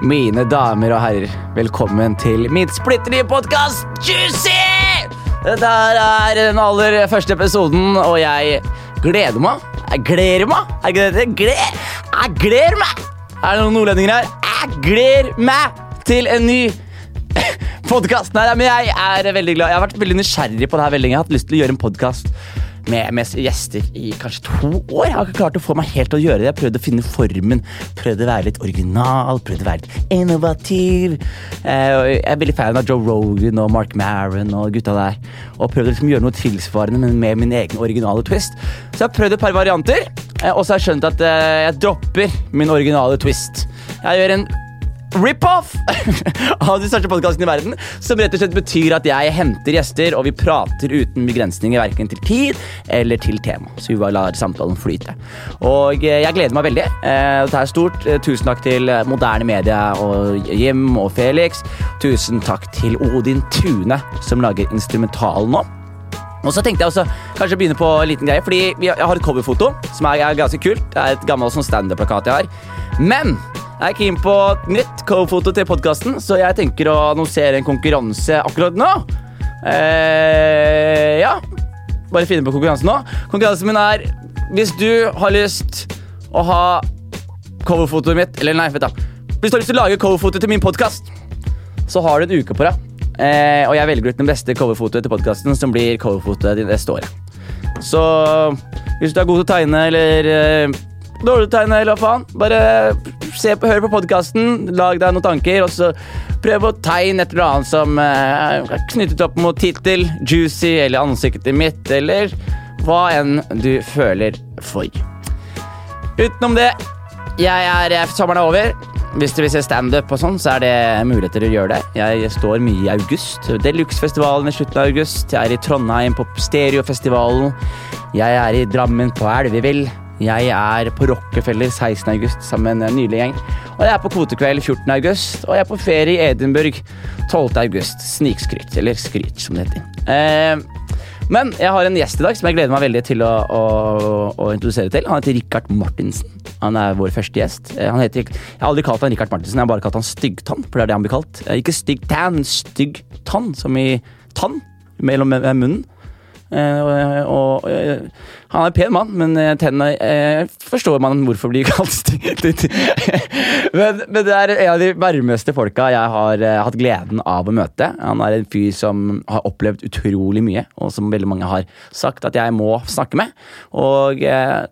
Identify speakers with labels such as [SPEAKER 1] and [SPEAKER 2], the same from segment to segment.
[SPEAKER 1] Mine damer og herrer, velkommen til mitt splitter nye podkast, Juicy! Dette er den aller første episoden, og jeg gleder meg. Jeg gleder meg. Jeg gleder, gleder, jeg gleder meg! Er det noen nordlendinger her? Jeg gleder meg til en ny podkast. Nei, men jeg er veldig glad. Jeg har vært veldig nysgjerrig på det her veldig lenge. Jeg har hatt lyst til å gjøre en podkast med, med gjester i kanskje to år. Jeg har ikke klart å få meg helt til å gjøre det. Jeg prøvde å finne formen, prøvde å være litt original, prøvde å være litt innovativ. Eh, jeg er veldig fan av Joe Rogan og Mark Maron og gutta der. Og prøvde liksom å gjøre noe tilsvarende, men med min egen originale twist. Så jeg har prøvd et par varianter, eh, og så har jeg skjønt at eh, jeg dropper min originale twist. Jeg gjør en rip-off av de største podkastene i verden. Som rett og slett betyr at jeg henter gjester, og vi prater uten begrensninger verken til tid eller til tema. Så vi bare lar samtalen flyte. Og eh, jeg gleder meg veldig. Eh, dette er stort. Eh, tusen takk til Moderne Media og Jim og Felix. Tusen takk til Odin Tune, som lager instrumentalen nå. Og så tenkte jeg også kanskje begynne på en liten greie, fordi jeg har et coverfoto som er ganske kult. Det er et gammelt sånn standup-plakat jeg har. Men jeg er keen på nytt coverfoto til podkasten, så jeg tenker å annonsere en konkurranse akkurat nå. Eh, ja. Bare finne på konkurransen nå. Konkurransen min er hvis du har lyst å ha coverfotoet mitt Eller nei, vet du. Hvis du har lyst til å lage coverfoto til min podkast, så har du en uke på deg. Eh, og jeg velger ut den beste coverfotoet til podkasten, som blir coverfotoet neste året. Så hvis du er god til å tegne eller eh, dårlig tegn, eller hva faen, bare se hør på podkasten, lag deg noen tanker, og så prøv å tegne et eller annet som eh, er knyttet opp mot tittel, juicy eller ansiktet mitt, eller hva enn du føler for. Utenom det, jeg er eh, Sommeren er over. Hvis du vil se standup, sånn, så er det muligheter å gjøre det. Jeg står mye i august. Deluxe-festivalen i slutten av august. Jeg er i Trondheim på Stereofestivalen. Jeg er i Drammen på Elvevill. Jeg er på Rockefeller 16. august sammen med en nylig gjeng. Og jeg er på kvotekveld 14. august, og jeg er på ferie i Edinburgh 12. august. Snikskryt, eller skryt, som det heter. Eh, men jeg har en gjest i dag som jeg gleder meg veldig til å, å, å introdusere til. Han heter Rikard Martinsen. Han er vår første gjest. Eh, heter, jeg har aldri kalt han Rikard Martinsen, jeg har bare kalt han Styggtann. For det er det han blir kalt. Eh, ikke styggtann, styggtann, som i tann mellom munnen. Uh, og, uh, han er en pen mann, men uh, forstår man hvorfor blir kalt stygg. men, men, det er en av de varmeste folka jeg har hatt gleden av å møte. Han er en fyr som har opplevd utrolig mye, og som veldig mange har sagt at jeg må snakke med. Og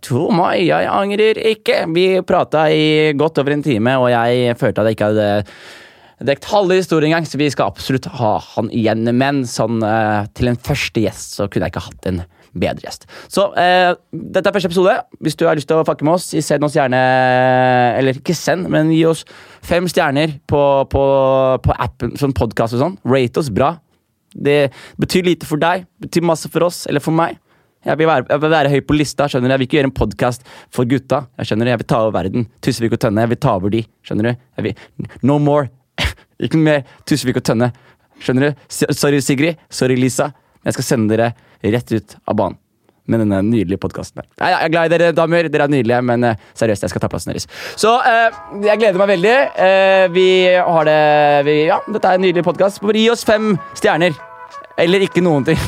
[SPEAKER 1] tro meg, jeg angrer ikke. Vi prata i godt over en time, og jeg følte at jeg ikke hadde dekt halve historien engang, så vi skal absolutt ha han igjen. Men sånn uh, til en første gjest så kunne jeg ikke hatt en bedre gjest. Så eh, dette er første episode. Hvis du har lyst til å fucke med oss, send oss gjerne Eller ikke send, men gi oss fem stjerner på, på, på appen, sånn podkast og sånn. Rate oss bra. Det betyr lite for deg, betyr masse for oss, eller for meg. Jeg vil, være, jeg vil være, høy på lista. skjønner du? Jeg vil ikke gjøre en podkast for gutta. Jeg skjønner du? Jeg vil ta over verden. Tusvik og Tønne. Jeg vil ta over de. skjønner du? Vil, no more ikke med Tusvik og Tønne. Skjønner du? Sorry, Sigrid. Sorry, Lisa. Jeg skal sende dere rett ut av banen med denne nydelige podkasten. Jeg er glad i dere, damer. Dere er nydelige, men uh, seriøst, jeg skal ta plassen deres. Så eh, jeg gleder meg veldig. Eh, vi har det vi, Ja, dette er en nydelig podkast. Gi oss fem stjerner. Eller ikke noen ting.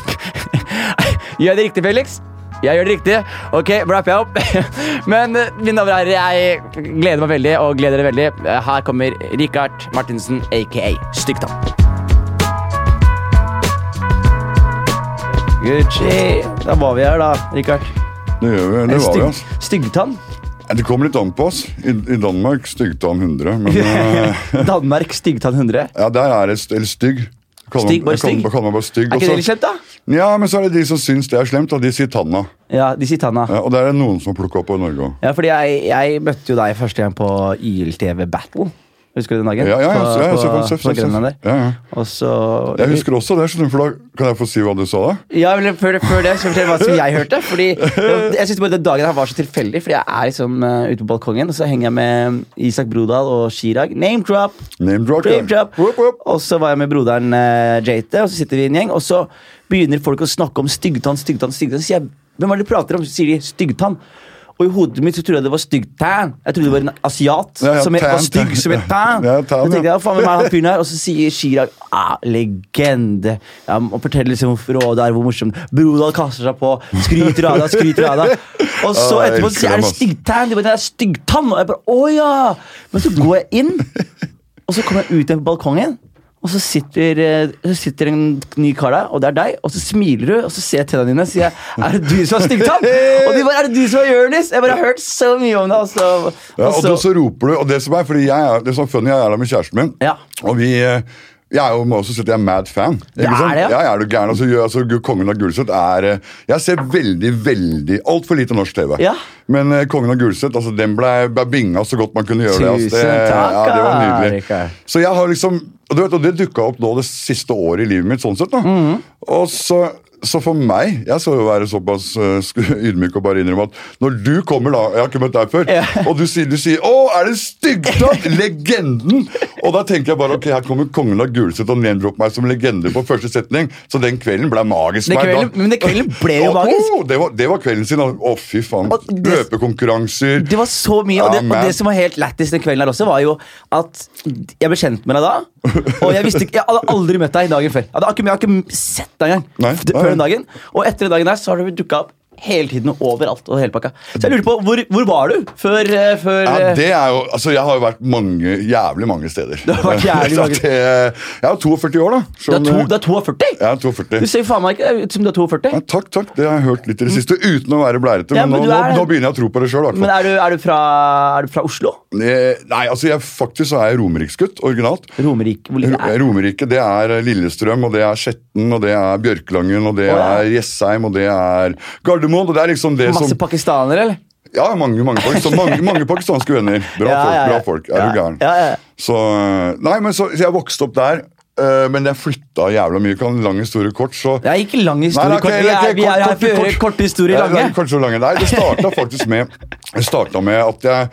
[SPEAKER 1] Gjør det riktig, Felix. Jeg gjør det riktig. Ok, wrapper jeg opp. Men eh, mine damer og herrer, jeg gleder meg veldig og gleder dere veldig. Eh, her kommer Richard Martinsen, aka Styggtann. Gucci. Da var vi her, da, Richard.
[SPEAKER 2] Det gjør vi. Det var vi, altså.
[SPEAKER 1] Styggtann?
[SPEAKER 2] Det kom litt an på oss. I, i Danmark styggtann 100. Men,
[SPEAKER 1] Danmark styggtann 100?
[SPEAKER 2] Ja, der er det eller stygg. Kaller meg bare stygg.
[SPEAKER 1] Er ikke det litt slemt, da?
[SPEAKER 2] Ja, men så er det de som syns det er slemt, og de sier tanna.
[SPEAKER 1] Ja, de sier tanna.
[SPEAKER 2] Ja, og det er det noen som plukker opp på i Norge òg.
[SPEAKER 1] Ja, fordi jeg, jeg, møtte jo deg første gang på YLTV Battle. Husker du den dagen?
[SPEAKER 2] Ja, ja, ja, på, ja, på, på. Ja, ja.
[SPEAKER 1] Og så,
[SPEAKER 2] jeg husker også det, for da kan jeg få si hva du sa da?
[SPEAKER 1] Ja, men Før, før det, så fortell hva som jeg hørte. Fordi Jeg bare den dagen her var så tilfeldig, fordi jeg er liksom uh, ute på balkongen, og så henger jeg med Isak Brodal og Chirag. Name drop!
[SPEAKER 2] Name drop,
[SPEAKER 1] Name drop. Whoop, whoop. Og så var jeg med broderen uh, Jate, og så sitter vi i en gjeng, og så begynner folk å snakke om styggtann, styggtann, styggtann. Så sier jeg hvem er det de prater om? Så sier de styggtann. Og i hodet mitt så trodde jeg det var stygg-tan. Jeg trodde det var en asiat
[SPEAKER 2] Ja, ja,
[SPEAKER 1] som het-
[SPEAKER 2] tan,
[SPEAKER 1] var stygg
[SPEAKER 2] tan.
[SPEAKER 1] som het tan.
[SPEAKER 2] Ja, tan,
[SPEAKER 1] Så tenkte jeg, faen, hvem er han fyren her? Og så sier Chirag ah, legende. Ja, og forteller liksom hvor rådet er, hvor morsomt. Brodal kaster seg på, skryter av deg, skryter av deg. Og så
[SPEAKER 2] Ah,
[SPEAKER 1] etterpå så er det
[SPEAKER 2] ass.
[SPEAKER 1] stygg-tan. De bare, det er stygg-tann. Og jeg bare, å ja! Men så går jeg inn, og så kommer jeg ut igjen på balkongen. Og så sitter, eh, så sitter en ny kar der, og det er deg. Og så smiler du, og så ser jeg tennene dine og sier er det du som har styggtann? Og de bare er det du som har Jonis? Jeg bare har hørt så mye om det. Og så,
[SPEAKER 2] Ja,
[SPEAKER 1] og
[SPEAKER 2] og da så roper du, og det som er, fordi jeg er, det er så funny, jeg er der med kjæresten min,
[SPEAKER 1] Ja.
[SPEAKER 2] og vi, eh, jeg er jo må også si at jeg er mad fan. Ikke
[SPEAKER 1] Det er det, ja.
[SPEAKER 2] ja. er du gæren, altså, altså, Kongen av Gulset er, eh, jeg ser veldig, veldig, alt for lite norsk TV.
[SPEAKER 1] Ja.
[SPEAKER 2] Men uh, Kongen av Gulset, altså, den ble, ble binga så godt man kunne gjøre det. Altså, det
[SPEAKER 1] takk,
[SPEAKER 2] ja, det var nydelig.
[SPEAKER 1] Rikard.
[SPEAKER 2] Så jeg har liksom, og du vet, og det dukka opp nå det siste året i livet mitt, sånn sett. da.
[SPEAKER 1] Mhm.
[SPEAKER 2] Og så, så for meg, jeg skal jo være såpass uh, ydmyk og bare innrømme at når du kommer da, jeg har ikke møtt deg før,
[SPEAKER 1] Ja.
[SPEAKER 2] og du sier, du sier 'Å, er det Styggtatt?' Legenden! Og da tenker jeg bare ok, her kommer kongen av Gulset og name-dropper meg som legende på første setning. Så den kvelden ble magisk.
[SPEAKER 1] Den kvelden- men den kvelden ble jo magisk.
[SPEAKER 2] Oh, det, var, det var kvelden sin. Å, fy faen. Løpekonkurranser.
[SPEAKER 1] Det var så mye, og det, og det som var helt lættis den kvelden her også, var jo at jeg ble kjent med deg da. Og jeg visste ikke, jeg hadde aldri møtt deg dagen før. Jeg hadde ikke, jeg hadde ikke sett deg engang
[SPEAKER 2] Nei, nei.
[SPEAKER 1] Før dagen. Og etter den dagen der så har du dukka opp hele tiden overalt. og hele pakka. Så jeg lurer på, hvor, hvor var du før, eh, før
[SPEAKER 2] Ja,
[SPEAKER 1] eh,
[SPEAKER 2] det er jo, altså Jeg har jo vært mange, jævlig mange steder.
[SPEAKER 1] Du har vært jævlig mange-
[SPEAKER 2] det, jeg er jo 42 år, da.
[SPEAKER 1] du, er to, du er 42?
[SPEAKER 2] Jeg er 42.
[SPEAKER 1] Du ser faen meg ikke ut som du er 42.
[SPEAKER 2] Ja, takk, takk. Det har jeg hørt litt i det siste, uten å være blærete.
[SPEAKER 1] Ja,
[SPEAKER 2] men
[SPEAKER 1] men
[SPEAKER 2] nå,
[SPEAKER 1] er-
[SPEAKER 2] nå, nå begynner jeg å tro på det sjøl.
[SPEAKER 1] Men er du, er, du fra, er du fra Oslo?
[SPEAKER 2] Nei, altså jeg, faktisk så er jeg romeriksgutt, originalt.
[SPEAKER 1] Romerik, Hvor ligger det?
[SPEAKER 2] Romerike det er Lillestrøm, og det er Skjetten, og det er Bjørkelangen, og det
[SPEAKER 1] oh, ja.
[SPEAKER 2] er Jessheim, og det er Gardermoen. Og det er liksom det
[SPEAKER 1] Masse
[SPEAKER 2] som
[SPEAKER 1] pakistanere, eller?
[SPEAKER 2] Ja, mange, mange, mange, mange pakistanske venner. Bra
[SPEAKER 1] Ja,
[SPEAKER 2] folk.
[SPEAKER 1] ja, ja.
[SPEAKER 2] bra folk, Er
[SPEAKER 1] Ja,
[SPEAKER 2] du gæren?
[SPEAKER 1] ja, ja.
[SPEAKER 2] Så, nei, men så, så jeg vokste opp der, eh, men jeg flytta jævla mye. Kan lang historie kort, så
[SPEAKER 1] Det er ikke lang historie.
[SPEAKER 2] nei,
[SPEAKER 1] kort. Vi er, er her for å høre
[SPEAKER 2] kort.
[SPEAKER 1] korte historier lange.
[SPEAKER 2] nei, Kanskje lange. Nei, det starta faktisk med Det starta med at jeg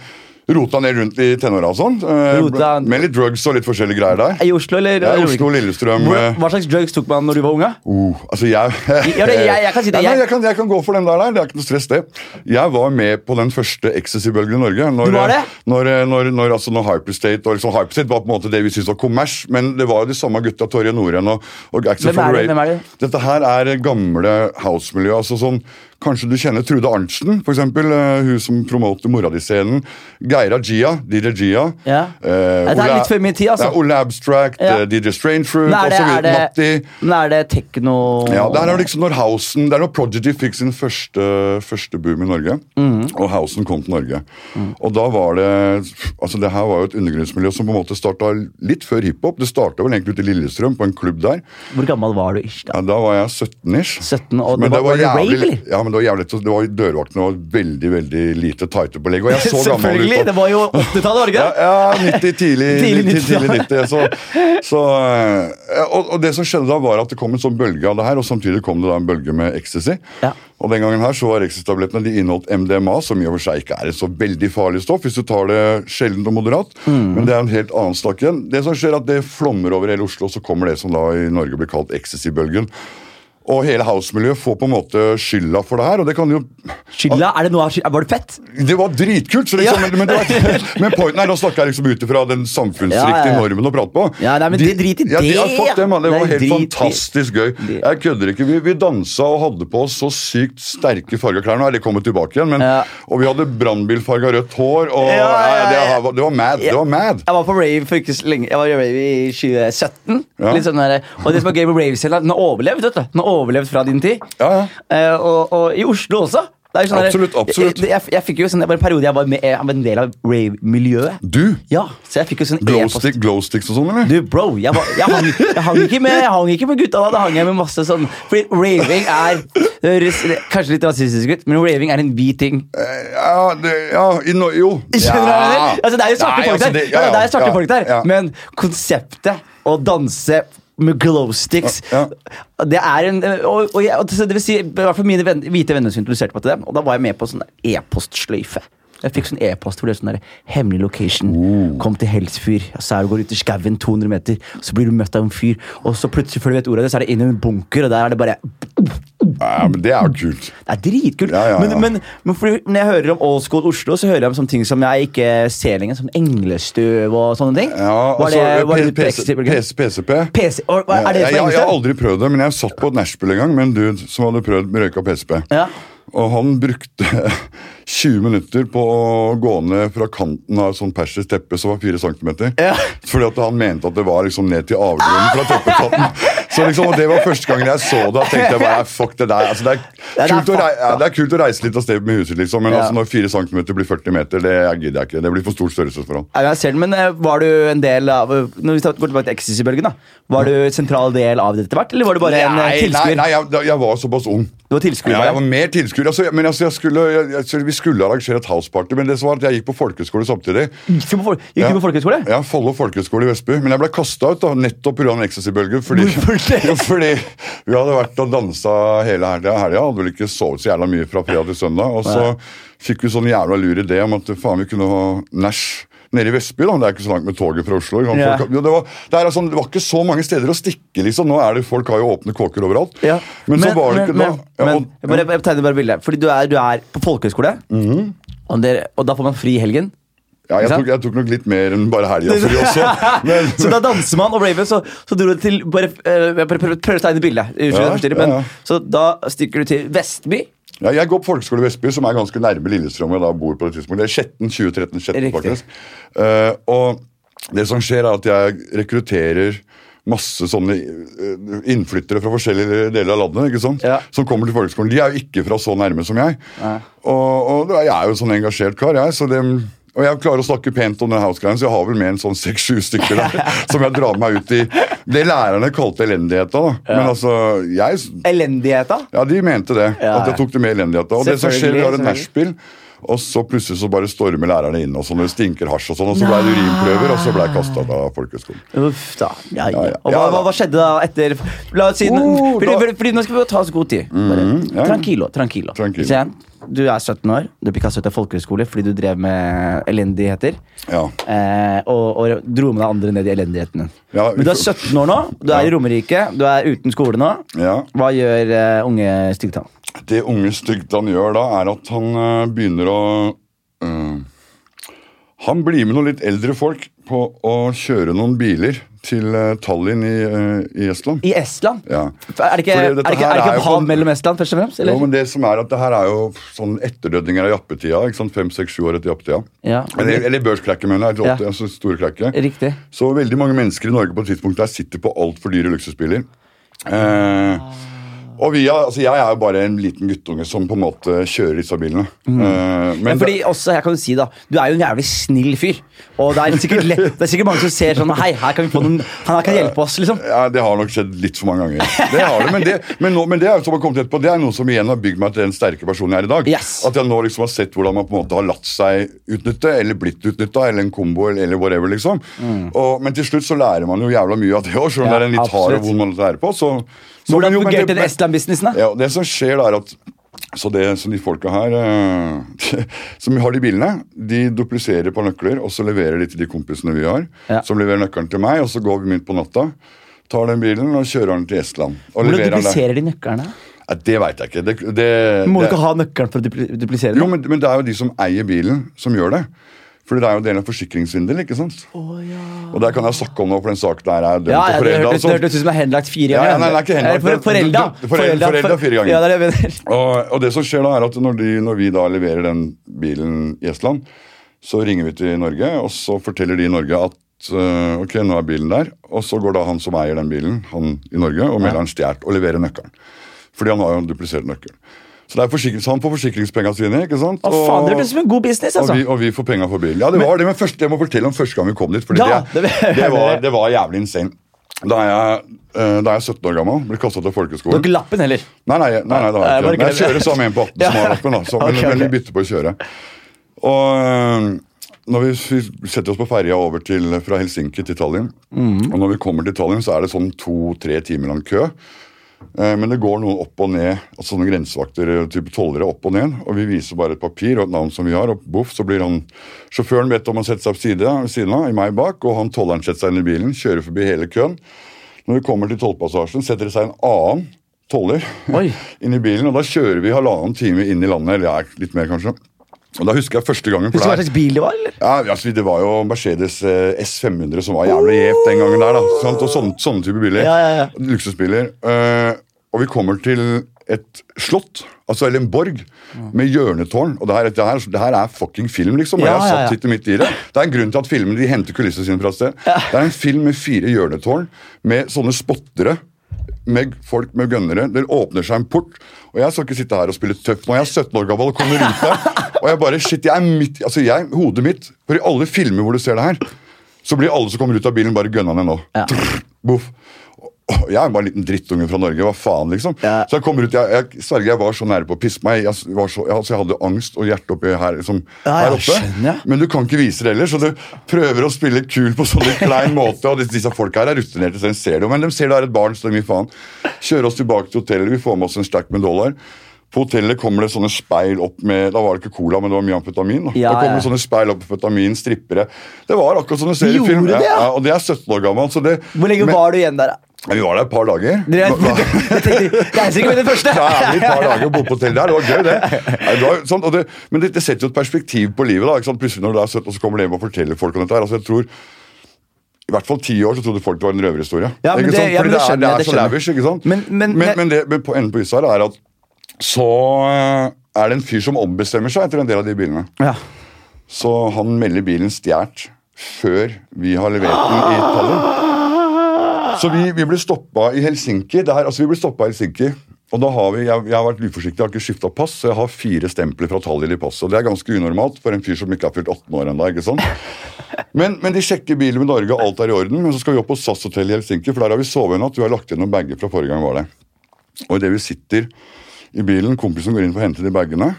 [SPEAKER 2] rota ned rundt i tenåra og sånn. eh,
[SPEAKER 1] Rota-
[SPEAKER 2] Med litt drugs og litt forskjellige greier der.
[SPEAKER 1] I Oslo, eller?
[SPEAKER 2] Ja, Oslo, Lillestrøm
[SPEAKER 1] Hvor,
[SPEAKER 2] eh,
[SPEAKER 1] hva slags drugs tok man når du var unge?
[SPEAKER 2] Oh, altså jeg,
[SPEAKER 1] jeg- jeg kan si det,
[SPEAKER 2] Ja, nei, kan, jeg kan gå for den der, der. Det er ikke noe stress, det. Jeg var med på den første ecstasy-bølgen i Norge. Når,
[SPEAKER 1] Du var det?
[SPEAKER 2] Når, når, når, altså, når Hyperstate og liksom, Hyperstate var på en måte det vi syntes var kommers, men det var jo de samme gutta, Torje Noren og, og Axel?
[SPEAKER 1] Hvem er det?
[SPEAKER 2] Dette her er gamle house-miljø. altså sånn Kanskje du kjenner Trude Arntzen, for eksempel, eh, hun som promoter mora di-scenen. Geira Gia, DJ Gia.
[SPEAKER 1] Ja.
[SPEAKER 2] Eh,
[SPEAKER 1] det er litt før min tid, altså.
[SPEAKER 2] Ja, Ole Abstract,
[SPEAKER 1] Ja.
[SPEAKER 2] DJ Strange Fruit osv. Matti.
[SPEAKER 1] men er det tekno
[SPEAKER 2] Ja, det er liksom når Housen, Det er når Prodigy fikk sin første, første boom i Norge.
[SPEAKER 1] mm.
[SPEAKER 2] Og Housen kom til Norge. Og da var det altså Det her var jo et undergrunnsmiljø som på en måte starta litt før hiphop. Det starta vel egentlig ute i Lillestrøm, på en klubb der.
[SPEAKER 1] Hvor gammel var du? ish da?
[SPEAKER 2] Ja, Da var jeg 17-ish.
[SPEAKER 1] 17, og
[SPEAKER 2] Men
[SPEAKER 1] det var- var det var
[SPEAKER 2] jævlig-
[SPEAKER 1] eller?
[SPEAKER 2] Ja, men det var jævlig. Det var Dørvaktene var veldig veldig lite tighte på legg. Og jeg så gammel ut.
[SPEAKER 1] Selvfølgelig! Det var jo 80-tallet, var det ikke?
[SPEAKER 2] Ja, ja 90, tidlig,
[SPEAKER 1] Tidlig
[SPEAKER 2] 90,
[SPEAKER 1] 90,
[SPEAKER 2] tidlig 90. Så, så, eh, og, og det som skjedde da, var at det kom en sånn bølge av det her, og samtidig kom det da en bølge med ecstasy.
[SPEAKER 1] Ja.
[SPEAKER 2] Og den gangen her så var ecstasy-tablettene de inneholdt MDMA, som i og for seg ikke er et så veldig farlig stoff hvis du tar det sjeldent og moderat.
[SPEAKER 1] Mm.
[SPEAKER 2] Men det er en helt annen sak igjen. Det som skjer er at det flommer over hele Oslo, så kommer det som da i Norge blir kalt ecstasy-bølgen. Og hele house-miljøet får på en måte skylda for det her. og det kan jo
[SPEAKER 1] Skylda? Er det noe av Var det fett?
[SPEAKER 2] det var dritkult! Så liksom,
[SPEAKER 1] Ja.
[SPEAKER 2] men, men, det var, men pointen er, da snakker jeg liksom ut ifra den samfunnsriktige
[SPEAKER 1] Ja, ja,
[SPEAKER 2] normen å prate på.
[SPEAKER 1] Ja, nei, men det- drit i
[SPEAKER 2] ja, de,
[SPEAKER 1] det.
[SPEAKER 2] man. Det
[SPEAKER 1] Nei,
[SPEAKER 2] var helt fantastisk gøy.
[SPEAKER 1] Det-
[SPEAKER 2] Jeg kødder ikke. Vi, vi dansa og hadde på oss så sykt sterke farga klær. Nå er det kommet tilbake igjen, men, og vi hadde brannbilfarga rødt hår. Og,
[SPEAKER 1] ja.
[SPEAKER 2] Det, var, det var mad. Det var mad.
[SPEAKER 1] Jeg var på rave for ikke så lenge Jeg var i rave i 2017.
[SPEAKER 2] Ja.
[SPEAKER 1] Litt sånn der, og det som er gøy med rave-scenen, den har overlevd. vet du Den har overlevd fra din tid.
[SPEAKER 2] Ja, ja.
[SPEAKER 1] Eh, og, og i Oslo også. Sånn
[SPEAKER 2] Absolutt, absolutt.
[SPEAKER 1] Jeg, jeg, jeg fikk jo sånn, det var en periode jeg var, med, jeg var en del av rave-miljøet.
[SPEAKER 2] Du?
[SPEAKER 1] Ja, så jeg fikk jo sånn
[SPEAKER 2] Glowstick, glowsticks og sånn, eller?
[SPEAKER 1] Du, bro, jeg, var, hang, hang ikke med, jeg hang ikke med gutta da. Da hang jeg med masse sånn Fordi raving er Kanskje litt rasistisk ut, men raving er en hvit ting.
[SPEAKER 2] Eh, Ja, det, ja i no, jo.
[SPEAKER 1] Skjønner du jeg mener? Altså, det er jo svarte
[SPEAKER 2] Nei,
[SPEAKER 1] folk
[SPEAKER 2] altså,
[SPEAKER 1] der,
[SPEAKER 2] det- ja,
[SPEAKER 1] ja, det er svarte folk der.
[SPEAKER 2] ja.
[SPEAKER 1] men konseptet å danse med glowsticks
[SPEAKER 2] Ja,
[SPEAKER 1] Det er en og, og og det vil si, i hvert fall mine venn, hvite venner introduserte meg til det. Og da var jeg med på sånn e-postsløyfe. Jeg fikk sånn e-post hvor det er sånn der, hemmelig location.
[SPEAKER 2] Oh.
[SPEAKER 1] Kom til Helsfyr. Så du går ut i skauen 200 meter, så blir du møtt av en fyr. Og så plutselig før du vet ordet av det, så er det inn i en bunker, og der er det bare
[SPEAKER 2] Ja, men Det er jo kult.
[SPEAKER 1] Det er dritkult.
[SPEAKER 2] Ja, ja.
[SPEAKER 1] Men, men, men fordi, når jeg hører om old school Oslo, så hører jeg om sånne ting som jeg ikke ser lenger. Som englestøv og sånne ting.
[SPEAKER 2] Ja,
[SPEAKER 1] var det,
[SPEAKER 2] altså,
[SPEAKER 1] var det PC,
[SPEAKER 2] PC, PCP.
[SPEAKER 1] PC, er det
[SPEAKER 2] jeg, har aldri prøvd det, men jeg satt på et Nashville en gang med en dude som hadde prøvd med røyka PCP.
[SPEAKER 1] Ja.
[SPEAKER 2] Og han brukte 20 minutter på å gå ned fra kanten av et sånn persisk teppe som var 4 cm.
[SPEAKER 1] Ja.
[SPEAKER 2] Fordi at han mente at det var liksom ned til avgrunnen fra teppekanten. Så liksom, og Det var første gangen jeg så det. Tenkte jeg bare fuck det der. Altså, det,
[SPEAKER 1] Det
[SPEAKER 2] er kult å rei, ja, det er kult å reise litt av sted med huset, liksom, men
[SPEAKER 1] Ja.
[SPEAKER 2] altså, når 4 cm blir 40 meter, det gidder jeg ikke. Det blir for stort størrelsesforhold.
[SPEAKER 1] Ja, jeg ser den, men eh, Var du en del av Når vi går tilbake til Ecstasy-bølgen, da Var du sentral del av det etter hvert, eller var du bare en tilskuer?
[SPEAKER 2] Nei, nei, jeg, jeg var såpass ung.
[SPEAKER 1] Du var tilskuer
[SPEAKER 2] Ja, jeg var mer tilskuer. Altså, men altså, jeg skulle, jeg, jeg, vi skulle arrangere et houseparty, men det som var at jeg gikk på folkehøyskole samtidig.
[SPEAKER 1] Gikk du på, fol- gikk du på folkehøyskole?
[SPEAKER 2] Ja, Follo folkehøgskole i Vestby. Men jeg ble kasta ut da, nettopp pga. ecstasy-bølgen. Jo, fordi vi hadde vært og dansa hele helga. helga hadde vel ikke sovet så jævla mye fra fredag til søndag. Og så fikk vi sånn jævla lur idé om at faen, vi kunne ha nach nede i Vestby. da, Det er ikke så langt med toget fra Oslo.
[SPEAKER 1] Ja.
[SPEAKER 2] Folk, det, var, det, sånn, det var ikke så mange steder å stikke. liksom. Nå er det, Folk har jo åpne kåker overalt.
[SPEAKER 1] Ja.
[SPEAKER 2] Men, så var det ikke
[SPEAKER 1] men,
[SPEAKER 2] da. Ja,
[SPEAKER 1] men,
[SPEAKER 2] og-
[SPEAKER 1] jeg, bare, jeg tegner bare bildet. Fordi du er, du er på folkehøyskole, og, dere- og da får man fri i helgen.
[SPEAKER 2] Ja, jeg tok, jeg tok nok litt mer enn bare helga fri også. Men,
[SPEAKER 1] så da danser man og Raven, så, så dro du til bare, uh, jeg prøver, prøver, å tegne bildet.
[SPEAKER 2] Ja, ja, ja.
[SPEAKER 1] Så da stikker du til Vestby.
[SPEAKER 2] ja, jeg går på folkeskole Vestby, som er ganske nærme Lillestrøm. jeg da bor på Det tidspunktet. Det er Skjetten 2013. Skjetten, faktisk. Uh, og det som skjer, er at jeg rekrutterer masse sånne eh, innflyttere fra forskjellige deler av landet ikke sant?
[SPEAKER 1] Ja.
[SPEAKER 2] som kommer til folkeskolen. De er jo ikke fra så nærme som jeg. Og, og jeg er jo sånn engasjert kar, jeg. så det... Og jeg klarer å snakke pent om den house-greien, så jeg har vel med en sånn seks-sju stykker der som jeg drar meg ut i det lærerne kalte elendigheta. da. Men altså, jeg
[SPEAKER 1] Elendigheta.
[SPEAKER 2] ja, de mente det.
[SPEAKER 1] Ja,
[SPEAKER 2] At jeg tok det med elendigheta. Og det som skjer, vi har et nachspiel, og så plutselig så bare stormer lærerne inn, og sånn, det stinker hasj og sånn, og så ble det urinprøver, og så ble jeg kasta av folkehøgskolen.
[SPEAKER 1] Uff da. Ja, ja.
[SPEAKER 2] Ja, ja.
[SPEAKER 1] Og hva, hva, hva skjedde da etter La oss si
[SPEAKER 2] Oh,
[SPEAKER 1] fordi, fordi, fordi Nå skal vi ta oss god tid. Bare,
[SPEAKER 2] ja.
[SPEAKER 1] Tranquilo. tranquilo.
[SPEAKER 2] Tranquilo.
[SPEAKER 1] Du er 17 år, du blir kastet ut av folkehøyskole fordi du drev med elendigheter.
[SPEAKER 2] Ja.
[SPEAKER 1] Eh, og, og dro med deg andre ned i elendighetene.
[SPEAKER 2] Ja,
[SPEAKER 1] Men du er 17 år nå, du er i Romerike, du er uten skole nå.
[SPEAKER 2] ja.
[SPEAKER 1] Hva gjør uh, unge Stygtan?
[SPEAKER 2] Det unge Stygtan gjør da, er at han uh, begynner å øh, Han blir med noen litt eldre folk på å kjøre noen biler til øh, Tallinn i, øh, i Estland.
[SPEAKER 1] I Estland?
[SPEAKER 2] Ja.
[SPEAKER 1] Er det ikke, er det ikke, det ikke hav mellom Estland, først og fremst? Eller?
[SPEAKER 2] Jo, men det som er at det her er jo sånn etterdødninger av jappetida. ikke sant? Fem, seks, sju år etter jappetida.
[SPEAKER 1] Ja.
[SPEAKER 2] Eller, eller børskrekket, mener jeg.
[SPEAKER 1] Ja.
[SPEAKER 2] Altså store krekket.
[SPEAKER 1] Riktig.
[SPEAKER 2] Så veldig mange mennesker i Norge på et tidspunkt der sitter på altfor dyre luksusbiler. Eh, og vi, altså Jeg er jo bare en liten guttunge som på en måte kjører disse bilene. Eh,
[SPEAKER 1] Mm. Men
[SPEAKER 2] ja,
[SPEAKER 1] fordi også, jeg kan jo si da Du er jo en jævlig snill fyr. Og det er sikkert, lett, det er sikkert mange som ser sånn Hei, her kan vi få noen Han her kan hjelpe oss, liksom.
[SPEAKER 2] ja, Det har nok skjedd litt for mange ganger. Det har det, Men det, men nå, men det er, som har kommet etterpå, det er noe som igjen har bygd meg til den sterke personen jeg er i dag.
[SPEAKER 1] Yes.
[SPEAKER 2] At jeg nå liksom har sett hvordan man på en måte har latt seg utnytte, eller blitt utnytta, eller en kombo, eller, whatever. liksom. Og, men til slutt så lærer man jo jævla mye av det òg, selv om
[SPEAKER 1] Mm. Ja,
[SPEAKER 2] det er en litt hard og vond måte å lære på. Så,
[SPEAKER 1] Hvordan
[SPEAKER 2] men jo,
[SPEAKER 1] fungerte den Estland-businessen, da?
[SPEAKER 2] Ja, det som skjer da er at så det så de folka her eh, som har de bilene, de dupliserer på nøkler, og så leverer de til de kompisene vi har.
[SPEAKER 1] Ja.
[SPEAKER 2] Som leverer nøkkelen til meg, og så går vi mynt på natta. Tar den bilen og kjører den til Estland. Og
[SPEAKER 1] Hvordan dupliserer de nøklene?
[SPEAKER 2] Ja, det veit jeg ikke. Det, det,
[SPEAKER 1] Må du ikke ha nøkkelen for å duplisere den?
[SPEAKER 2] jo, men, men det er jo de som eier bilen, som gjør det. Fordi det er jo del av forsikringssvindel, ikke sant? Og der kan jeg snakke om noe, for den saken der er dømt
[SPEAKER 1] Ja, ja,
[SPEAKER 2] til
[SPEAKER 1] det
[SPEAKER 2] foreldre. altså.
[SPEAKER 1] det hørtes ut som det er henlagt fire ganger.
[SPEAKER 2] ja, nei, det er ikke henlagt.
[SPEAKER 1] For- Forelda.
[SPEAKER 2] Det- det- forelda- forelda fire ganger.
[SPEAKER 1] Ja, det er det jeg mener.
[SPEAKER 2] Og, og det som skjer da er at når, de, når vi da leverer den bilen i Estland, så ringer vi til Norge, og så forteller de i Norge at øh, ok, nå er bilen der. Og så går da han som eier den bilen, han i Norge, og melder han stjålet og leverer nøkkelen. Fordi han har jo en duplisert nøkkel. Så, det er forsikring, så han får forsikringspengene sine. ikke sant?
[SPEAKER 1] Å, faen, det hørtes ut som en god business,
[SPEAKER 2] og,
[SPEAKER 1] altså.
[SPEAKER 2] vi, og vi får penger for bilen. Ja, det var det, men først, jeg må fortelle om første gang vi kom dit. Fordi
[SPEAKER 1] Ja,
[SPEAKER 2] det,
[SPEAKER 1] det
[SPEAKER 2] var, det var jævlig insane. Da er jeg, øh, da er jeg 17 år gammel, ble kasta til
[SPEAKER 1] Du
[SPEAKER 2] folkeskolen.
[SPEAKER 1] ikke lappen heller.
[SPEAKER 2] Nei, nei, nei, nei,
[SPEAKER 1] Nei,
[SPEAKER 2] jeg jeg kjører med en på 18 som har lappen. da, så, men,
[SPEAKER 1] okay,
[SPEAKER 2] okay. vi bytter på å kjøre. Og øh, når vi, vi setter oss på ferja over til, fra Helsinki til Tallinn,
[SPEAKER 1] mm.
[SPEAKER 2] og når vi kommer til Tallinn, så er det sånn to-tre timer lang kø. Eh, Men det går noen opp og ned, altså sånne grensevakter, eh, type tollere opp og ned. Og vi viser bare et papir og et navn som vi har, og boff, så blir han Sjåføren bedt om å sette seg opp side, ved siden av, i meg bak, og han tolleren setter seg inn i bilen, kjører forbi hele køen. Når vi kommer til tollpassasjen, setter det seg en annen toller
[SPEAKER 1] Oi.
[SPEAKER 2] inn i bilen. Og da kjører vi halvannen time inn i landet, eller ja, litt mer kanskje. Og da husker jeg første gangen
[SPEAKER 1] Husker du hva slags bil det var? eller?
[SPEAKER 2] ja, altså, det var jo Mercedes eh, S500 som var jævlig gjevt den gangen der. da, sant? Og sånne, sånne type biler.
[SPEAKER 1] Ja, ja, ja.
[SPEAKER 2] Luksusbiler. Eh, og vi kommer til et slott, altså eller en borg, med hjørnetårn. Og det her, det her, det her er fucking film, liksom. Og
[SPEAKER 1] Ja,
[SPEAKER 2] jeg har
[SPEAKER 1] ja, ja.
[SPEAKER 2] satt i det. Det er en grunn til at filmene de henter kulissene sine fra et sted. Det er en film med fire hjørnetårn, med sånne spottere. Med folk med gønnere. Det åpner seg en port. Og jeg skal ikke sitte her og spille tøff nå. Jeg er 17 år gammel og kommer ut der. Og jeg bare, shit, jeg er midt, altså jeg, hodet mitt For i alle filmer hvor du ser det her, så blir alle som kommer ut av bilen, bare gønna ned nå.
[SPEAKER 1] Ja.
[SPEAKER 2] Boff. Jeg er bare en liten drittunge fra Norge. Hva faen, liksom?
[SPEAKER 1] Ja.
[SPEAKER 2] Så jeg kommer ut, jeg, jeg sverger jeg var så nære på å pisse meg. Jeg, var så, jeg, altså, jeg hadde angst og hjerte oppi her, liksom,
[SPEAKER 1] Ja,
[SPEAKER 2] her oppe.
[SPEAKER 1] skjønner.
[SPEAKER 2] Men du kan ikke vise det heller, så du prøver å spille kul på sånn klein måte. Og disse, disse folka her er rutinerte, så de ser det jo. Men de ser det er et barn, så de gir faen. Kjører oss tilbake til hotellet, vi får med oss en stack med dollar. På hotellet kommer det sånne speil opp med Da var det ikke cola, men det var mye amfetamin. Da,
[SPEAKER 1] Ja,
[SPEAKER 2] da kommer det sånne speil opp amfetamin, strippere. Det var akkurat som du ser i film.
[SPEAKER 1] det, ja?
[SPEAKER 2] Og det er 17 år gammel. Så det,
[SPEAKER 1] Hvor lenge
[SPEAKER 2] men-
[SPEAKER 1] var du igjen der? da?
[SPEAKER 2] Vi var der et par dager. Det
[SPEAKER 1] er, det er sikkert det første.
[SPEAKER 2] ja, ja, vi et par dager og bodde på hotell der. Det var gøy, det. Det var, sånn, det men det, det setter jo et perspektiv på livet. da? Plutselig når du er 17, og så kommer du hjem og forteller folk om dette. her, altså jeg tror i hvert fall ti år så trodde folk det var en røverhistorie.
[SPEAKER 1] Ja, men det- ja, men det
[SPEAKER 2] det, er, det er så lavish, ikke sant?
[SPEAKER 1] Men- men-
[SPEAKER 2] men, men, det, på enden på isa er at så eh, er det en fyr som ombestemmer seg etter en del av de bilene.
[SPEAKER 1] Ja.
[SPEAKER 2] Så han melder bilen stjålet før vi har levert den i Tallinn. Så vi, vi ble stoppa i Helsinki. Der, altså vi ble i Helsinki og da har vi, jeg, jeg har vært uforsiktig, jeg har ikke skifta pass, så jeg har fire stempler fra Tallinn i passet. Det er ganske unormalt for en fyr som ikke har fylt 18 år ennå. Men, men de sjekker bilen med Norge, og alt er i orden. Men så skal vi opp på SAS hotell i Helsinki, for der har vi sovet en natt. Vi har lagt igjen noen bager fra forrige gang var der. Og idet vi sitter i bilen, kompisen går inn for å hente de bagene,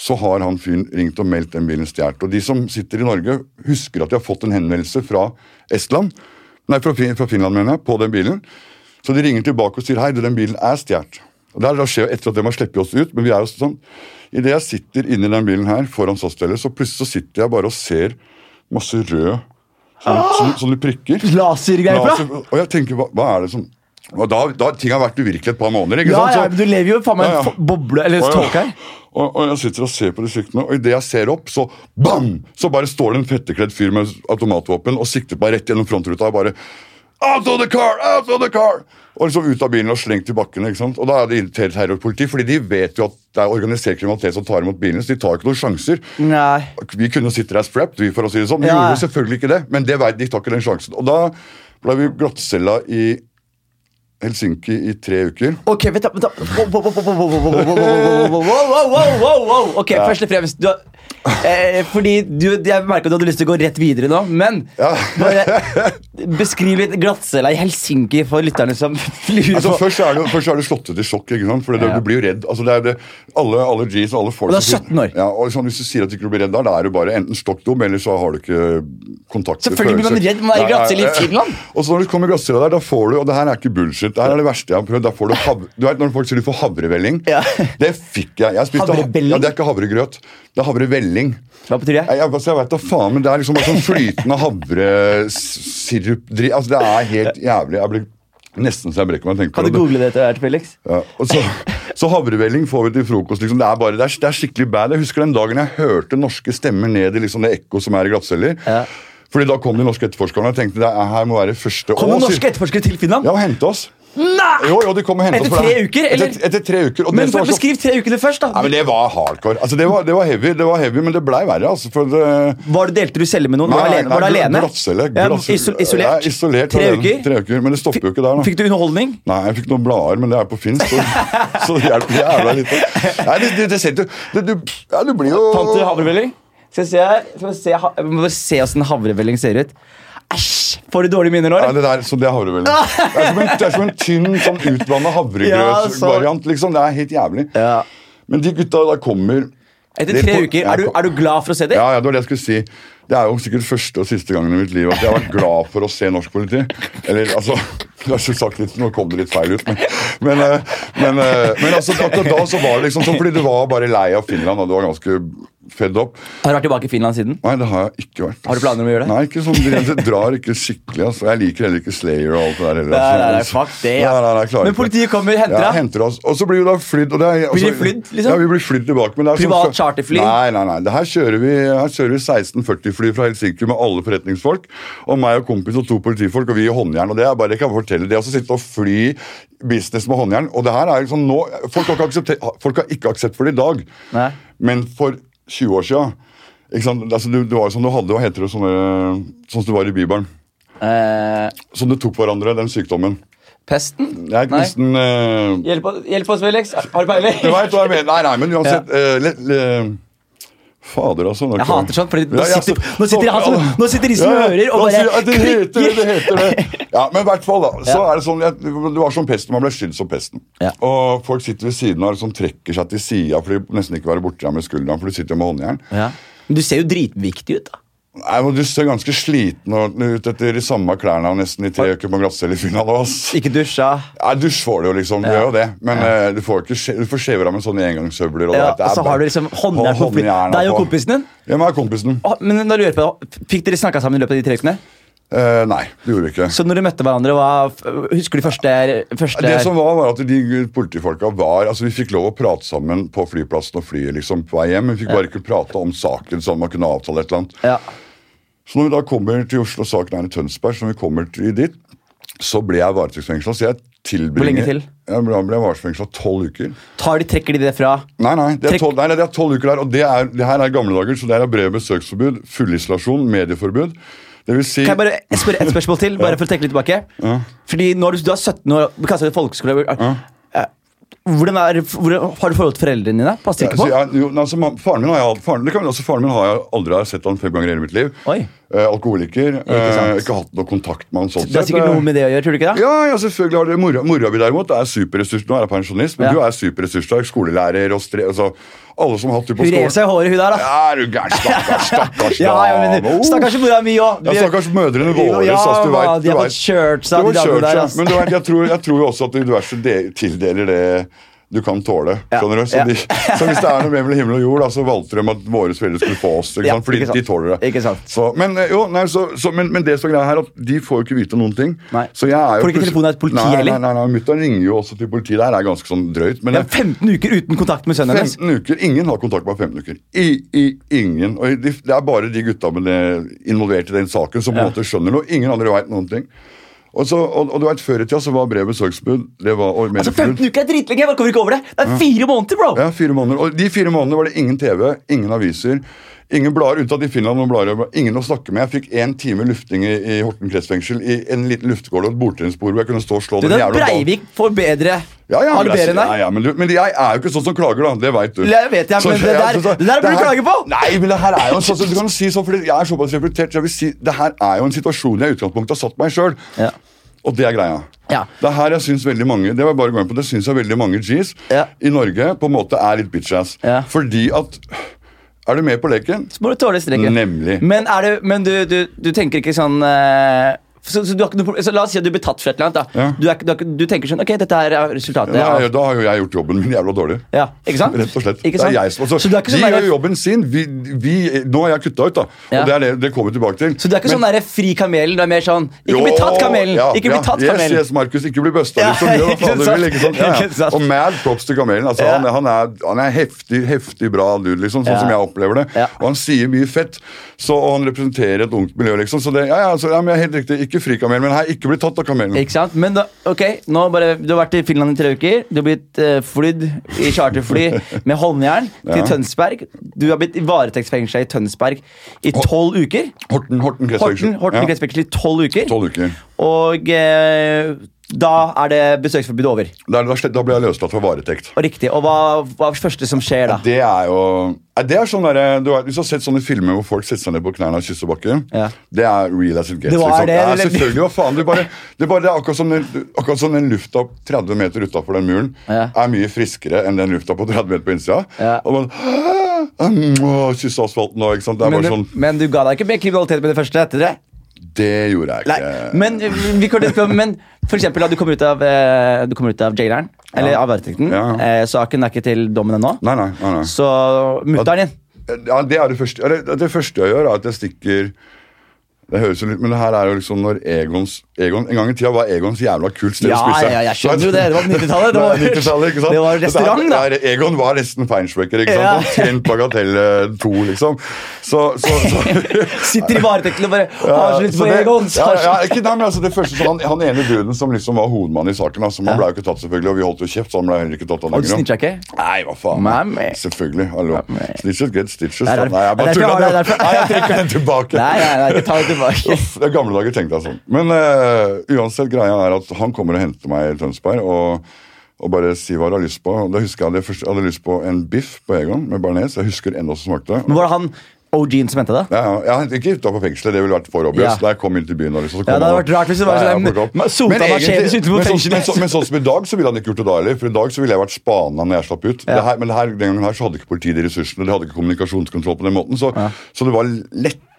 [SPEAKER 2] så har han fyren ringt og meldt den bilen stjålet. Og de som sitter i Norge, husker at de har fått en henvendelse fra Estland, nei, fra, fra Finland, mener jeg, på den bilen. Så de ringer tilbake og sier hei, den bilen er stjålet. Det her skjer etter at de har sluppet oss ut, men vi er jo sånn Idet jeg sitter inni den bilen her foran SAS-stellet, så plutselig så sitter jeg bare og ser masse rød sånne, sånne, sånne prikker.
[SPEAKER 1] Lasergreier fra?
[SPEAKER 2] Laser- Og jeg tenker, hva, hva er det som og da, da Ting har vært uvirkelig et par måneder. ikke
[SPEAKER 1] Ja,
[SPEAKER 2] sant?
[SPEAKER 1] ja,
[SPEAKER 2] Så-
[SPEAKER 1] men du lever jo faen meg i
[SPEAKER 2] Ja,
[SPEAKER 1] en
[SPEAKER 2] ja.
[SPEAKER 1] boble eller tåke her.
[SPEAKER 2] og, og jeg sitter og ser på de stykkene, og idet jeg ser opp, så bam! Så bare står det en fettekledd fyr med automatvåpen og sikter bare meg rett gjennom frontruta. og bare Out of the car! Out of the car! Og liksom ut av bilen og slengt i bakken. ikke sant? Og Da er det terrorpoliti, fordi de vet jo at det er organisert kriminalitet som tar imot bilene. Så de tar ikke noen sjanser.
[SPEAKER 1] Nei.
[SPEAKER 2] Vi kunne sitte der strapped, vi, for å si det sånn. Vi
[SPEAKER 1] Ja.
[SPEAKER 2] gjorde selvfølgelig ikke det, men det de tar ikke den sjansen. Og da ble vi glattcella i Helsinki i tre uker.
[SPEAKER 1] Ok, vent da, vent da. Wow, wow, wow, wow, wow, wow, wow, wow, wow, wow, wow, wow, wow. Ok, først og fremst du, har- eh, Fordi du, Jeg at du hadde lyst til å gå rett videre nå, men
[SPEAKER 2] Ja.
[SPEAKER 1] bare beskriv litt glattcella i Helsinki for lytterne som lurer
[SPEAKER 2] Altså,
[SPEAKER 1] på
[SPEAKER 2] først, er det, først er du slått ut i sjokk, ikke sant? for det,
[SPEAKER 1] Ja.
[SPEAKER 2] du blir jo redd. Altså, det er det, alle, alle G's og alle folk
[SPEAKER 1] Og du er 17 år.
[SPEAKER 2] Ja, og sånn, Hvis du sier at du ikke blir redd der, da er du bare enten stokk dum, eller så har du ikke kontakt
[SPEAKER 1] Selvfølgelig blir man redd man er i glattcelle i Finland.
[SPEAKER 2] Og så når du kommer i glattcella der, da får du Og det her er ikke bullshit. Det her er det verste jeg har prøvd. Da får du hav, du vet når folk sier du får havrevelling?
[SPEAKER 1] Ja.
[SPEAKER 2] Det fikk jeg. jeg spiste,
[SPEAKER 1] Havrevelling?
[SPEAKER 2] Ja, Det er ikke havregrøt. Det er havrevelling.
[SPEAKER 1] Hva betyr det?
[SPEAKER 2] Jeg, altså, jeg vet da faen, men Det er liksom bare sånn flytende havresirup Altså, Det er helt jævlig. Jeg blir nesten så jeg brekker meg
[SPEAKER 1] Kan du
[SPEAKER 2] det.
[SPEAKER 1] google det etter hvert, Felix?
[SPEAKER 2] Ja, og så, så havrevelling får vi til frokost. Liksom. Det, er bare, det, er, det er skikkelig bad. Jeg husker den dagen jeg hørte norske stemmer ned i liksom det ekko som er i glattceller.
[SPEAKER 1] Ja.
[SPEAKER 2] Fordi da kom de norske etterforskerne og tenkte det er- her må være første
[SPEAKER 1] Kom norske etterforskere til Finland?
[SPEAKER 2] Ja, og hente oss.
[SPEAKER 1] Nei!
[SPEAKER 2] Jo, jo, de kom og hentet
[SPEAKER 1] Etter tre
[SPEAKER 2] det-
[SPEAKER 1] uker, eller?
[SPEAKER 2] Etter, etter tre uker. Og
[SPEAKER 1] Men
[SPEAKER 2] det så-
[SPEAKER 1] beskriv tre ukene først, da.
[SPEAKER 2] Nei, men Det var hardcore. Altså, det, var, det var heavy, det var heavy, men det blei verre. altså, for det,
[SPEAKER 1] Var du, delte du celle med noen? Var du alene? Var du alene?
[SPEAKER 2] Glattcelle.
[SPEAKER 1] Ja, isolert?
[SPEAKER 2] Ja, isolert
[SPEAKER 1] Tre
[SPEAKER 2] alene.
[SPEAKER 1] uker?
[SPEAKER 2] Tre uker, Men det stopper jo ikke der. da.
[SPEAKER 1] Fikk du underholdning?
[SPEAKER 2] Nei, jeg fikk noen blader, men det er på finsk, så, så det hjelper jævla lite. Nei, det, det, det setter det, du, Ja, du blir jo
[SPEAKER 1] Fant du havrevelling? Skal vi se her. Skal vi se, se åssen havrevelling ser ut. Æsj! Får du dårlige minner nå?
[SPEAKER 2] Ja, det der, så det er havrevelling. Det er som en, det er som en tynn, sånn utvanna
[SPEAKER 1] Ja, så-
[SPEAKER 2] liksom. Det er helt jævlig.
[SPEAKER 1] Ja.
[SPEAKER 2] Men de gutta da kommer
[SPEAKER 1] Etter tre
[SPEAKER 2] får-
[SPEAKER 1] uker,
[SPEAKER 2] ja,
[SPEAKER 1] er du, er du glad for å se det?
[SPEAKER 2] Ja, ja, det var det jeg skulle si. Det er jo sikkert første og siste gangen i mitt liv at jeg har vært glad for å se norsk politi. Eller altså jeg har sagt litt, Nå kom det litt feil ut, men, men, eh, men, eh, men altså, akkurat da så var det liksom sånn fordi du var bare lei av Finland. og du var ganske fed up.
[SPEAKER 1] Har du vært tilbake i Finland siden?
[SPEAKER 2] Nei, det har jeg ikke vært.
[SPEAKER 1] Har du planer om å gjøre det?
[SPEAKER 2] Nei, ikke sånn, det drar ikke skikkelig. Altså. Jeg liker heller ikke Slayer og alt det der. heller,
[SPEAKER 1] Nei,
[SPEAKER 2] altså.
[SPEAKER 1] nei, nei, fuck det, ja.
[SPEAKER 2] Nei, nei, nei,
[SPEAKER 1] Men politiet kommer henter
[SPEAKER 2] ja,
[SPEAKER 1] deg?
[SPEAKER 2] henter oss. Og så blir vi da flydd. Og det er, altså,
[SPEAKER 1] blir flydd, liksom?
[SPEAKER 2] Ja, vi blir flydd tilbake. Men det er
[SPEAKER 1] Privat
[SPEAKER 2] sånn-
[SPEAKER 1] charterfly?
[SPEAKER 2] Nei, nei, nei. Det her kjører vi her kjører vi 1640-fly fra Helsinki med alle forretningsfolk. Og meg og kompis og to politifolk, og vi i håndjern. Og det er bare, jeg kan fortelle det, å sitte og fly business med håndjern. Og det her er liksom nå Folk har ikke, aksepter, folk har ikke aksept for det i dag.
[SPEAKER 1] Nei.
[SPEAKER 2] Men for 20 år ikke? Altså, du, du var jo som du hadde, hva heter det, sånne, sånn som du var i Bibelen.
[SPEAKER 1] Eh,
[SPEAKER 2] Som du tok hverandre, den sykdommen.
[SPEAKER 1] pesten? Nei.
[SPEAKER 2] nesten uh...
[SPEAKER 1] Hjelp, oss- hjelp oss, Felix. Har du peiling?
[SPEAKER 2] Du vet hva jeg mener? Nei, nei, men uansett eh, le, le, Fader, altså.
[SPEAKER 1] Jeg hater sånn, for nå
[SPEAKER 2] Ja, ja,
[SPEAKER 1] sitter-
[SPEAKER 2] så-
[SPEAKER 1] nå sitter han som-
[SPEAKER 2] så-
[SPEAKER 1] nå sitter de som
[SPEAKER 2] Ja, ja.
[SPEAKER 1] hører og bare
[SPEAKER 2] at det heter det, det heter det. Ja, men i hvert fall, da. Så
[SPEAKER 1] Ja.
[SPEAKER 2] er det sånn Du var som pesten, man ble skyldt som pesten.
[SPEAKER 1] Ja.
[SPEAKER 2] Og folk sitter ved siden av sånn trekker seg til sida for de nesten ikke være borti deg med skulderen, for du sitter jo med håndjern.
[SPEAKER 1] Ja. Men du ser jo dritviktig ut, da.
[SPEAKER 2] Nei, men Du ser ganske sliten ut etter de samme klærne nesten i tre uker på glattcelle i Finland.
[SPEAKER 1] Ikke dusja.
[SPEAKER 2] Nei, Dusj får du jo, liksom. Du
[SPEAKER 1] Ja.
[SPEAKER 2] gjør jo det. Men eh, du får ikke du får skjever av med sånne engangshøvler. Og
[SPEAKER 1] Ja,
[SPEAKER 2] det, det er
[SPEAKER 1] og så
[SPEAKER 2] bare-
[SPEAKER 1] har du liksom håndjern på Deg og kompisen din?
[SPEAKER 2] Ja, meg og kompisen.
[SPEAKER 1] Men da lurer jeg på, Fikk dere snakka sammen i løpet av de tre ukene?
[SPEAKER 2] Uh, nei, det gjorde vi ikke.
[SPEAKER 1] Så når dere møtte hverandre, hva, husker du første, første
[SPEAKER 2] Det som var, var at de politifolka var altså Vi fikk lov å prate sammen på flyplassen og flyet liksom på vei hjem. Vi fikk bare ikke prate om saken sånn man kunne avtale et eller annet.
[SPEAKER 1] Ja.
[SPEAKER 2] Så når vi da kommer til Oslo, saken er i Tønsberg, så når vi kommer til dit, så ble jeg varetektsfengsla. Så jeg tilbringer
[SPEAKER 1] Hvor lenge til?
[SPEAKER 2] Jeg ble, ble varetektsfengsla tolv uker.
[SPEAKER 1] Tar de, Trekker de det fra
[SPEAKER 2] Nei, nei, det er tolv, nei, det er 12 uker der, og det, er, det her er gamle dager, så det er brev besøksforbud, fullisolasjon, medieforbud. Det vil si
[SPEAKER 1] Kan jeg bare spørre et spørsmål til? Bare for å tenke litt tilbake Fordi når du, du er 17 år, det folkeskole eh, hvordan er, hvordan, Har du forhold til foreldrene dine? Passer ikke på?
[SPEAKER 2] jeg, jo, altså, faren min har jeg, faren, kan, altså, faren min har jeg aldri har sett han fem ganger i hele mitt liv.
[SPEAKER 1] Oi.
[SPEAKER 2] Eh, alkoholiker.
[SPEAKER 1] Ikke
[SPEAKER 2] eh, ikke hatt noe kontakt med han sånn
[SPEAKER 1] Det har sikkert noe med det å gjøre, tror du ikke det?
[SPEAKER 2] Ja, ja, selvfølgelig har det Mora, mora mi derimot er superressurs. Nå er jeg pensjonist, men
[SPEAKER 1] Ja.
[SPEAKER 2] du er superressurssterk. Skolelærer og stre... Altså, alle som har hatt det på skolen.
[SPEAKER 1] Hun rev seg i håret, hun der, da.
[SPEAKER 2] Ja, er du gæren? Stakkars, stakkars
[SPEAKER 1] Ja, ja, men, stakkars mora mi òg.
[SPEAKER 2] Ja, stakkars mødrene våre,
[SPEAKER 1] Ja,
[SPEAKER 2] ass, du vet,
[SPEAKER 1] de har fått kjørt seg, de damene der.
[SPEAKER 2] seg. Men vet, jeg, tror, jeg tror jo også at universet tildeler det du kan tåle.
[SPEAKER 1] Ja,
[SPEAKER 2] skjønner du? Så,
[SPEAKER 1] ja.
[SPEAKER 2] de, så hvis det er noe mellom himmel og jord, da, så valgte de at våre foreldre skulle få oss. Ikke
[SPEAKER 1] Ja,
[SPEAKER 2] sant? Fordi
[SPEAKER 1] ikke sant.
[SPEAKER 2] de tåler det.
[SPEAKER 1] Ikke sant.
[SPEAKER 2] Så, men, eh, jo, nei, så, så, men, men det som er greia her, at de får jo ikke vite noen ting.
[SPEAKER 1] Nei.
[SPEAKER 2] Så jeg er jo
[SPEAKER 1] Får ikke
[SPEAKER 2] plutselig-
[SPEAKER 1] telefonen av et politi
[SPEAKER 2] nei,
[SPEAKER 1] heller?
[SPEAKER 2] Nei, nei, nei, Mutter'n ringer jo også til politiet. Det er ganske sånn drøyt. Men
[SPEAKER 1] er 15 uker uten kontakt med sønnen hennes.
[SPEAKER 2] 15 uker, Ingen har kontakt med 15 uker. I, i, ingen. Og de, Det er bare de gutta med det, involvert i den saken som på en
[SPEAKER 1] Ja.
[SPEAKER 2] måte skjønner noe. Ingen andre veit noen ting. Og, så, og, og du vet, Før i tida så var brev med søksmål
[SPEAKER 1] Altså, 15 uker er dritlenge! Jeg kommer ikke over det. Det er fire måneder, bro!
[SPEAKER 2] Ja, fire måneder. Og de fire månedene var det ingen TV, ingen aviser, ingen blader, unntatt i Finland. Noen blader, ingen å snakke med. Jeg fikk én time lufting i, i Horten kretsfengsel i en liten luftegård og et bordtennisbord hvor jeg kunne stå og slå
[SPEAKER 1] Du,
[SPEAKER 2] den jævla.
[SPEAKER 1] Breivik får bedre
[SPEAKER 2] Ja, ja, men jeg- ja, ja, men, du, men jeg er jo ikke sånn som klager, da. Det veit du.
[SPEAKER 1] Det vet jeg, men det der- det der burde du klage på.
[SPEAKER 2] Nei, men det her er jo en sånn, du kan si sånn, fordi Jeg er såpass reflektert, så jeg vil si det her er jo en situasjon jeg i utgangspunktet har satt meg sjøl.
[SPEAKER 1] Ja.
[SPEAKER 2] Og det er greia.
[SPEAKER 1] Ja.
[SPEAKER 2] Det er her jeg syns veldig mange Det var bare på, det synes jeg veldig mange G's
[SPEAKER 1] Ja.
[SPEAKER 2] i Norge på en måte er litt bitch-ass. Fordi at Er du med på leken?
[SPEAKER 1] Så må du tåle streken.
[SPEAKER 2] Nemlig.
[SPEAKER 1] Men, det, men du, du, du tenker ikke sånn eh, så, så, så La oss si at du blir tatt for et eller annet. da
[SPEAKER 2] Ja.
[SPEAKER 1] du, er, du, har du tenker sånn Ok, dette her er resultatet.
[SPEAKER 2] Da,
[SPEAKER 1] av-
[SPEAKER 2] da har jo jeg gjort jobben min jævla dårlig.
[SPEAKER 1] Ja, ikke sant?
[SPEAKER 2] Rett og slett.
[SPEAKER 1] Ikke sant?
[SPEAKER 2] er jeg altså,
[SPEAKER 1] så du er ikke
[SPEAKER 2] de
[SPEAKER 1] sånn
[SPEAKER 2] gjør jo jobben sin. Vi, vi, nå har jeg kutta ut, da.
[SPEAKER 1] Ja.
[SPEAKER 2] Og det, er det, det kommer vi tilbake til.
[SPEAKER 1] så du er ikke
[SPEAKER 2] Men-
[SPEAKER 1] sånn der fri kamelen? Du er mer sånn Ikke bli tatt, kamelen!
[SPEAKER 2] ja,
[SPEAKER 1] Ikke bli tatt,
[SPEAKER 2] yes,
[SPEAKER 1] kamelen!
[SPEAKER 2] Yes, Markus, ikke bli busta.
[SPEAKER 1] Ja,
[SPEAKER 2] Liksom. ja,
[SPEAKER 1] ikke sant?
[SPEAKER 2] vil. Ikke sant? Ja, ja. Og mad props til kamelen. Altså,
[SPEAKER 1] Ja.
[SPEAKER 2] han, er- han, er, han er heftig, heftig bra dude, liksom, sånn
[SPEAKER 1] Ja.
[SPEAKER 2] som jeg opplever det.
[SPEAKER 1] Ja.
[SPEAKER 2] Og han sier mye fett. Så, og han representerer et ungt miljø, liksom. Så det, ja, ja, så, ja, men Helt riktig. Ikke kamel, men hei, ikke bli tatt av kamelen.
[SPEAKER 1] Ikke sant? Men da, ok, nå bare, Du har vært i Finland i tre uker. Du har blitt uh, flydd i charterfly med håndjern til
[SPEAKER 2] Ja.
[SPEAKER 1] Tønsberg. Du har blitt varetektsfengsla i Tønsberg i tolv uker.
[SPEAKER 2] Horten, Horten
[SPEAKER 1] Horten,
[SPEAKER 2] kretsfengsel.
[SPEAKER 1] Horten
[SPEAKER 2] Ja.
[SPEAKER 1] kretsfengsel i tolv uker.
[SPEAKER 2] Uker.
[SPEAKER 1] Og eh, da er det besøksforbudet over.
[SPEAKER 2] Da, da, ble jeg løslatt fra varetekt.
[SPEAKER 1] Og riktig. Og hva, hva er det første som skjer da?
[SPEAKER 2] Det er jo det er sånn der, du har, du har sett sånne filmer hvor folk setter seg ned på knærne og kysser bakken,
[SPEAKER 1] Ja.
[SPEAKER 2] det er real as it gets.
[SPEAKER 1] Det var
[SPEAKER 2] liksom.
[SPEAKER 1] det,
[SPEAKER 2] Ja,
[SPEAKER 1] eller?
[SPEAKER 2] selvfølgelig, hva faen. Det, bare, det, er bare, det er akkurat som den, akkurat som den lufta 30 meter utafor den muren
[SPEAKER 1] Ja.
[SPEAKER 2] er mye friskere enn den lufta på 30 meter på innsida. Og man Kysse asfalten og ikke sant. Det er
[SPEAKER 1] Men
[SPEAKER 2] bare
[SPEAKER 1] du,
[SPEAKER 2] sånn
[SPEAKER 1] men du ga deg ikke mer kriminalitet med det første? etter det?
[SPEAKER 2] Det gjorde jeg
[SPEAKER 1] Nei,
[SPEAKER 2] ikke.
[SPEAKER 1] men, vi kan litt på- men for eksempel da du kommer ut av, eh, du kommer ut av jaileren, eller
[SPEAKER 2] Ja.
[SPEAKER 1] av varetekten.
[SPEAKER 2] Ja.
[SPEAKER 1] Eh, saken er ikke til dommen ennå.
[SPEAKER 2] Nei, nei. nei, nei.
[SPEAKER 1] Så mutter'n din
[SPEAKER 2] Ja, det er det første, det, det første jeg gjør, er at jeg stikker det høres jo litt, Men det her er jo liksom når Egons Egon, En gang i tida var Egons jævla kult sted
[SPEAKER 1] Ja,
[SPEAKER 2] å spise.
[SPEAKER 1] ja, jeg skjønner jo det. Det var på 90-tallet. Det var-
[SPEAKER 2] Nei, 90-tallet, ikke sant?
[SPEAKER 1] det var restaurant, da.
[SPEAKER 2] Der, er- Egon var nesten feinschmecker.
[SPEAKER 1] Ja.
[SPEAKER 2] Omtrent bagatell eh, to, liksom. Så, så, så
[SPEAKER 1] Sitter i varetekten og bare har så lyst på Egon.
[SPEAKER 2] Ja, ja, ikke, nei, men altså det første, så han, han ene duden som liksom var hovedmann i saken, altså, man ble jo ikke tatt selvfølgelig, og vi holdt jo kjeft, så han ble heller ikke tatt av
[SPEAKER 1] ikke?
[SPEAKER 2] Nei, hva faen.
[SPEAKER 1] Mamma.
[SPEAKER 2] Selvfølgelig. hallo.
[SPEAKER 1] Mamma.
[SPEAKER 2] Stitches get stitches.
[SPEAKER 1] Derfor-
[SPEAKER 2] Nei, jeg bare
[SPEAKER 1] tulla.
[SPEAKER 2] Nei, jeg trekker den tilbake.
[SPEAKER 1] Nei, nei, nei, ta den tilbake.
[SPEAKER 2] Uff, det gamle dager tenkte jeg sånn. Men eh, uansett, greia er at han kommer og henter meg i Tønsberg og, og bare sier hva du har lyst på. Da husker jeg det først, jeg hadde lyst på en biff på Egon med bearnés. Jeg husker ennå som smakte.
[SPEAKER 1] Men var det han OG-en som hentet det?
[SPEAKER 2] Ja, ja, jeg hentet ikke utenfor fengselet, det ville vært for obvious.
[SPEAKER 1] Ja.
[SPEAKER 2] Da jeg kom inn til byen. Liksom, så
[SPEAKER 1] Ja, det hadde vært rart hvis det var sånn-. Sota
[SPEAKER 2] Men
[SPEAKER 1] Mercedes utenfor fengselet.
[SPEAKER 2] Men, så, men sånn som i dag, så ville han ikke gjort det da heller. For i dag så ville jeg vært spana når jeg slapp ut.
[SPEAKER 1] Ja.
[SPEAKER 2] Det her, men det her, den gangen her så hadde ikke politiet de ressursene, de hadde ikke kommunikasjonskontroll på den måten. Så, så det var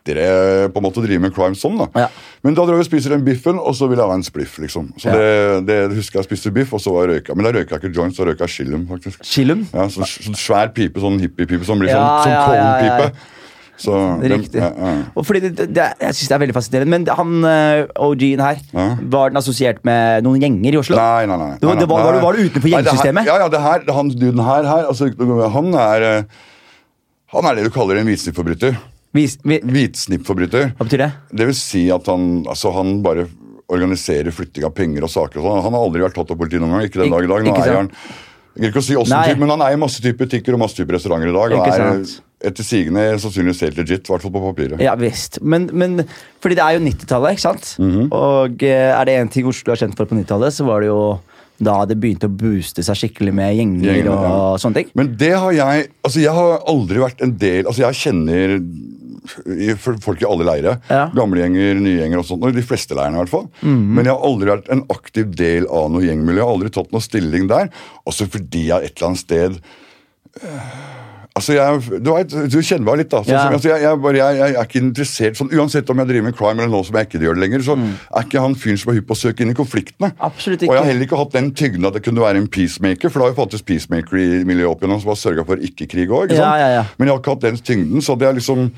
[SPEAKER 2] lettere på en måte å drive med crime sånn. da.
[SPEAKER 1] Ja.
[SPEAKER 2] Men da drar vi og spiser den biffen, og så vil jeg ha en spliff. liksom. Så
[SPEAKER 1] Ja.
[SPEAKER 2] det, det husker jeg spiste biff, og så var jeg røyka. Men da røyka jeg ikke joints, da røyka jeg chillum, faktisk.
[SPEAKER 1] Chillum?
[SPEAKER 2] Ja, så, så svær pipe, sånn hippiepipe som blir sånn, sånn
[SPEAKER 1] ja, ja.
[SPEAKER 2] cold-pipe. Så
[SPEAKER 1] Riktig.
[SPEAKER 2] ja, ja.
[SPEAKER 1] Og fordi det, det, jeg synes det er veldig fascinerende. Men han eh, OG-en her,
[SPEAKER 2] Ja.
[SPEAKER 1] var den assosiert med noen gjenger i Oslo?
[SPEAKER 2] Nei, nei, nei.
[SPEAKER 1] nei, var-
[SPEAKER 2] nei,
[SPEAKER 1] var- var du- var du utenfor gjengsystemet?
[SPEAKER 2] Ja, ja, det her, han duden her, her altså, han er eh, Han er det du kaller en hvitsnippforbryter.
[SPEAKER 1] Vis, vi,
[SPEAKER 2] Hvitsnippforbryter.
[SPEAKER 1] hva betyr det?
[SPEAKER 2] Det vil si at han, altså, han bare organiserer flytting av penger og saker. og sånn. Han har aldri vært tatt av politiet noen gang. Ikke den dag i dag. Nå eier han jeg ikke å si åssen type, men han eier masse typer butikker og masse typer restauranter i dag. Og er
[SPEAKER 1] sant.
[SPEAKER 2] etter sigende sannsynligvis helt legit, i hvert fall på papiret.
[SPEAKER 1] Ja visst. Men, men fordi det er jo 90-tallet, ikke sant?
[SPEAKER 2] Mhm.
[SPEAKER 1] Og eh, er det én ting Oslo er kjent for på 90-tallet, så var det jo da det begynte å booste seg skikkelig med gjenger
[SPEAKER 2] Gjenger,
[SPEAKER 1] og
[SPEAKER 2] ja.
[SPEAKER 1] sånne ting.
[SPEAKER 2] Men det har jeg Altså, jeg har aldri vært en del Altså, jeg kjenner for- folk i alle leire.
[SPEAKER 1] Ja.
[SPEAKER 2] Gamlegjenger, nye gjenger og sånt. og De fleste leirene, i hvert fall.
[SPEAKER 1] Mhm.
[SPEAKER 2] Men jeg har aldri vært en aktiv del av noe gjengmiljø. Jeg har aldri tatt noe stilling der. Også fordi jeg et eller annet sted Altså, jeg, du, vet, du kjenner meg litt, da. Sånn,
[SPEAKER 1] Ja.
[SPEAKER 2] som- altså, jeg, jeg, bare, jeg, er ikke interessert sånn, Uansett om jeg driver med crime eller nå som jeg ikke gjør det lenger, så er ikke han fyren som er hypp på å søke inn i konfliktene.
[SPEAKER 1] Absolutt ikke.
[SPEAKER 2] Og jeg har heller ikke hatt den tygden at det kunne være en peacemaker, for det har jo faktisk peacemaker i miljøet opp igjennom som har sørga for ikke-krig òg.
[SPEAKER 1] Ja, ja, ja.
[SPEAKER 2] Men jeg har ikke hatt den tyngden, så det er liksom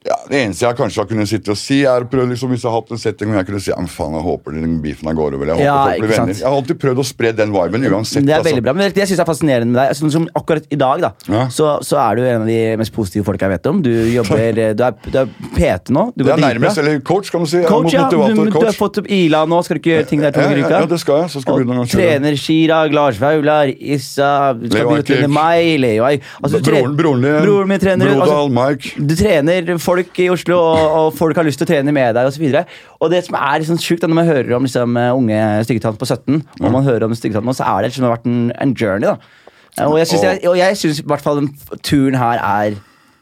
[SPEAKER 2] ja, Det eneste jeg kanskje har kunnet sitte og si, er å prøve liksom, hvis jeg har hatt en setting hvor jeg kunne si ja, men faen, jeg håper den beefen her går over. Jeg håper
[SPEAKER 1] Ja,
[SPEAKER 2] folk blir venner. Jeg har alltid prøvd å spre den viben uansett.
[SPEAKER 1] Det er
[SPEAKER 2] altså.
[SPEAKER 1] veldig bra, men det jeg synes er fascinerende med deg sånn som Akkurat i dag da
[SPEAKER 2] Ja.
[SPEAKER 1] så, så er du en av de mest positive folka jeg vet om. Du jobber, du er, du er PT nå. Du går
[SPEAKER 2] nærmest, eller coach, kan du si.
[SPEAKER 1] Coach, ja. Du, du har fått opp Ila nå. Skal du ikke gjøre ting der to ganger i uka?
[SPEAKER 2] ja, det skal jeg. Så skal
[SPEAKER 1] Og
[SPEAKER 2] begynne å
[SPEAKER 1] trener Chirag, Lars Vaular, Issa Du skal
[SPEAKER 2] Leo Ajkic.
[SPEAKER 1] meg, Leo altså,
[SPEAKER 2] Broren, broren
[SPEAKER 1] Broren min trener.
[SPEAKER 2] Brodal,
[SPEAKER 1] altså,
[SPEAKER 2] Mike.
[SPEAKER 1] du trener folk i Oslo, og, og folk har lyst til å trene med deg osv. Og, og det som er liksom sjukt, når man hører om liksom, unge styggetann på 17, og man hører om styggetanter nå, så er det liksom vært en, en journey. da Og jeg syns, jeg, og jeg syns i hvert fall den turen her er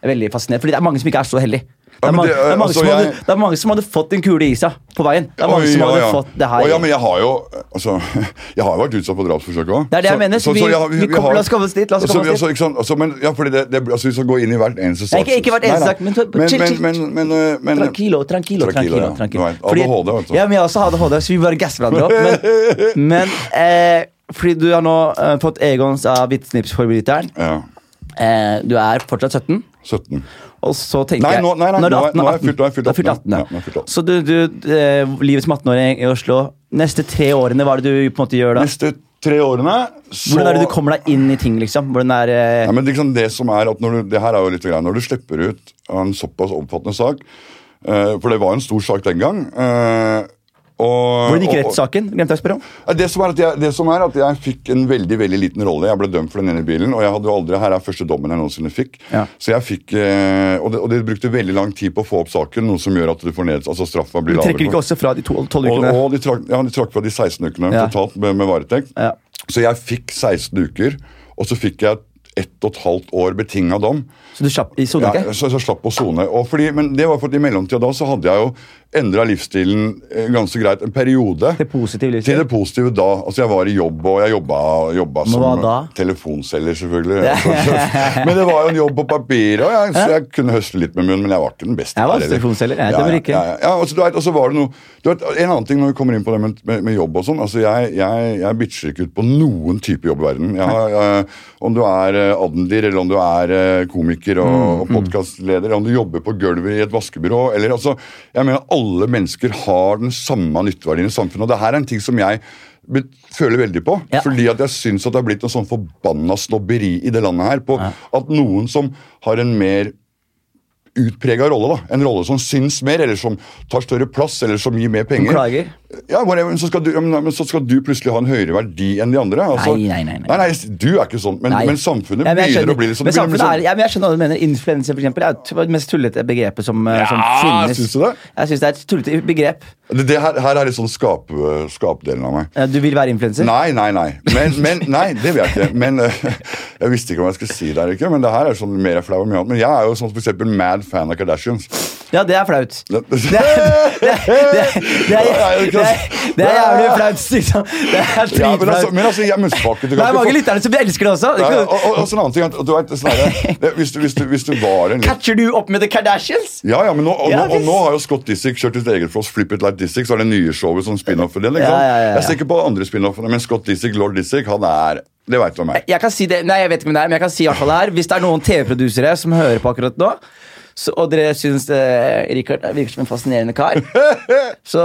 [SPEAKER 1] veldig fascinerende, fordi det er mange som ikke er så heldige. Det er, mange,
[SPEAKER 2] altså,
[SPEAKER 1] som hadde, fått en kule i seg på veien. Det er mange
[SPEAKER 2] Oi,
[SPEAKER 1] som
[SPEAKER 2] ja,
[SPEAKER 1] hadde
[SPEAKER 2] ja.
[SPEAKER 1] fått det her.
[SPEAKER 2] Oi, ja, men jeg har jo altså, Jeg har jo vært utsatt for drapsforsøk òg.
[SPEAKER 1] Det er det jeg mener, så vi- vi kommer- la oss komme oss dit, la oss komme oss dit.
[SPEAKER 2] Altså? Altså, men, ja, fordi det, det, altså, Vi skal gå inn i hvert eneste sak.
[SPEAKER 1] ikke- ikke hvert eneste sak, men-
[SPEAKER 2] men, men, men,
[SPEAKER 1] Tranquilo, tranquilo, tranquilo.
[SPEAKER 2] Tranquilo, ADHD, altså.
[SPEAKER 1] ja, men jeg også har ADHD, så vi bare gasser hverandre opp. Men, men eh, fordi du har nå eh, fått Egons av Hvitsnipsforbryteren.
[SPEAKER 2] Ja.
[SPEAKER 1] Eh, du er fortsatt 17.
[SPEAKER 2] 17.
[SPEAKER 1] Og så tenker
[SPEAKER 2] Nei, nå- nei, nei,
[SPEAKER 1] Nå du
[SPEAKER 2] nå
[SPEAKER 1] 18,
[SPEAKER 2] jeg
[SPEAKER 1] 18.
[SPEAKER 2] nå er jeg fylt
[SPEAKER 1] Du er fylt
[SPEAKER 2] 18,
[SPEAKER 1] 18, ja.
[SPEAKER 2] ja, nå er jeg fylt 18.
[SPEAKER 1] Så du, du eh, livet som 18-åring i Oslo Neste tre årene, hva er det du på en måte gjør da?
[SPEAKER 2] Neste tre årene så
[SPEAKER 1] Hvordan er det du kommer deg inn i ting, liksom? Hvordan er eh,
[SPEAKER 2] Nei, men liksom det som er at når du, det her er jo litt greia, når du slipper ut en såpass omfattende sak eh, For det var en stor sak den gang. eh, og,
[SPEAKER 1] Hvordan gikk
[SPEAKER 2] og-
[SPEAKER 1] rettssaken? Glemte jeg å spørre om.
[SPEAKER 2] Det som, jeg, det som er at jeg fikk en veldig veldig liten rolle. Jeg ble dømt for den ene bilen, og jeg hadde jo aldri, her er første dommen jeg noensinne fikk.
[SPEAKER 1] Ja.
[SPEAKER 2] Så jeg fikk, eh, og, det, og det brukte veldig lang tid på å få opp saken, noe som gjør at du får ned, altså straffa blir lavere.
[SPEAKER 1] Du trekker ikke også fra de to- tolv ukene?
[SPEAKER 2] og de, trakk, ja, de trakk fra de 16 ukene
[SPEAKER 1] Ja.
[SPEAKER 2] totalt med, med varetekt.
[SPEAKER 1] Ja.
[SPEAKER 2] Så jeg fikk 16 uker, og så fikk jeg ett og et halvt år betinga dom.
[SPEAKER 1] Så du slapp i sone
[SPEAKER 2] Ja, så, så slapp å sone. Og fordi, men det var for at i mellomtida da så hadde jeg jo endra livsstilen eh, ganske greit en periode.
[SPEAKER 1] Det positive livsstil.
[SPEAKER 2] Til det positive da. Altså Jeg var i jobb, og jeg jobba, jobba som telefonselger, selvfølgelig. men det var jo en jobb på papiret, og jeg, så jeg kunne høste litt med munnen, men jeg var ikke den beste.
[SPEAKER 1] Jeg var
[SPEAKER 2] der,
[SPEAKER 1] telefonselger, jeg,
[SPEAKER 2] Ja, ja,
[SPEAKER 1] ikke.
[SPEAKER 2] Ja, ja. altså, du vet, og så var det noe du vet, En annen ting når vi kommer inn på det med, med, med jobb og sånn. altså Jeg, jeg, jeg bitcher ikke ut på noen type jobb i verden. Jeg jeg, om du er eh, admdir, eller om du er eh, komiker og,
[SPEAKER 1] Mm,
[SPEAKER 2] og podkastleder, eller om du jobber på gulvet i et vaskebyrå eller altså, Jeg mener alle mennesker har den samme nytteverdien i samfunnet. og det her er en ting som jeg føler veldig på.
[SPEAKER 1] Ja.
[SPEAKER 2] Fordi at jeg syns det har blitt en sånn forbanna snobberi i det landet her på at noen som har en mer utprega rolle, da. En rolle som syns mer, eller som tar større plass, eller som gir mer penger.
[SPEAKER 1] Klager.
[SPEAKER 2] Ja, whatever, men så, du, men, så skal du plutselig ha en høyere verdi enn de andre. Altså,
[SPEAKER 1] Nei, nei, nei, nei.
[SPEAKER 2] nei, Du er ikke sånn, men, men samfunnet
[SPEAKER 1] Ja, men
[SPEAKER 2] begynner å bli litt sånn.
[SPEAKER 1] Men samfunnet er, ja, men jeg skjønner hva du mener. Influenser for eksempel, er det mest tullete begrepet som, ja, som finnes.
[SPEAKER 2] syns du det?
[SPEAKER 1] Jeg syns det er et tullete begrep.
[SPEAKER 2] det, det her, her er litt sånn skap, skapdelen av meg.
[SPEAKER 1] Eh, Du vil være influenser?
[SPEAKER 2] Nei, nei, nei. Men, men, nei, det vil jeg ikke. Men eh, Jeg visste ikke om jeg skulle si det eller ikke, men det her er sånn mer flau enn mye annet. Men jeg er jo sånn for eksempel mad fan av Kardashians.
[SPEAKER 1] Ja, det er flaut.
[SPEAKER 2] Det,
[SPEAKER 1] Det er, det, er- det, er- det, er, det, er, det er jævlig flaut, liksom. Det er
[SPEAKER 2] ja, men, altså, men altså, jeg mønnspakke
[SPEAKER 1] Det er mange lytterne som elsker det også.
[SPEAKER 2] ja, ja, og, og, og så en annen ting du vet, snarere, det- hvis, du, hvis, du, hvis du var en litt
[SPEAKER 1] Catcher du opp med The Kardashians?
[SPEAKER 2] ja, ja, men nå, og,
[SPEAKER 1] Ja,
[SPEAKER 2] og nå har jo Scott Disick kjørt sitt eget for oss. Flip It Like Disick, så er det nye showet som spin-off for den.
[SPEAKER 1] Liksom.
[SPEAKER 2] Jeg ser ikke på andre spin-offene, men Scott Disick, lord Disick, han er Det veit du om meg.
[SPEAKER 1] Jeg kan si det, nei, jeg vet ikke om det er, men jeg kan si i hvert fall det her Hvis det er noen TV-produsere som hører på akkurat nå, så, og dere syns eh, Richard virker som en fascinerende kar, så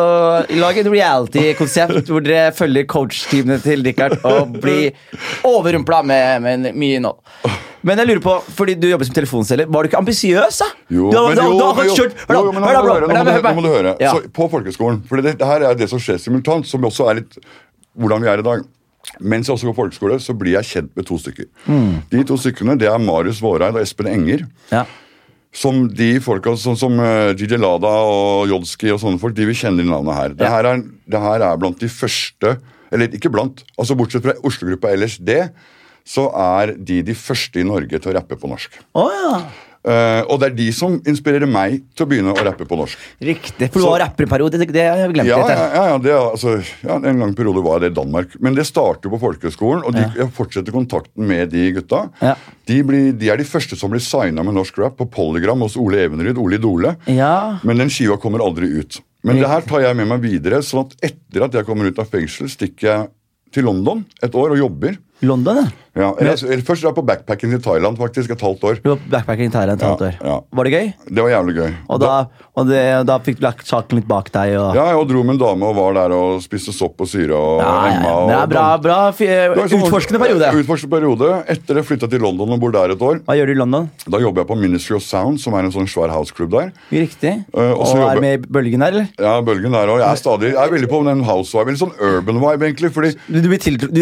[SPEAKER 1] lag et reality-konsept hvor dere følger coach-teamene til Richard og blir overrumpla med, med mye innhold. Men jeg lurer på, fordi du jobber som telefonselger, var du ikke ambisiøs, da?
[SPEAKER 2] Jo,
[SPEAKER 1] du,
[SPEAKER 2] men
[SPEAKER 1] du,
[SPEAKER 2] jo,
[SPEAKER 1] du
[SPEAKER 2] jo,
[SPEAKER 1] kjørt da,
[SPEAKER 2] jo, men nå må du høre, nå må du- nå må du høre.
[SPEAKER 1] Ja.
[SPEAKER 2] Så På folkeskolen, for det, det her er det som skjer simultant, som også er litt hvordan vi er i dag. Mens jeg også går på folkeskole, så blir jeg kjent med to stykker.
[SPEAKER 1] Mm.
[SPEAKER 2] De to stykkene det er Marius Våreid og Espen Enger.
[SPEAKER 1] Ja.
[SPEAKER 2] Som de folka som, som uh, Gigi Lada og Jodski og sånne folk, de vil kjenne de navnene her. Det her, er, det her er blant de første Eller ikke blant, altså bortsett fra Oslo-gruppa LSD, så er de de første i Norge til å rappe på norsk.
[SPEAKER 1] Oh, ja.
[SPEAKER 2] Eh, og det er de som inspirerer meg til å begynne å rappe på norsk.
[SPEAKER 1] Riktig. For du
[SPEAKER 2] har
[SPEAKER 1] var rapper en periode. Det, det har jeg glemt
[SPEAKER 2] Ja,
[SPEAKER 1] litt.
[SPEAKER 2] ja, ja, ja, det, altså, ja, En lang periode var det i Danmark. Men det starter på folkehøgskolen, og de, jeg fortsetter kontakten med de gutta.
[SPEAKER 1] Ja.
[SPEAKER 2] De, blir, de er de første som blir signa med norsk rap på Polygram hos Ole Evenryd, Ole Idole.
[SPEAKER 1] Ja.
[SPEAKER 2] Men den skiva kommer aldri ut. Men det her tar jeg med meg videre, sånn at etter at jeg kommer ut av fengsel, stikker jeg til London et år og jobber.
[SPEAKER 1] London, ja.
[SPEAKER 2] Ja, eller, eller Først var jeg på backpacking i Thailand faktisk et halvt år.
[SPEAKER 1] Du var på backpacking i Thailand et halvt
[SPEAKER 2] Ja,
[SPEAKER 1] år.
[SPEAKER 2] ja.
[SPEAKER 1] Var det gøy?
[SPEAKER 2] Det var jævlig gøy.
[SPEAKER 1] Og da, og det, da fikk du lagt saken litt bak deg? Og,
[SPEAKER 2] Ja, jeg dro med en dame og var der og spiste sopp og syre og Emma.
[SPEAKER 1] ja. det er bra, bra
[SPEAKER 2] Det sånn-
[SPEAKER 1] utforskende periode.
[SPEAKER 2] Utforskende periode. Etter jeg flytta til London og bor der et år,
[SPEAKER 1] Hva gjør du i London?
[SPEAKER 2] da jobber jeg på Ministry of Sound, som er en sånn svær houseklubb der.
[SPEAKER 1] Riktig.
[SPEAKER 2] Uh, og
[SPEAKER 1] og
[SPEAKER 2] jobber-
[SPEAKER 1] er med bølgen der, eller?
[SPEAKER 2] Ja, bølgen der òg. Jeg er stadig, jeg er veldig på den house-vibe. Litt sånn urban vibe, egentlig. fordi
[SPEAKER 1] Du, du, du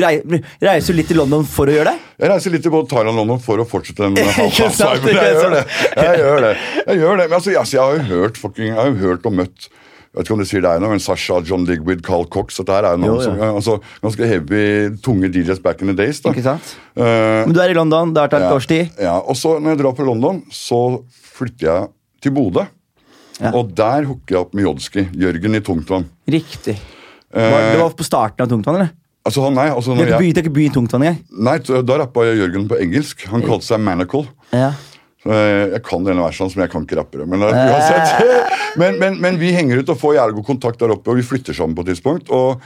[SPEAKER 1] reiser jo litt til London for å gjøre det?
[SPEAKER 2] jeg reiser litt til og London for å fortsette den
[SPEAKER 1] ikke
[SPEAKER 2] Jeg gjør det. Jeg gjør det. Jeg gjør det. Men altså, altså, jeg har jo hørt fucking, jeg har jo hørt og møtt jeg vet ikke om det sier deg noe, men Sasha, John Digweed, Carl Cox Dette her er noen
[SPEAKER 1] Jo, ja.
[SPEAKER 2] som altså, ganske heavy, tunge DJs back in the days. da.
[SPEAKER 1] Ikke sant?
[SPEAKER 2] Uh,
[SPEAKER 1] Men du er i London, det har tatt et
[SPEAKER 2] ja,
[SPEAKER 1] års tid.
[SPEAKER 2] ja, og så når jeg drar fra London, så flytter jeg til Bodø.
[SPEAKER 1] Ja.
[SPEAKER 2] Og der hooker jeg opp med Jodski. Jørgen i Tungtvann.
[SPEAKER 1] Riktig. Uh, det var på starten av Tungtvann, eller?
[SPEAKER 2] Altså, nei, altså,
[SPEAKER 1] det,
[SPEAKER 2] når
[SPEAKER 1] ikke begynt- du har ikke engang?
[SPEAKER 2] nei, da rappa Jørgen på engelsk. Han kalte seg Manacle.
[SPEAKER 1] Ja.
[SPEAKER 2] Jeg jeg kan denne versen, men jeg kan ikke rappere. Men, uh, men, men, men vi henger ut og får jævlig god kontakt der oppe, og vi flytter sammen på et tidspunkt. Og,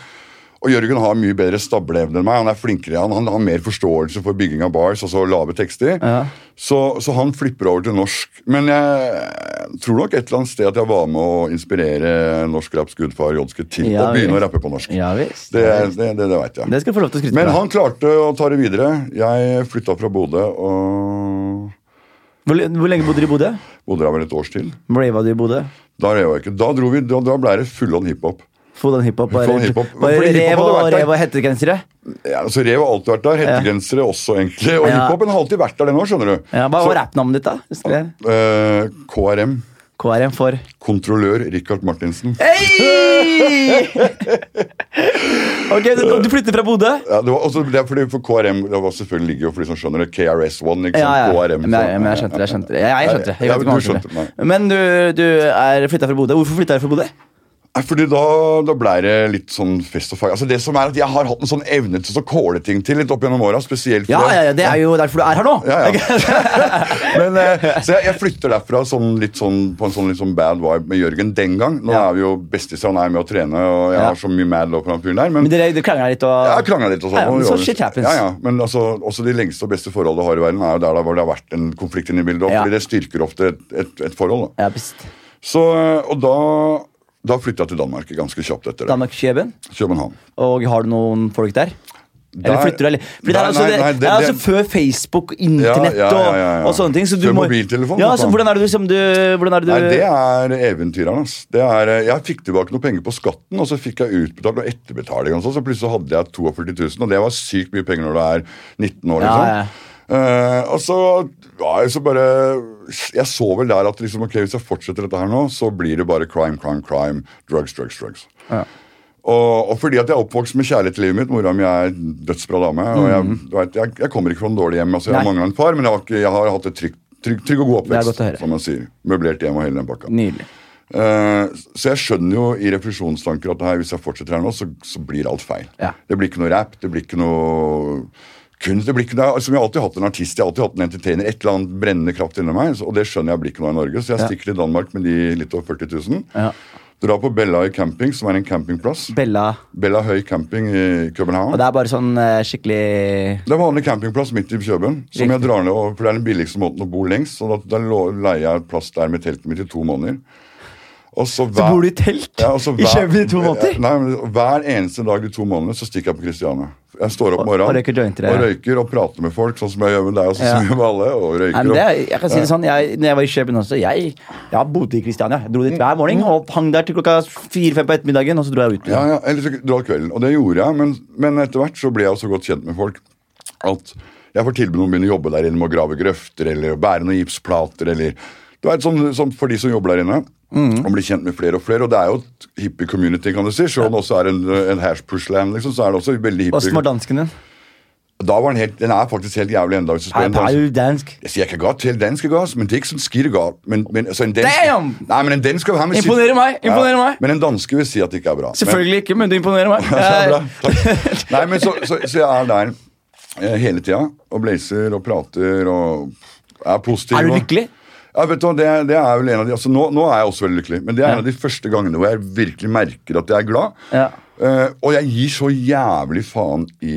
[SPEAKER 2] og Jørgen har mye bedre stableevne enn meg. Han er flinkere, han, han har mer forståelse for bygging av bars, altså lave tekster.
[SPEAKER 1] Ja.
[SPEAKER 2] Så, så han flipper over til norsk. Men jeg tror nok et eller annet sted at jeg var med å inspirere norsk raps gudfar Jodske til
[SPEAKER 1] Ja,
[SPEAKER 2] å begynne å rappe på norsk.
[SPEAKER 1] Ja visst.
[SPEAKER 2] Det, det, det, det veit jeg.
[SPEAKER 1] Det skal få lov til å skryte
[SPEAKER 2] Men han klarte å ta det videre. Jeg flytta fra Bodø og
[SPEAKER 1] Hvor, hvor lenge bodde du i Bodø?
[SPEAKER 2] bodde der vel et års til.
[SPEAKER 1] Rava du i Bodø?
[SPEAKER 2] Da, rev jeg ikke. da, vi, da, da ble det full on hiphop.
[SPEAKER 1] Full den hiphop? Bare,
[SPEAKER 2] hiphop.
[SPEAKER 1] bare rev og rev og hettegensere?
[SPEAKER 2] Ja, altså Rev har alltid vært der. Hettegensere også, egentlig. Og
[SPEAKER 1] Ja.
[SPEAKER 2] hiphopen har alltid vært der, den òg, skjønner du.
[SPEAKER 1] Ja, hva var rappnavnet ditt, da?
[SPEAKER 2] Eh, KRM.
[SPEAKER 1] KRM for
[SPEAKER 2] Kontrollør Richard Martinsen.
[SPEAKER 1] Hey! Ok, du, du flytter fra Bodø?
[SPEAKER 2] Ja, det, var også, det er fordi for KRM det var selvfølgelig ligger jo for de som skjønner det, KRS1. ikke sant?
[SPEAKER 1] Ja, ja.
[SPEAKER 2] KRM.
[SPEAKER 1] Men, jeg, men jeg skjønte det. Jeg skjønte det. Jeg, jeg skjønte det. Jeg
[SPEAKER 2] Ja,
[SPEAKER 1] ikke hva
[SPEAKER 2] du skjønte,
[SPEAKER 1] skjønte. Men du, du er flytta fra Bodø. Hvorfor flytta du fra Bodø?
[SPEAKER 2] Fordi da, da ble det litt sånn fest og fag. Altså det som er at Jeg har hatt en sånn evne til å kåle ting til litt opp gjennom åra. Spesielt
[SPEAKER 1] Ja, ja, ja, det er jo derfor du er her nå.
[SPEAKER 2] Ja, ja. Men, eh, så jeg, jeg flytter derfra sånn, litt sånn, på en sånn litt sånn bad vibe med Jørgen den gang. Nå
[SPEAKER 1] Ja.
[SPEAKER 2] er vi jo bestiser, han er med å trene, og jeg
[SPEAKER 1] Ja.
[SPEAKER 2] har så mye mad love på den fyren der. Men,
[SPEAKER 1] Men dere, dere krangla litt og
[SPEAKER 2] har krangla litt og sånn.
[SPEAKER 1] Ja, men så shit happens.
[SPEAKER 2] Ja, ja. Men altså, også de lengste og beste forholdene du har i verden, er jo der hvor det har vært en konflikt inne i bildet.
[SPEAKER 1] Ja.
[SPEAKER 2] Fordi det styrker ofte et, et, et forhold. Da.
[SPEAKER 1] Ja, best.
[SPEAKER 2] Så, og da, da flytta jeg til Danmark ganske kjapt etter det.
[SPEAKER 1] Danmark-Kjøben.
[SPEAKER 2] København.
[SPEAKER 1] Og har du noen folk der? Eller flytter du eller? Fordi det er altså,
[SPEAKER 2] nei, nei,
[SPEAKER 1] det
[SPEAKER 2] det-
[SPEAKER 1] er altså før Facebook, internett
[SPEAKER 2] Ja, ja, ja.
[SPEAKER 1] Og, og sånne ting. Så du
[SPEAKER 2] Før mobiltelefon,
[SPEAKER 1] Ja, så hvordan er det du, som du er det du
[SPEAKER 2] Nei, det er eventyreren. Det er, eh, jeg fikk tilbake noe penger på skatten, og så fikk jeg utbetalt noe etterbetaling. Og så, så plutselig hadde jeg 42 000, og det var sykt mye penger når du er 19 år. Liksom.
[SPEAKER 1] ja.
[SPEAKER 2] Eh, og så, ja, så bare Jeg så vel der at liksom, ok, hvis jeg fortsetter dette her nå, så blir det bare crime, crime, crime, drugs, drugs, drugs.
[SPEAKER 1] Ja.
[SPEAKER 2] Og, og fordi at jeg er oppvokst med kjærlighet til livet mitt. Mora mi er dødsbra dame. og jeg, du vet, jeg, jeg kommer ikke fra en dårlig hjem. altså Jeg
[SPEAKER 1] Mhm. Nei.
[SPEAKER 2] mangla en far, men jeg har, ikke, jeg har hatt et trygg, trygg, trygg og god oppvekst. som man sier. Møblert hjem og hele den pakka.
[SPEAKER 1] Nydelig.
[SPEAKER 2] Uh, så jeg skjønner jo i refleksjonstanker at det her, hvis jeg fortsetter her nå, så, så blir alt feil.
[SPEAKER 1] Ja.
[SPEAKER 2] Det blir ikke noe rap, det blir ikke noe kunst. ikke noe, altså, Jeg har alltid hatt en artist, jeg har alltid hatt en entertainer. Et eller annet brennende kraft inni meg, og det skjønner jeg blir ikke noe i Norge. Så jeg stikker til Danmark med de litt over 40 000.
[SPEAKER 1] Ja.
[SPEAKER 2] Drar på Bellahøy camping, som er en campingplass.
[SPEAKER 1] Bella.
[SPEAKER 2] Bellahøy camping i København.
[SPEAKER 1] Og det er bare sånn eh, skikkelig
[SPEAKER 2] Det er vanlig campingplass midt i København. Som jeg drar ned, for Det er den billigste måten å bo lengst. Så da, da leier jeg plass der med teltet mitt i to måneder. Så,
[SPEAKER 1] Så bor du i telt
[SPEAKER 2] Ja, hver,
[SPEAKER 1] i Kjøben i to måneder?
[SPEAKER 2] Nei, men Hver eneste dag de to månedene så stikker jeg på Christiania. Jeg står opp om morgenen
[SPEAKER 1] Og røyker jointer,
[SPEAKER 2] og røyker og prater med folk, sånn som jeg gjør med deg og sånn
[SPEAKER 1] Ja.
[SPEAKER 2] som jeg gjør med alle. og røyker.
[SPEAKER 1] Nei, det, er- jeg kan si det sånn, jeg, når jeg var i Kjøben også Jeg, jeg bodde i Kristiania. Jeg dro dit hver morgen og hang der til klokka fire-fem på ettermiddagen. Og så dro jeg ut.
[SPEAKER 2] Ja, ja, eller så dra kvelden. Og det gjorde jeg, men, men etter hvert så ble jeg så godt kjent med folk at jeg får tilbud om å begynne å jobbe der inne med å grave grøfter eller å bære noen gipsplater eller du vet, sånn, sånn For de som jobber der inne. Og blir kjent med flere og flere. Og det er jo et hippie-community, kan du si. Selv om det også er en, en hashpush-land, liksom, så er det også veldig hippie.
[SPEAKER 1] Åssen var dansken din?
[SPEAKER 2] Da var Den helt, den er faktisk helt jævlig du spør
[SPEAKER 1] Jeg er
[SPEAKER 2] sier ikke godt til dansk, gass, men det er ikke sånn skirregalt. Men, men, så en dansk,
[SPEAKER 1] Damn!
[SPEAKER 2] Nei, men en dansk
[SPEAKER 1] Imponerer meg, imponerer meg.
[SPEAKER 2] Men en danske vil si at det ikke er bra. Men-
[SPEAKER 1] Selvfølgelig ikke, men det imponerer meg.
[SPEAKER 2] ja, bra. Nei, men så, så, så jeg er der eh, hele tida og blazer og prater og er positiv.
[SPEAKER 1] Er du
[SPEAKER 2] og-
[SPEAKER 1] lykkelig?
[SPEAKER 2] Ja, vet du, det, det er vel en av de, altså nå, nå er jeg også veldig lykkelig, men det er
[SPEAKER 1] Ja.
[SPEAKER 2] en av de første gangene hvor jeg virkelig merker at jeg er glad.
[SPEAKER 1] Ja.
[SPEAKER 2] Uh, og jeg gir så jævlig faen i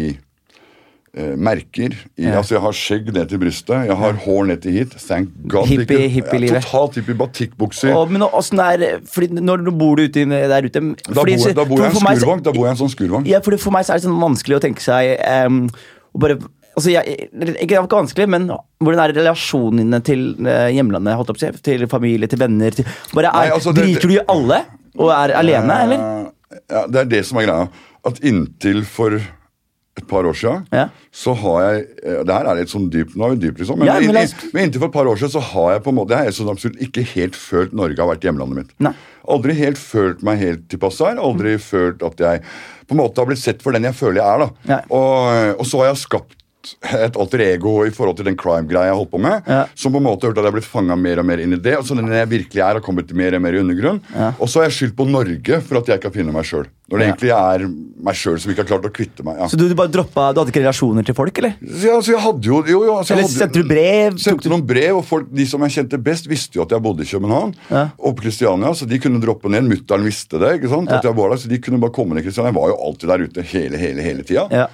[SPEAKER 2] uh, merker. I,
[SPEAKER 1] Ja.
[SPEAKER 2] Altså Jeg har skjegg ned til brystet, jeg har hår ned til hit. Thank God.
[SPEAKER 1] Hippie-
[SPEAKER 2] ikke-
[SPEAKER 1] Jeg
[SPEAKER 2] er Totalt hippie batikkbukser.
[SPEAKER 1] Og, men åssen er fordi Når du bor ute der ute
[SPEAKER 2] Da bor, jeg, da bor jeg en skurvogn. Da bor jeg en sånn skurvogn.
[SPEAKER 1] Ja, for, for meg så er det sånn vanskelig å tenke seg um, å bare Altså, jeg, ikke, vanskelig, men hvordan er relasjonene til eh, hjemlandet? Holdt opp, til, familie, til venner? Til, bare er,
[SPEAKER 2] Nei, altså, det-
[SPEAKER 1] driter du i alle og er alene, eller?
[SPEAKER 2] Eh, Ja, Det er det som er greia. At inntil for et par år siden
[SPEAKER 1] Ja.
[SPEAKER 2] så har jeg eh, Det her er litt sånn dypt, nå er vi dypt, liksom. Men,
[SPEAKER 1] Ja, men
[SPEAKER 2] inn- inn- men inntil for et par år siden så har jeg på en måte Jeg har sånn absolutt ikke helt følt Norge har vært hjemlandet mitt.
[SPEAKER 1] Nei.
[SPEAKER 2] Aldri helt følt meg helt tilpassa her. Aldri følt at jeg på en måte har blitt sett for den jeg føler jeg er. da.
[SPEAKER 1] Ja.
[SPEAKER 2] Og, og så har jeg skapt et alter ego i forhold til den crime-greia jeg holdt på med.
[SPEAKER 1] Ja.
[SPEAKER 2] Som på en måte gjort at jeg har blitt fanga mer og mer inn i det. Og så den jeg virkelig er, har kommet mer og mer i undergrunn.
[SPEAKER 1] Ja.
[SPEAKER 2] Og så har jeg skyldt på Norge for at jeg ikke har funnet meg sjøl. Når det
[SPEAKER 1] Ja.
[SPEAKER 2] egentlig er meg sjøl som ikke har klart å kvitte meg. Ja.
[SPEAKER 1] Så du, du bare droppa Du hadde ikke relasjoner til folk, eller?
[SPEAKER 2] Så jeg, altså, jeg hadde jo, jo, jo altså,
[SPEAKER 1] Eller sendte du brev?
[SPEAKER 2] Sendte noen brev, og folk, De som jeg kjente best, visste jo at jeg bodde i København.
[SPEAKER 1] Ja.
[SPEAKER 2] Og på Kristiania, så de kunne droppe ned. Mutter'n visste det. ikke sant, at jeg var der, Så de kunne bare komme ned Kristiania. Jeg var jo alltid der ute hele hele, hele tida.
[SPEAKER 1] Ja.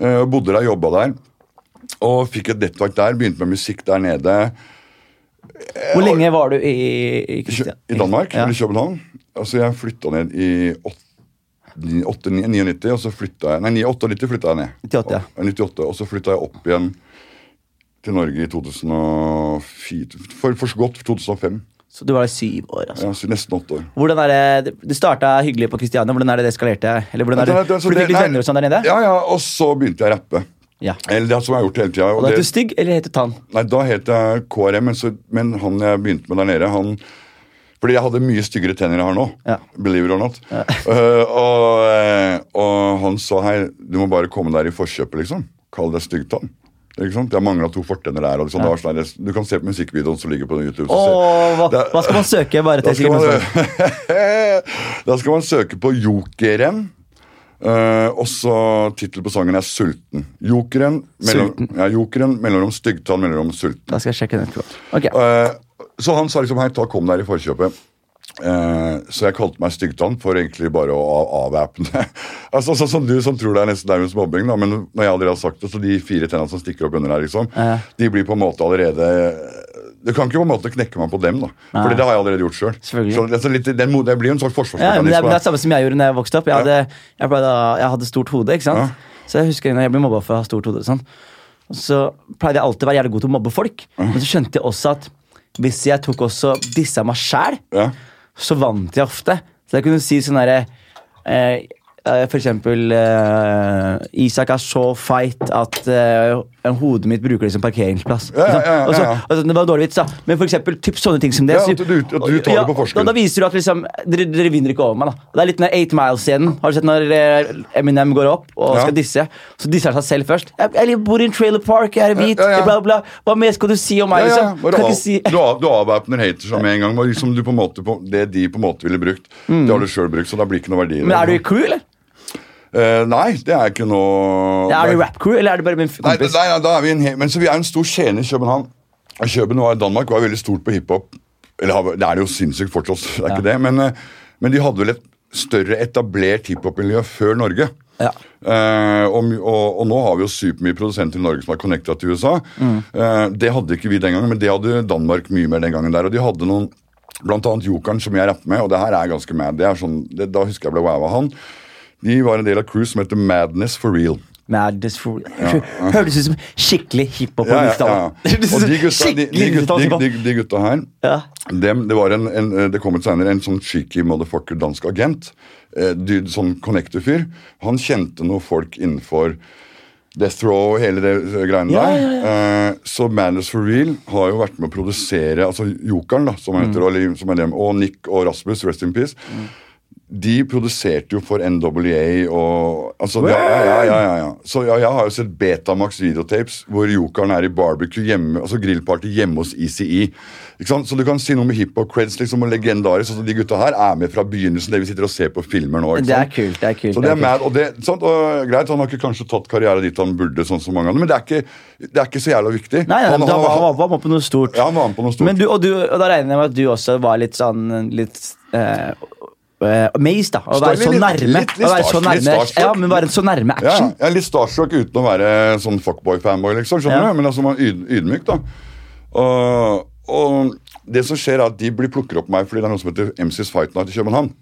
[SPEAKER 2] Eh, bodde der, jobba der. Og fikk et nettverk der. Begynte med musikk der nede.
[SPEAKER 1] Hvor lenge var du i, i,
[SPEAKER 2] I, I Danmark,
[SPEAKER 1] Ja.
[SPEAKER 2] eller København. Altså, jeg flytta ned i 8, 99, og så flytta jeg Nei, 98 flytta jeg ned.
[SPEAKER 1] 98, ja.
[SPEAKER 2] Og- 98, og så flytta jeg opp igjen til Norge i 2004 For, for godt 2005.
[SPEAKER 1] Så du var der syv år, altså.
[SPEAKER 2] Ja, nesten åtte år.
[SPEAKER 1] Hvordan er det, Det starta hyggelig på Kristiania. Hvordan er det det eskalerte? Eller hvordan er det,
[SPEAKER 2] Det- det- det,
[SPEAKER 1] det, det, det- det, det?
[SPEAKER 2] Ja, ja, og så begynte jeg å rappe.
[SPEAKER 1] Ja.
[SPEAKER 2] Eller det som jeg har gjort hele tida.
[SPEAKER 1] Og da het du Stygg, eller heter Tann?
[SPEAKER 2] Nei, da het jeg KRM, men, så, men han jeg begynte med der nede, han Fordi jeg hadde mye styggere tenner enn jeg har nå.
[SPEAKER 1] Ja.
[SPEAKER 2] Believe it or not. Eh, og, eh, og han sa hei, du må bare komme der i forkjøpet, liksom. Kall deg styggtann. Ikke sant? Jeg mangla to fortenner der. Og liksom, det var sånn du kan se på musikkvideoen som ligger på YouTube. så
[SPEAKER 1] Åh, hva,
[SPEAKER 2] Det-
[SPEAKER 1] hva skal man søke? Bare
[SPEAKER 2] da
[SPEAKER 1] til
[SPEAKER 2] skal, man, da skal man søke på Jokeren. Uh, og så tittel på sangen er 'Sulten'. Jokeren, mellom,
[SPEAKER 1] Sulten.
[SPEAKER 2] ja, jokeren mellomrom styggtann, mellomrom sulten.
[SPEAKER 1] Da skal jeg sjekke den etterpå. Ok.
[SPEAKER 2] Eh, så han sa liksom hei, ta kom der i forkjøpet. Uh, så jeg kalte meg styggtann for egentlig bare å av- avvæpne. altså, sånn som du som tror det er nesten nærmest mobbing, da, men når jeg allerede har sagt det, så de fire tennene som stikker opp under her, liksom, de blir på en måte allerede Du kan ikke på en måte knekke meg på dem, da. Fordi det har jeg allerede gjort sjøl. Det, litt, den, det blir jo en slags
[SPEAKER 1] Ja, det, er, det samme som jeg gjorde da jeg vokste opp. Jeg hadde, jeg pleide, jeg hadde stort hode. ikke sant?
[SPEAKER 2] Ja.
[SPEAKER 1] Så jeg husker når jeg ble mobba for å ha stort hode. Sånn. Og så pleide jeg alltid å være jævlig god til å mobbe folk. Men så skjønte jeg også at hvis jeg tok også dissa meg sjæl,
[SPEAKER 2] ja.
[SPEAKER 1] så vant jeg ofte. Så jeg kunne si sånn herre eh, eh, For eksempel eh, Isak er så feit at eh, hodet mitt bruker det som parkeringsplass.
[SPEAKER 2] Ja, ja, ja,
[SPEAKER 1] Og så-
[SPEAKER 2] ja, ja.
[SPEAKER 1] og så- det var en dårlig vits, da. Men for eksempel typ sånne ting som det.
[SPEAKER 2] Ja,
[SPEAKER 1] så-
[SPEAKER 2] du- at du tar det på forskudd.
[SPEAKER 1] Da, da viser du at liksom, dere, dere vinner ikke over meg. da Det er litt den Eight Miles-scenen. Har du sett når eh, Eminem går opp og skal disse? Så disser han seg selv først. Jeg, jeg bor i en trailer park, jeg er hvit,
[SPEAKER 2] Ja, ja, ja.
[SPEAKER 1] bla, bla. Hva mer skal du si om meg?
[SPEAKER 2] Ja, ja,
[SPEAKER 1] liksom? Kan
[SPEAKER 2] av,
[SPEAKER 1] si
[SPEAKER 2] du, av, du avvæpner haters med en gang. Liksom du det de på en måte ville brukt, det har du sjøl brukt, så da blir ikke noe verdi.
[SPEAKER 1] Men er du i crew, eller?
[SPEAKER 2] Eh, nei, det er ikke noe
[SPEAKER 1] Ja, er
[SPEAKER 2] det
[SPEAKER 1] rap-crew, eller er det bare min kompis?
[SPEAKER 2] nei, nei, da er vi en men så vi er en stor scene i København. København var, Danmark var veldig stort på hiphop. Eller det er det jo sinnssykt fortsatt, det er ikke det. Men, eh, men de hadde vel et større etablert hiphop-miljø før Norge.
[SPEAKER 1] Ja.
[SPEAKER 2] Uh, og, og, og nå har vi jo supermye produsenter i Norge som er connecta til USA.
[SPEAKER 1] Mm.
[SPEAKER 2] Uh, det hadde ikke vi den gangen, men det hadde Danmark mye mer den gangen der. Og de hadde noen Blant annet Jokeren, som jeg rapper med, og det her er ganske mad. Det er sånn, det, da husker jeg ble wow av han. De var en del av crew som heter Madness for real.
[SPEAKER 1] Madness for real Høres ut som skikkelig hiphop
[SPEAKER 2] Ja, ja, ja. Og de gutta, de, de,
[SPEAKER 1] Skikkelig
[SPEAKER 2] gutta, de, de, de gutta her
[SPEAKER 1] Ja.
[SPEAKER 2] dem, det, var en, en, eh, det kom ut senere en sånn cheeky motherfucker dansk agent. Eh, dude, sånn connector-fyr. Han kjente noen folk innenfor Death Row og hele det eh, greiene
[SPEAKER 1] Ja,
[SPEAKER 2] der.
[SPEAKER 1] ja,
[SPEAKER 2] Eh, så Madness for Real har jo vært med å produsere altså Jokeren, da, som heter,
[SPEAKER 1] Mm.
[SPEAKER 2] og, som dem, og Nick og Rasmus, rest in peace. De produserte jo for NWA og altså, ja, ja, ja, ja. Så jeg har jo sett Betamax videotapes hvor jokeren er i barbecue hjemme, altså grillparty hjemme hos ECE. Ikke sant? Så du kan si noe med hiphop-creds liksom, og legendarisk. Altså, de gutta her er med fra begynnelsen, det vi sitter og ser på filmer nå. Ikke
[SPEAKER 1] Det er kult. det er kult
[SPEAKER 2] Så
[SPEAKER 1] det er
[SPEAKER 2] mad, og det, sant? Og greit, Han har ikke kanskje tatt karriere dit han burde, sånn som mange andre, men det er ikke, det er ikke så jævla viktig.
[SPEAKER 1] Nei, nei,
[SPEAKER 2] han,
[SPEAKER 1] da
[SPEAKER 2] han-
[SPEAKER 1] var han var på noe stort.
[SPEAKER 2] ja, han var på noe stort.
[SPEAKER 1] Men du, og, du, og da regner jeg med at du også var litt sånn litt eh, eh, Amazed, da. Å være så
[SPEAKER 2] litt-
[SPEAKER 1] nærme.
[SPEAKER 2] litt- litt
[SPEAKER 1] være så nærme
[SPEAKER 2] starstruck.
[SPEAKER 1] Ja, men være så nærme
[SPEAKER 2] Ja,
[SPEAKER 1] action.
[SPEAKER 2] jeg er litt starstruck uten å være sånn fuckboy-fanboy, liksom. skjønner
[SPEAKER 1] Ja.
[SPEAKER 2] du? Men altså, man er yd, ydmyk, da. Og, og det som skjer, er at de blir plukker opp meg fordi det er noe som heter MCs Fight Night i København.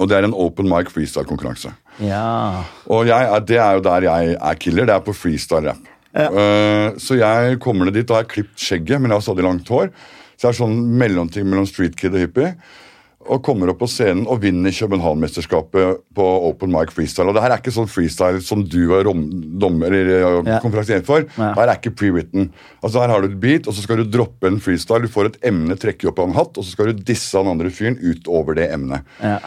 [SPEAKER 2] Og det er en open mic freestyle-konkurranse.
[SPEAKER 1] Ja.
[SPEAKER 2] Og jeg det er jo der jeg er killer. Det er på freestyle-rapp. Ja. Uh, så jeg kommer ned dit, da har klippet skjegget, men jeg har stadig langt hår. Så jeg er sånn mellomting mellom street kid og hippie. Og kommer opp på scenen og vinner København-mesterskapet på open mic freestyle. Og det her er ikke sånn freestyle som du var rom, dommer eller ja,
[SPEAKER 1] Ja.
[SPEAKER 2] konferansier for.
[SPEAKER 1] Ja.
[SPEAKER 2] Her er ikke pre-written. Altså Her har du et beat, og så skal du droppe en freestyle. Du får et emne, trekke opp av en hatt, og så skal du disse han andre fyren utover det emnet.
[SPEAKER 1] ja.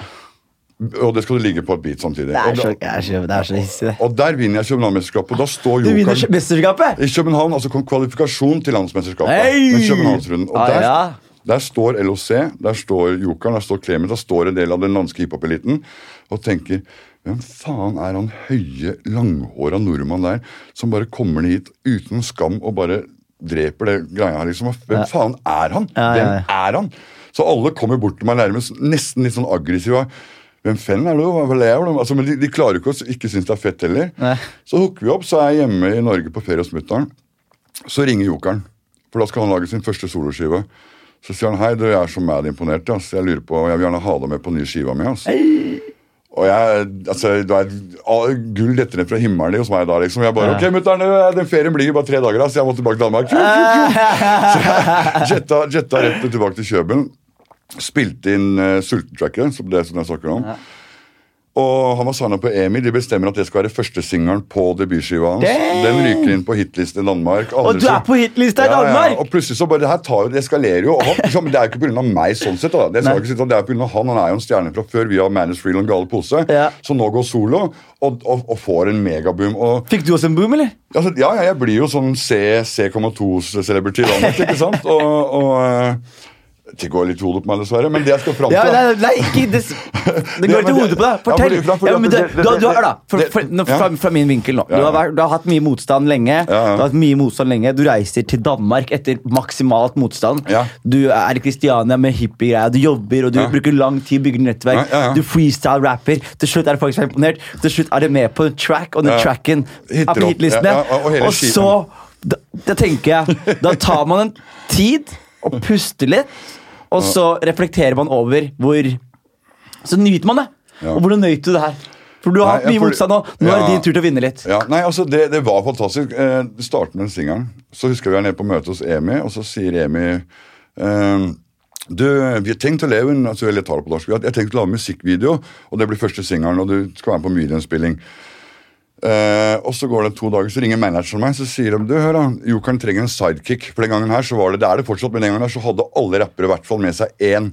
[SPEAKER 2] Og det skal du ligge på et beat samtidig.
[SPEAKER 1] Det er så, det er så, det er så hissig, det.
[SPEAKER 2] og der vinner jeg København-mesterskapet. og Da står
[SPEAKER 1] Du vinner mesterskapet!
[SPEAKER 2] i København, altså kom kvalifikasjon til landsmesterskapet.
[SPEAKER 1] Hey!
[SPEAKER 2] med Københavnsrunden. Og
[SPEAKER 1] Ah,
[SPEAKER 2] der,
[SPEAKER 1] ja.
[SPEAKER 2] Der står LOC, der står Jokeren, der står Clemet, der står en del av den landske hiphop-eliten og tenker hvem faen er han høye, langhåra nordmann der som bare kommer ned hit uten skam og bare dreper det greia her, liksom? Hvem faen er han?
[SPEAKER 1] Ja, ja, ja.
[SPEAKER 2] Hvem er han? Så alle kommer bort til meg nærmest nesten litt sånn aggressive. Hvem fenn er du? Hva lever du? Altså, men de, de klarer ikke å ikke synes det er fett heller.
[SPEAKER 1] Nei.
[SPEAKER 2] Så hooker vi opp, så er jeg hjemme i Norge på ferie hos mutter'n. Så ringer jokeren, for da skal han lage sin første soloskive. Så sier han hei, du, jeg er så mad imponert, ass. jeg lurer på, jeg vil gjerne ha deg med på nye skiva mi. Altså. Og jeg, altså, det er gull detter ned fra himmelen hos meg da, liksom. Jeg bare, ok, mutter'n, den ferien blir bare tre dager, ass. så jeg må tilbake til Danmark. Så jeg jetta, jetta rett tilbake til Kjøben. Spilte inn uh, Sultentracket, som det som jeg snakker om. Og signa på EMI. De bestemmer at det skal være førstesingelen på debutskiva hans.
[SPEAKER 1] Damn!
[SPEAKER 2] Den ryker inn på hitlisten i Danmark.
[SPEAKER 1] Og du er på hitlista i
[SPEAKER 2] Danmark! Ja,
[SPEAKER 1] ja,
[SPEAKER 2] Og plutselig så bare, det her tar jo, det eskalerer jo. Han, liksom, det er jo ikke pga. meg, sånn sett. da. Det, skal ikke si, det er på grunn av han, han er jo en stjerne fra før via Manus Freeland Gale Pose.
[SPEAKER 1] Ja.
[SPEAKER 2] Så nå går solo og, og, og får en megaboom. Og
[SPEAKER 1] Fikk du også en boom, eller?
[SPEAKER 2] Altså, ja, ja, jeg blir jo sånn C- C,2-celebrity i landet, ikke sant? Og, og eh, Det går litt i hodet på meg, dessverre, men det jeg skal fram til
[SPEAKER 1] Ja, nei, nei, ikke det, det går
[SPEAKER 2] litt
[SPEAKER 1] i hodet på deg.
[SPEAKER 2] Ja,
[SPEAKER 1] Fortell. Ja, du,
[SPEAKER 2] det- det-
[SPEAKER 1] du, har- du har, da, for,
[SPEAKER 2] det-
[SPEAKER 1] for, fra, fra min vinkel nå. Du har, vært, du har hatt mye motstand lenge.
[SPEAKER 2] Ja, ja.
[SPEAKER 1] Du har hatt mye motstand lenge Du reiser til Danmark etter maksimalt motstand. Du er i Kristiania med hippiegreier. Du jobber og du bruker lang tid bygger nettverk.
[SPEAKER 2] Ja, ja, ja.
[SPEAKER 1] Du freestyle-rapper. Til slutt er folk som er imponert. Til slutt er det med på en track, og den tracken er på hitlistene.
[SPEAKER 2] Ja, ja, og
[SPEAKER 1] og så da, da tenker jeg Da tar man en tid og puster litt, og så reflekterer man over hvor Så nyter man det. Og hvordan nøt du det her? For du har hatt mye motstand nå. Nå er det din tur til å vinne litt.
[SPEAKER 2] Ja, nei, altså det, det var fantastisk. Eh, starten med den singelen. Så husker vi er nede på møte hos Emi, og så sier Emi eh, du, vi har tenkt å leve en altså, jeg tar det på norsk, vi jeg har tenkt å lage musikkvideo, og det blir første singelen, og du skal være med på videoinnspilling. Eh, og så går det to dager, så ringer manageren meg så sier de, du hør da, Jokeren trenger en sidekick. For den gangen her så var det, det er det fortsatt, men den gangen her så hadde alle rappere i hvert fall med seg én.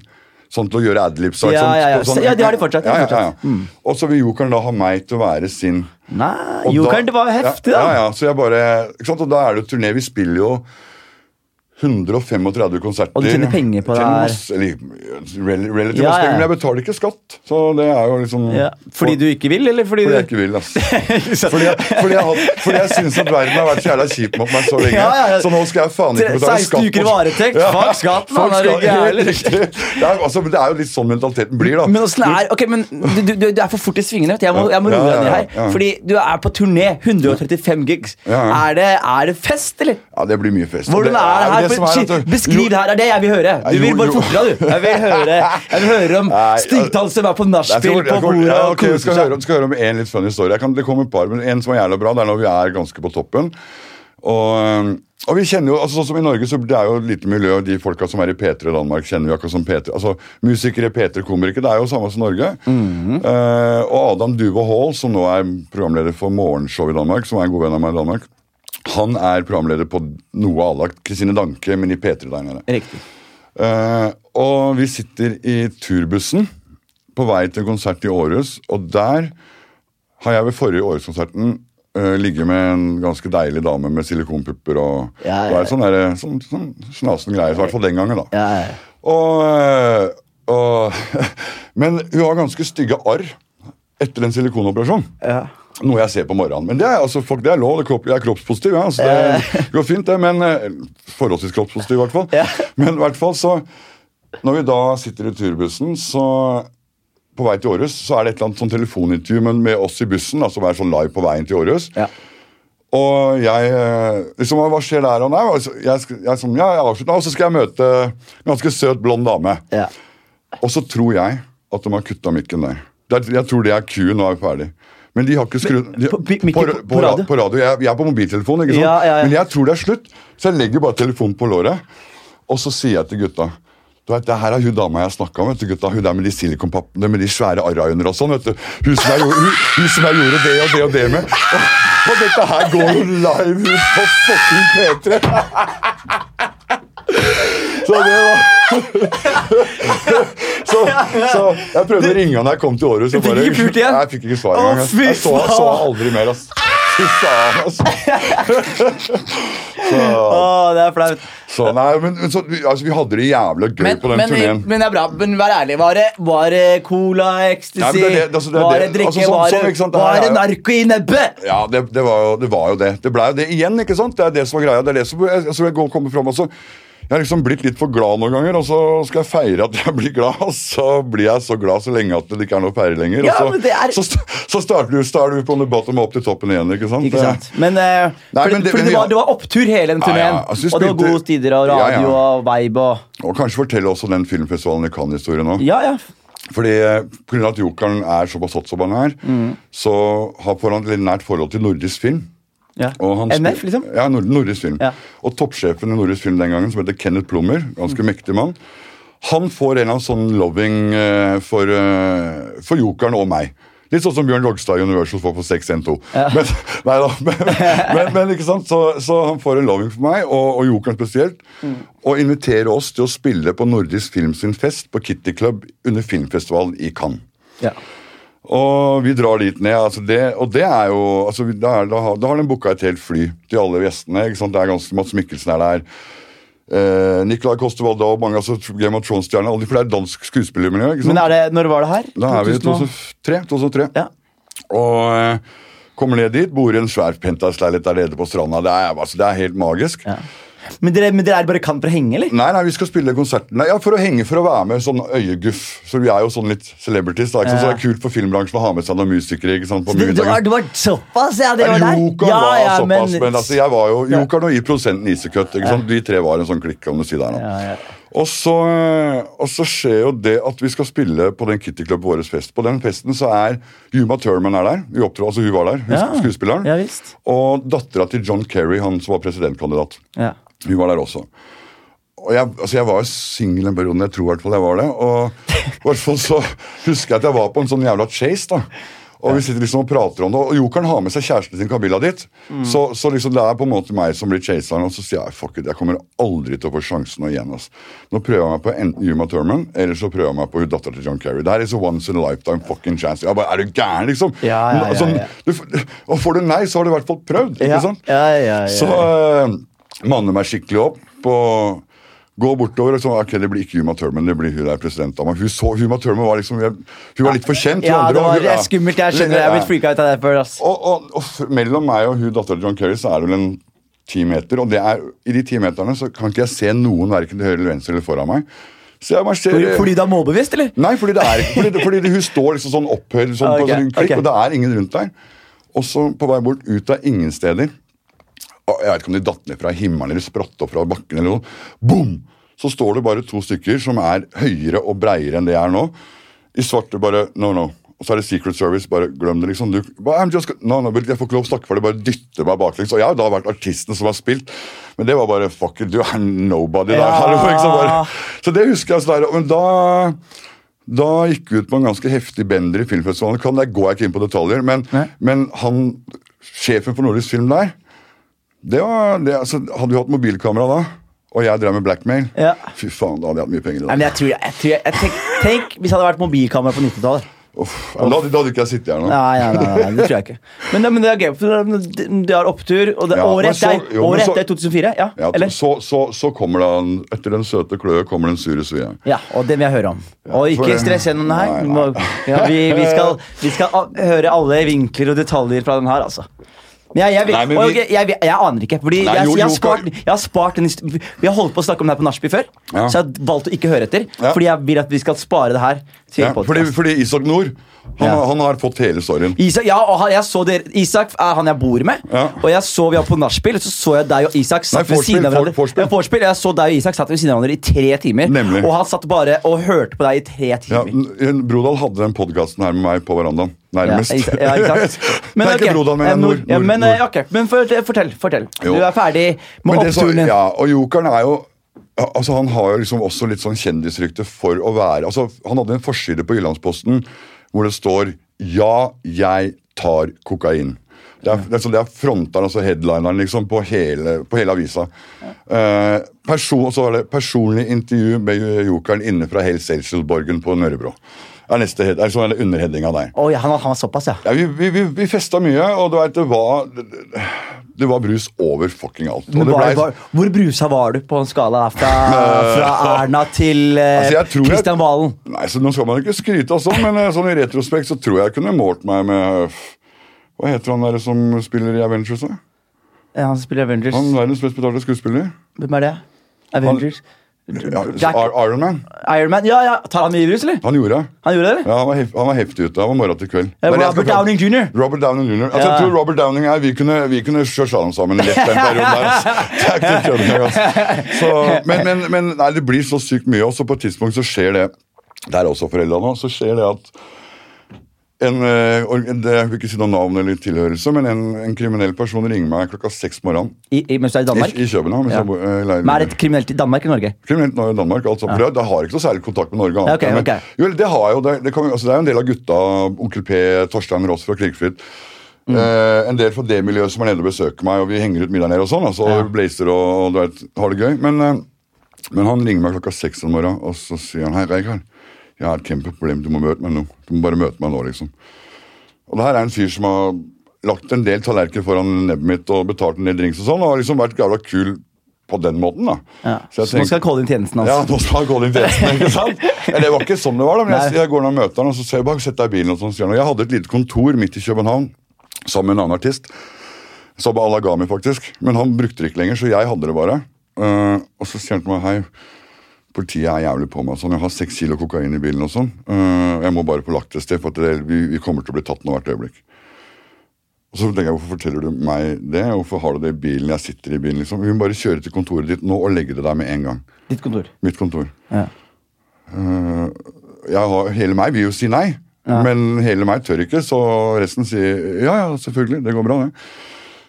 [SPEAKER 2] Sånn til å gjøre adlibs.
[SPEAKER 1] Ja,
[SPEAKER 2] sånt,
[SPEAKER 1] ja, ja.
[SPEAKER 2] sånn-
[SPEAKER 1] Ja, de har det fortsatt, de
[SPEAKER 2] Ja, ja, ja.
[SPEAKER 1] Mm.
[SPEAKER 2] Og så vil Jokeren da ha meg til å være sin
[SPEAKER 1] Nei, Jokeren, det var heftig,
[SPEAKER 2] ja,
[SPEAKER 1] da.
[SPEAKER 2] Ja, ja, så jeg bare, ikke sant? Og da er det jo turné. Vi spiller jo 135 konserter.
[SPEAKER 1] Og du tjener penger på det her.
[SPEAKER 2] Eller relativt
[SPEAKER 1] Ja,
[SPEAKER 2] penger, men jeg betaler ikke skatt. Så det er jo liksom
[SPEAKER 1] Ja. Fordi du ikke vil, eller fordi,
[SPEAKER 2] Fordi jeg
[SPEAKER 1] du
[SPEAKER 2] ikke vil, ass. Fordi jeg, fordi jeg, fordi jeg syns at verden har vært så jævla kjip mot meg så lenge.
[SPEAKER 1] Ja, ja, ja.
[SPEAKER 2] Så nå skal jeg faen ikke betale
[SPEAKER 1] 16
[SPEAKER 2] skatt.
[SPEAKER 1] uker
[SPEAKER 2] på-
[SPEAKER 1] varetekt. Fuck skatt, mann,
[SPEAKER 2] fuck skatt,
[SPEAKER 1] gæren?
[SPEAKER 2] helt. Det er, altså, det er jo litt sånn mentaliteten blir, da.
[SPEAKER 1] Men er okay, men du, du, du er for fort i svingene. Jeg må, jeg må roe deg ned her. Fordi du er på turné. 135 gigs. Er, det, er det fest, eller?
[SPEAKER 2] Ja, det blir mye fest.
[SPEAKER 1] Hvordan er det her? For,
[SPEAKER 2] er
[SPEAKER 1] shit,
[SPEAKER 2] at-
[SPEAKER 1] beskriv det her. Det er det jeg vil høre. Du vil bare fortere, du. Jeg vil høre, jeg vil høre om styggtall som er på nachspiel på bordet
[SPEAKER 2] ja,
[SPEAKER 1] og
[SPEAKER 2] ok, jeg skal,
[SPEAKER 1] koser seg.
[SPEAKER 2] skal høre om en litt funny story. Kan, det kommer et par, men En som er jævla bra, det er når vi er ganske på toppen. Og, og vi kjenner jo, altså Sånn som i Norge, så det er jo et lite miljø, og de folka som er i P3 i Danmark, kjenner vi akkurat som P3. Altså, Musikere, P3, komikere, det er jo samme som Norge.
[SPEAKER 1] Mm
[SPEAKER 2] -hmm. uh, og Adam Duve Hall, som nå er programleder for Morgenshow i Danmark, som er en god venn av meg i Danmark, han er programleder på noe avlagt la Kristine Danke, men i P3 der nede.
[SPEAKER 1] Riktig.
[SPEAKER 2] Eh, og vi sitter i turbussen på vei til en konsert i Århus, og der har jeg ved forrige Århus-konserten uh, ligget med en ganske deilig dame med silikonpupper og
[SPEAKER 1] Ja, ja,
[SPEAKER 2] det var sånn, der, sånn, sånn snasen greie, i hvert fall den gangen, da.
[SPEAKER 1] Ja, ja.
[SPEAKER 2] Og, eh, og, men hun har ganske stygge arr etter en silikonoperasjon.
[SPEAKER 1] ja.
[SPEAKER 2] Noe jeg ser på morgenen. Men det er, altså, folk, det er lov. Jeg er kroppspositiv. Ja, så det går fint, det. Men eh, Forholdsvis kroppspositiv, i hvert fall.
[SPEAKER 1] Ja.
[SPEAKER 2] Men i hvert fall så Når vi da sitter i turbussen, så på vei til Århus, så er det et eller annet sånn telefonintervju men med oss i bussen. altså være sånn live på veien til Århus.
[SPEAKER 1] Ja.
[SPEAKER 2] Og jeg eh, liksom, Hva skjer der? Og der? jeg, jeg, som, ja, jeg avslutter, og så skal jeg møte en ganske søt, blond dame.
[SPEAKER 1] Ja.
[SPEAKER 2] Og så tror jeg at de har kutta mikken der. Er, jeg tror det er Q-en, nå er vi ferdig. Men de har ikke skrudd de,
[SPEAKER 1] på- mikken på- på radio?
[SPEAKER 2] På radio. Jeg, jeg er på mobiltelefon, ikke sant?
[SPEAKER 1] Ja, ja, ja.
[SPEAKER 2] men jeg tror det er slutt. Så jeg legger bare telefonen på låret, og så sier jeg til gutta du vet, det her er hun dama jeg snakka om. vet du, gutta, Hun der med de silikonpappene med de svære arra under. og sånn, vet du. Hun som, jeg, hun, hun som jeg gjorde det og det og det med. Og, og dette her går jo live ut på fucking P3! Så det var så, så jeg prøvde å ringe han da jeg kom til Århus.
[SPEAKER 1] Du fikk
[SPEAKER 2] bare-
[SPEAKER 1] ikke pult igjen?
[SPEAKER 2] Jeg fikk ikke svar engang. Jeg så, så aldri mer, ass. Fy faen, altså. Så,
[SPEAKER 1] det er flaut.
[SPEAKER 2] så nei, men, men så, altså, vi hadde det jævla gøy
[SPEAKER 1] Men,
[SPEAKER 2] på den
[SPEAKER 1] men,
[SPEAKER 2] turneen.
[SPEAKER 1] men det er bra. Men vær ærlig. Var det, var det cola, ecstasy,
[SPEAKER 2] Nei, det det- altså, det
[SPEAKER 1] var det drikke,
[SPEAKER 2] altså, sånn-
[SPEAKER 1] var,
[SPEAKER 2] sånn,
[SPEAKER 1] var det narko i nebbet?
[SPEAKER 2] Ja, det, det, var jo, det var jo det. Det ble jo det igjen, ikke sant? Det er det som var greia. Det er det som jeg, jeg, jeg går- kommer fram også. Jeg har liksom blitt litt for glad noen ganger, og så skal jeg feire at jeg blir glad, og så blir jeg så glad så lenge at det ikke er noe å feire lenger.
[SPEAKER 1] Ja,
[SPEAKER 2] og så,
[SPEAKER 1] er-
[SPEAKER 2] så, så starter du, starter du på the bottom og opp til toppen igjen, ikke sant?
[SPEAKER 1] Ikke sant? Men, uh,
[SPEAKER 2] Nei,
[SPEAKER 1] fordi,
[SPEAKER 2] men det- men
[SPEAKER 1] det, var, det var opptur hele den
[SPEAKER 2] Ja,
[SPEAKER 1] turneen.
[SPEAKER 2] ja, altså,
[SPEAKER 1] og det var gode tider og radio
[SPEAKER 2] ja.
[SPEAKER 1] og vibe og
[SPEAKER 2] Og kanskje fortelle også den filmfestivalen i Cannes-historien òg.
[SPEAKER 1] Ja, ja.
[SPEAKER 2] Fordi Pga. grunn av at Jokeren er såpass hot som han er,
[SPEAKER 1] Mm.
[SPEAKER 2] så har han et nært forhold til nordisk film.
[SPEAKER 1] Ja. NF, liksom?
[SPEAKER 2] Ja, nord nordisk film.
[SPEAKER 1] Ja.
[SPEAKER 2] Og toppsjefen i nordisk film den gangen, som heter Kenneth Plummer, ganske
[SPEAKER 1] Mm.
[SPEAKER 2] mektig mann, han får en eller annen sånn loving eh, for, eh, for jokeren og meg. Litt sånn som Bjørn Rogstad i Universal får på 612. Men, nei da, men, men, men ikke sant? Så, så han får en loving for meg, og, og Jokeren spesielt. Og inviterer oss til å spille på Nordisk Film sin fest på Kitty Club under filmfestivalen i Cannes.
[SPEAKER 1] Ja.
[SPEAKER 2] Og vi drar dit ned. Altså det, og det er jo altså da, er, da, har- da har den booka et helt fly til alle gjestene. ikke sant? Det er ganske Mats Mikkelsen er der. Eh, Nicolai Coste-Waldau og mange altså Game of Thrones-stjerner. alle de- flere er dansk skuespillermiljø. ikke sant?
[SPEAKER 1] Men er det, når var det her?
[SPEAKER 2] Da er vi i 2003. 2003.
[SPEAKER 1] Ja.
[SPEAKER 2] Og eh, kommer ned dit, bor i en svær penthouse-leilighet der nede på stranda. Det er, altså, det er helt magisk.
[SPEAKER 1] Ja. Men, dere, men dere er bare kan for å henge, eller?
[SPEAKER 2] Nei, nei, vi skal spille konsert. Nei, ja, For å henge, for å være med sånn øyeguff. Så vi er jo sånn litt celebrities. da, ikke sant? Så det er kult for filmbransjen å ha med seg noen musikere. ikke sant, på
[SPEAKER 1] Det, det, var, det var såpass, ja! Det var der.
[SPEAKER 2] Joker
[SPEAKER 1] ja,
[SPEAKER 2] var
[SPEAKER 1] ja,
[SPEAKER 2] såpass, men,
[SPEAKER 1] men,
[SPEAKER 2] altså, jeg var jo Jokeren og i produsenten Isekøtt. ikke sant? De tre var en sånn klikk. om du sier der nå.
[SPEAKER 1] Ja, ja.
[SPEAKER 2] Og, så, og så skjer jo det at vi skal spille på den Kitty Club vår fest. På den festen så er Yuma Thurman er der. Vi opptråd, altså Hun var der, hun
[SPEAKER 1] Ja.
[SPEAKER 2] skuespilleren.
[SPEAKER 1] Ja, visst.
[SPEAKER 2] og dattera til John Kerry, han som var presidentkandidat.
[SPEAKER 1] Ja.
[SPEAKER 2] Hun var der også. Og jeg, altså jeg var singel en periode, jeg tror i hvert fall jeg var det. Og i hvert fall så husker jeg at jeg var på en sånn jævla chase. da. Og vi sitter liksom og prater om det, og Jokeren har med seg kjæresten sin Kabila, dit. Så, så liksom det er på en måte meg som blir chaseren, og så sier jeg fuck it, jeg kommer aldri til å få sjansen igjen. ass. Nå prøver jeg meg på enten Yuma Thurman eller så prøver jeg meg på hun dattera til John Kerry. Det her er once in a lifetime fucking chance. Jeg bare, Er du gæren, liksom?
[SPEAKER 1] Ja, ja, ja,
[SPEAKER 2] ja.
[SPEAKER 1] ja.
[SPEAKER 2] du, og får du nei, så har du i hvert fall prøvd.
[SPEAKER 1] Ja,
[SPEAKER 2] ikke sant?
[SPEAKER 1] ja, ja, ja.
[SPEAKER 2] Så uh, manner meg skikkelig opp og går bortover og sånn, ok, det blir ikke Huma Thurman, det blir hun der presidentdama. Hun så, Huma Thurman var liksom, hun var litt for kjent.
[SPEAKER 1] Ja,
[SPEAKER 2] andre,
[SPEAKER 1] det var
[SPEAKER 2] hun- ja.
[SPEAKER 1] skummelt. Jeg skjønner, jeg er blitt freaka ut av det før. ass.
[SPEAKER 2] Og, og, og mellom meg og hun dattera til John Kerry så er det vel en ti meter, og det er, i de ti meterne så kan ikke jeg se noen verken til høyre eller venstre eller foran meg.
[SPEAKER 1] Fordi, fordi du er målbevisst, eller?
[SPEAKER 2] Nei, fordi det er fordi, fordi hun står liksom sånn opphøyd sånn
[SPEAKER 1] okay,
[SPEAKER 2] på
[SPEAKER 1] ok,
[SPEAKER 2] sånn klikk,
[SPEAKER 1] ok.
[SPEAKER 2] og det er ingen rundt der. Og så på vei bort ut av ingen steder Jeg vet ikke om de datt ned fra himmelen eller spratt opp fra bakken eller noe. Boom! Så står det bare to stykker som er høyere og breiere enn det jeg er nå. I svarte bare No, no. Og så er det Secret Service. Bare glem det, liksom. Du, I'm just, no, no, jeg får ikke lov å snakke for det. Bare dytter meg baklengs. Og jeg har da vært artisten som har spilt, men det var bare fuck it, du er nobody der.
[SPEAKER 1] Ja.
[SPEAKER 2] Liksom bare. Så det husker jeg. Så der, men da da gikk vi ut på en ganske heftig bender i filmfestivalen. Kan, der går jeg ikke inn på detaljer, men, men han, sjefen for Nordisk Film der det var, det, altså, Hadde vi hatt mobilkamera da, og jeg drev med blackmail
[SPEAKER 1] Ja.
[SPEAKER 2] Fy faen, da hadde jeg hatt mye penger i
[SPEAKER 1] Nei,
[SPEAKER 2] dag.
[SPEAKER 1] men jeg tror, jeg, tror, jeg, tenk, tenk hvis det hadde vært mobilkamera på 90-tallet.
[SPEAKER 2] Uff, ja, da, hadde- da hadde ikke jeg sittet her nå.
[SPEAKER 1] Nei, nei, nei, nei, det tror jeg ikke. Men, men det er gøy, for det- det opptur, og det,
[SPEAKER 2] Ja,
[SPEAKER 1] året
[SPEAKER 2] men så-
[SPEAKER 1] etter
[SPEAKER 2] jo, men
[SPEAKER 1] året
[SPEAKER 2] så-
[SPEAKER 1] etter 2004. Ja,
[SPEAKER 2] Ja,
[SPEAKER 1] eller?
[SPEAKER 2] så, så, så kommer det en, Etter den søte kløe kommer den sure svie.
[SPEAKER 1] Ja, og det vil jeg høre om. Og ikke
[SPEAKER 2] for-
[SPEAKER 1] stress gjennom det her.
[SPEAKER 2] Nei,
[SPEAKER 1] Vi,
[SPEAKER 2] nei.
[SPEAKER 1] må, ja, vi, vi, skal, vi skal a- høre alle vinkler og detaljer fra den her, altså. Men jeg, jeg,
[SPEAKER 2] Nei, men
[SPEAKER 1] vi-
[SPEAKER 2] vi-
[SPEAKER 1] jeg, jeg, jeg aner ikke. Fordi
[SPEAKER 2] Nei,
[SPEAKER 1] jeg,
[SPEAKER 2] jo,
[SPEAKER 1] jeg, har
[SPEAKER 2] jo,
[SPEAKER 1] spart, jeg har spart en hist- Vi har holdt på å snakke om det her på nachspiel før,
[SPEAKER 2] Ja.
[SPEAKER 1] så jeg har valgt å ikke høre etter.
[SPEAKER 2] Ja.
[SPEAKER 1] Fordi jeg vil at vi skal spare det her til
[SPEAKER 2] Ja, fordi, fordi Isak Nord han,
[SPEAKER 1] Ja.
[SPEAKER 2] han har fått hele storyen.
[SPEAKER 1] Isak, ja, og jeg så dere, Isak er han jeg bor med.
[SPEAKER 2] Ja.
[SPEAKER 1] Og jeg så vi var på nachspiel, og så så jeg deg og Isak satt
[SPEAKER 2] Nei,
[SPEAKER 1] ved siden av hverandre.
[SPEAKER 2] Forspill.
[SPEAKER 1] Ja, forspill. Jeg så deg og Isak satt ved siden av hverandre i tre timer.
[SPEAKER 2] Nemlig.
[SPEAKER 1] Og han satt bare og hørte på deg i tre timer.
[SPEAKER 2] Ja, Brodal hadde den podkasten her med meg på verandaen. Nærmest.
[SPEAKER 1] Ja, ikke- sant?
[SPEAKER 2] Nei,
[SPEAKER 1] ok,
[SPEAKER 2] ikke Brodal, men Nord.
[SPEAKER 1] Ja,
[SPEAKER 2] Nord,
[SPEAKER 1] men,
[SPEAKER 2] Nord.
[SPEAKER 1] eh, men fortell, fortell.
[SPEAKER 2] Jo.
[SPEAKER 1] Du er ferdig med
[SPEAKER 2] Men det
[SPEAKER 1] oppturen din.
[SPEAKER 2] Ja, og Jokeren er jo altså Han har jo liksom også litt sånn kjendisrykte for å være altså Han hadde en forside på Jyllandsposten hvor det står 'Ja, jeg tar kokain'. Det er, det er, det er fronteren, altså headlineren, liksom, på hele, på hele avisa. Uh, person, så var det personlig intervju med Jokeren inne fra Hells Angel-borgen på Nørrebro. Er neste head, er sånn underheadinga der.
[SPEAKER 1] Oi, han, var- han var såpass, ja.
[SPEAKER 2] Ja, vi, vi, vi, vi festa mye, og du vet, det var Det var brus over fucking alt.
[SPEAKER 1] Var,
[SPEAKER 2] ble-
[SPEAKER 1] var, hvor brusa var du på en skala fra, fra Erna til eh,
[SPEAKER 2] Altså,
[SPEAKER 1] Kristian Valen?
[SPEAKER 2] Nei, så Nå skal man ikke skryte av sånn, men eh, sånn i retrospekt så tror jeg jeg kunne målt meg med Hva heter han der som spiller i Avengers? da?
[SPEAKER 1] Ja, han spiller Avengers.
[SPEAKER 2] Han verdens best betalte skuespiller.
[SPEAKER 1] Hvem er det? Avengers?
[SPEAKER 2] Ja,
[SPEAKER 1] Jack-
[SPEAKER 2] Iron Man.
[SPEAKER 1] Iron Man? Ja, ja. Tar han mye rus, eller?
[SPEAKER 2] Han gjorde.
[SPEAKER 1] Han gjorde det, eller?
[SPEAKER 2] Ja, han var, hef, han var heftig ute. Han var morgen til kveld.
[SPEAKER 1] Robert Downing Jr.
[SPEAKER 2] Robert Downing Jr. Altså,
[SPEAKER 1] Ja.
[SPEAKER 2] Jeg tror Robert Downing er Vi kunne, vi kunne kjørt slalåm sammen lett den perioden der. Altså. Altså. Så, men, men, men nei, det blir så sykt mye, og så på et tidspunkt så skjer det Det er også foreldrene nå. Så skjer det at en, eh, en, det- Jeg vil ikke si noe navn eller tilhørelse, men en, en kriminell person ringer meg klokka seks på morgenen
[SPEAKER 1] I, i, mens du er i
[SPEAKER 2] i,
[SPEAKER 1] Danmark?
[SPEAKER 2] i København. mens
[SPEAKER 1] Ja.
[SPEAKER 2] jeg eh,
[SPEAKER 1] Men er det kriminelt i Danmark eller Norge?
[SPEAKER 2] Kriminelt i Danmark. Altså, for det, det har ikke noe særlig kontakt med Norge.
[SPEAKER 1] Annet, okay,
[SPEAKER 2] men,
[SPEAKER 1] okay.
[SPEAKER 2] Jo, det har jeg jo. Det, det, kan, altså, det er jo en del av gutta, Onkel P, Torstein Ross fra Krigfritt.
[SPEAKER 1] Mm.
[SPEAKER 2] Eh, en del fra det miljøet som er nede og besøker meg, og vi henger ut middag nede og sånn. Altså,
[SPEAKER 1] Ja.
[SPEAKER 2] Blazer og, og du vet, har det gøy. Men, eh, men han ringer meg klokka seks om morgenen, og så sier han hei, Reikard. Jeg har et kjempeproblem. Du må møte meg nå. Du må bare møte meg nå, liksom. Og det her er en fyr som har lagt en del tallerkener foran nebbet mitt og betalt en del drinks og sånn, og har liksom vært jævla kul på den måten, da.
[SPEAKER 1] Ja.
[SPEAKER 2] Så
[SPEAKER 1] Så nå skal inn tjenesten hans.
[SPEAKER 2] ja, nå skal inn tjenesten, ikke sant? Eller det var ikke sånn det var, da, men jeg, jeg går ned og møter han, og så ser jeg bak, setter jeg bilen. Og sånn, sier han. Jeg hadde et lite kontor midt i København sammen med en annen artist. Sabba Alagami, faktisk. Men han brukte det ikke lenger, så jeg hadde det bare. Uh, og så sier han til meg hei, politiet er jævlig på meg. Sånn, jeg har seks kilo kokain i bilen og sånn. Eh, jeg må bare på lagt et sted, for det, vi, vi kommer til å bli tatt nå hvert øyeblikk. Og så tenker jeg, Hvorfor forteller du meg det? Hvorfor har du det i bilen? Jeg sitter i bilen, liksom. Vi må bare kjøre til kontoret ditt nå og legge det der med en gang.
[SPEAKER 1] Ditt kontor.
[SPEAKER 2] Mitt kontor.
[SPEAKER 1] Ja.
[SPEAKER 2] Eh, jeg har, hele meg vil jo si nei, men hele meg tør ikke, så resten sier ja, ja, selvfølgelig, det går bra, det.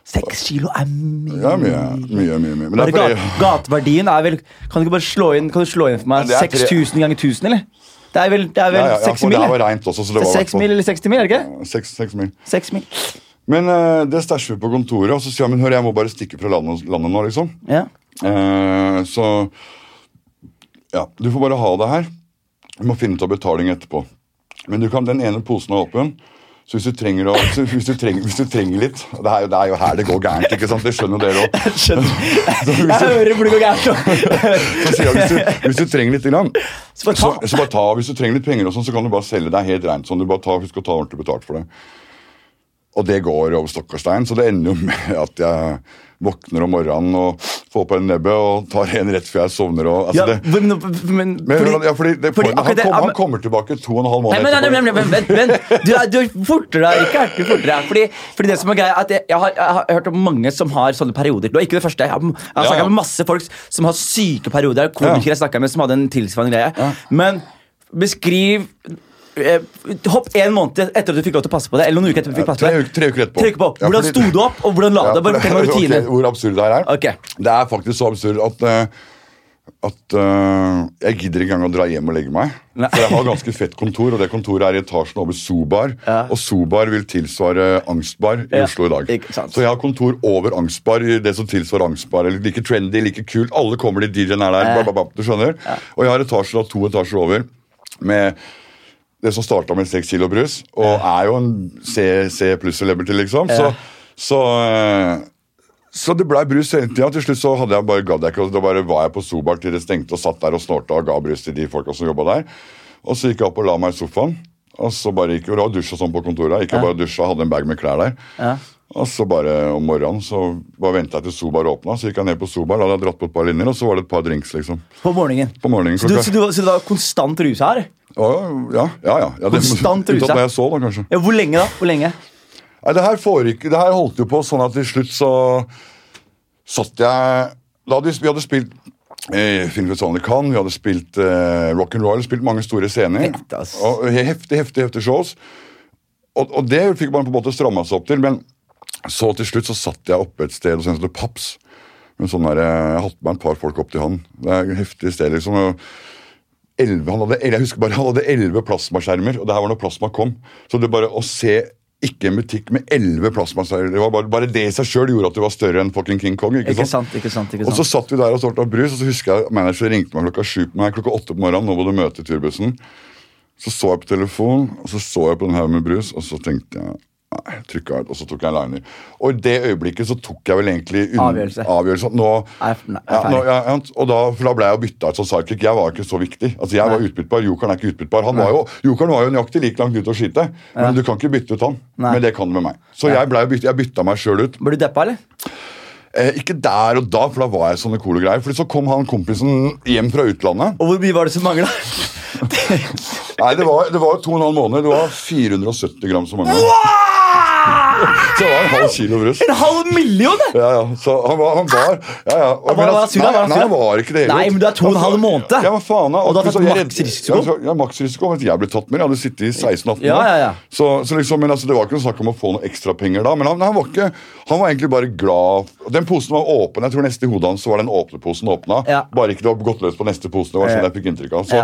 [SPEAKER 1] Seks kilo er mye.
[SPEAKER 2] Ja, mye, mye, mye. mye. Men
[SPEAKER 1] Bare
[SPEAKER 2] det
[SPEAKER 1] gat, gateverdien er vel Kan du ikke bare slå inn Kan du slå inn for meg
[SPEAKER 2] Men det er
[SPEAKER 1] 6000 ganger 1000, eller? Det er vel, det er vel
[SPEAKER 2] ja, ja,
[SPEAKER 1] 6
[SPEAKER 2] for det
[SPEAKER 1] mil?
[SPEAKER 2] her var reint også, så det var i hvert
[SPEAKER 1] 6
[SPEAKER 2] fall-
[SPEAKER 1] mil eller 60 mil, er det ikke?
[SPEAKER 2] Seks, seks mil.
[SPEAKER 1] 6 mil.
[SPEAKER 2] Men uh, det stæsjer vi på kontoret, og så sier han men hør, jeg må bare stikke fra landet, landet nå, liksom.
[SPEAKER 1] Ja.
[SPEAKER 2] Uh, så ja, du får bare ha det her. Du må finne ut av betaling etterpå. Men du kan, den ene posen er åpen. Så hvis du trenger, å, hvis du trenger, hvis du trenger litt det er, jo, det er jo her det går gærent. ikke sant? Det skjønner dere òg.
[SPEAKER 1] Jeg hører hvor det går gærent.
[SPEAKER 2] Så sier jeg, hvis, du, hvis du trenger litt, grann,
[SPEAKER 1] Så bare
[SPEAKER 2] så, så bare ta, hvis du trenger litt penger, og sånn, så kan du bare selge deg helt rent. sånn, du bare tar, Husk å ta ordentlig betalt for det. Og det går over stokk og stein, så det ender jo med at jeg våkner om morgenen og får på en nebbe og tar en rett før jeg sovner. Og, altså
[SPEAKER 1] Ja,
[SPEAKER 2] det,
[SPEAKER 1] men, men,
[SPEAKER 2] men,
[SPEAKER 1] fordi,
[SPEAKER 2] ja, fordi det,
[SPEAKER 1] fordi
[SPEAKER 2] han,
[SPEAKER 1] det-
[SPEAKER 2] han kommer tilbake to og en halv måned
[SPEAKER 1] men, nei, nei, vent, vent. Du, du forter deg ikke helt fortere deg. Fordi, fordi det som er greia jeg, jeg, har, jeg har hørt om mange som har sånne perioder. Og ikke det første. Jeg har, jeg har
[SPEAKER 2] Ja,
[SPEAKER 1] snakket med masse folk som har syke perioder. Komikere jeg snakket med som hadde en tilsvarende greie. Men beskriv Hopp en måned etter at du fikk lov til å passe på det. Eller noen uker etter du fikk passe på det.
[SPEAKER 2] tre uker etterpå.
[SPEAKER 1] Tre uker på.
[SPEAKER 2] Ja,
[SPEAKER 1] Hvordan
[SPEAKER 2] fordi-
[SPEAKER 1] sto du opp, og hvordan la du deg? Bare fortell meg
[SPEAKER 2] ok,
[SPEAKER 1] rutinen.
[SPEAKER 2] hvor absurd det her er.
[SPEAKER 1] Okay.
[SPEAKER 2] Det er faktisk så absurd at, eh, at uh, jeg gidder ikke engang å dra hjem og legge meg.
[SPEAKER 1] Nei.
[SPEAKER 2] For jeg har ganske fett kontor, og det kontoret er i etasjen over Sobar.
[SPEAKER 1] Ja.
[SPEAKER 2] Og Sobar vil tilsvare Angstbar i
[SPEAKER 1] Ja,
[SPEAKER 2] Oslo i dag. Så jeg har kontor over Angstbar, i det som tilsvarer Angstbar. Like trendy, like kult. Alle kommer dit, DJ-en er der.
[SPEAKER 1] Ja.
[SPEAKER 2] Bla, bla, bla, du skjønner? Og jeg har etasjer av to etasjer over med det som starta med seks kilo brus, og er jo en C, C pluss celebrity, liksom. Så, så, eh, så det blei brus hele tida. Til slutt så hadde jeg bare, gadd jeg ikke, da bare var jeg på Sobar til det stengte og satt der og snorta og ga brus til de folka som jobba der. Og så gikk jeg opp og la meg i sofaen. Og så bare gikk, jeg og det var dusj og sånn på kontoret. Gikk jeg bare dusja, hadde en bag med klær der.
[SPEAKER 1] Ja.
[SPEAKER 2] Og så bare om morgenen så bare venta jeg til Sobar åpna. Så gikk jeg ned på Sobar, da hadde jeg dratt på et par linjer, og så var det et par drinks. liksom.
[SPEAKER 1] På morgenen.
[SPEAKER 2] På morgenen
[SPEAKER 1] Så du, så, du, så du var konstant rusa her?
[SPEAKER 2] Å, Ja, ja. ja, ja det,
[SPEAKER 1] Konstant rusa.
[SPEAKER 2] når jeg så, da, kanskje.
[SPEAKER 1] Ja, hvor lenge, da? Hvor lenge?
[SPEAKER 2] Nei, det her foregikk Det her holdt jo på sånn at til slutt så satt jeg Da hadde vi, hadde spilt eh, Filmfestivalen i Cannes, vi hadde spilt eh, Rock'n'Roll, spilt mange store scener. Og heftig, heftig, heftig shows. Og, og det fikk man på en måte stramma seg opp til, men så til slutt så satt jeg oppe et sted og det Paps. Men sånn der, jeg hadde med et par folk opp til han. Det er et heftig sted, liksom. og 11, han hadde, jeg husker bare, han hadde elleve plasmaskjermer, og det her var når plasma kom. Så det bare å se ikke en butikk med elleve plasmaskjermer det var bare, bare det i seg sjøl gjorde at du var større enn fucking King Kong. ikke,
[SPEAKER 1] Ikke
[SPEAKER 2] sant?
[SPEAKER 1] sant, ikke sant. ikke
[SPEAKER 2] Og så satt vi der og sorta brus, og så husker jeg manageren ringte meg klokka sju, nei, klokka åtte på morgenen. Nå må du møte i turbussen. Så så jeg på telefonen, og så så jeg på den haugen med brus, og så tenkte jeg Nei, og så tok jeg en liner. Og i det øyeblikket så tok jeg vel egentlig
[SPEAKER 1] Avgjørelse.
[SPEAKER 2] avgjørelse. Nå,
[SPEAKER 1] nei,
[SPEAKER 2] ja, nå, ja, ja, og da, for da ble jeg bytta ut som sidekick. Jeg var ikke så viktig. Altså, Jeg var utbyttbar, Jokeren er ikke utbyttbar. Han var jo, Jokeren var jo nøyaktig like langt ute å skyte, men du kan ikke bytte ut han.
[SPEAKER 1] Nei.
[SPEAKER 2] Men det kan du med meg. Så jeg, ble, jeg bytta meg sjøl ut.
[SPEAKER 1] Ble du deppa, eller?
[SPEAKER 2] Eh, ikke der og da, for da var jeg sånne coole greier. For så kom han kompisen hjem fra utlandet.
[SPEAKER 1] Og hvor mye var det som mangla?
[SPEAKER 2] Nei, det var, det var to og en halv måned. Det var 470 gram som mangla. Så det var en halv kilo brus.
[SPEAKER 1] En halv million!
[SPEAKER 2] Ja, ja. Så han var, han var ja, ja.
[SPEAKER 1] var-
[SPEAKER 2] Men
[SPEAKER 1] var
[SPEAKER 2] altså,
[SPEAKER 1] sur,
[SPEAKER 2] nei,
[SPEAKER 1] han
[SPEAKER 2] nei, han var ikke det hele
[SPEAKER 1] Nei, men du er to og en halv måned.
[SPEAKER 2] Ja, men faen da.
[SPEAKER 1] Og du har tatt maksrisiko.
[SPEAKER 2] Ja, maksrisiko. Men jeg ble tatt med, jeg hadde sittet i 16-18 år.
[SPEAKER 1] Ja, ja, ja.
[SPEAKER 2] Så, så liksom, men altså, det var ikke noe snakk om å få noen ekstra penger da. Men han, han var ikke Han var egentlig bare glad. Den posen var åpen. Jeg tror neste i hodet hans så var den åpne posen åpna. Bare ikke det var gått løs på neste posen. Det var sånn jeg fikk inntrykk av. Så.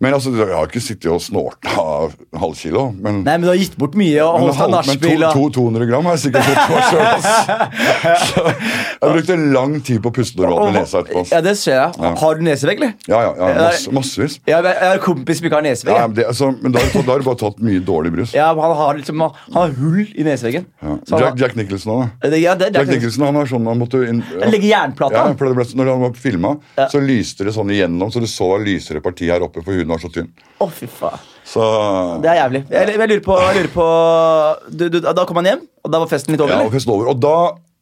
[SPEAKER 2] Men altså, jeg har ikke sittet og snorta halvkilo. halv kilo. Men
[SPEAKER 1] Nei, men du har gitt bort mye og holdt deg
[SPEAKER 2] nachspiel. men to, to, 200 gram har jeg sikkert fått meg sjøl. Jeg brukte lang tid på å puste når åpner nesa etterpå.
[SPEAKER 1] Ja, det ser jeg.
[SPEAKER 2] Ja.
[SPEAKER 1] Har du nesevegg, eller?
[SPEAKER 2] Ja, ja, ja masse, massevis.
[SPEAKER 1] Jeg jeg har en kompis som ikke har nesevegg.
[SPEAKER 2] Ja, men det, altså, men da, da har du bare tatt mye dårlig brus.
[SPEAKER 1] Ja, men han har liksom Han har hull i neseveggen.
[SPEAKER 2] Ja. Jack, Jack Nicholson da.
[SPEAKER 1] Ja, det, Jack,
[SPEAKER 2] Jack Nicholson han har sånn han måtte inn,
[SPEAKER 1] Han legger jernplata.
[SPEAKER 2] ja, for det ble, Når han var filma,
[SPEAKER 1] Ja.
[SPEAKER 2] så lyste det sånn igjennom, så du så lysere parti her oppe, på huden var så tynn.
[SPEAKER 1] Å, fy faen.
[SPEAKER 2] Så
[SPEAKER 1] Det er jævlig. Jeg, jeg lurer på, jeg lurer på du, du, Da kom han hjem, og da var festen litt over?
[SPEAKER 2] Ja, festen over. Og da,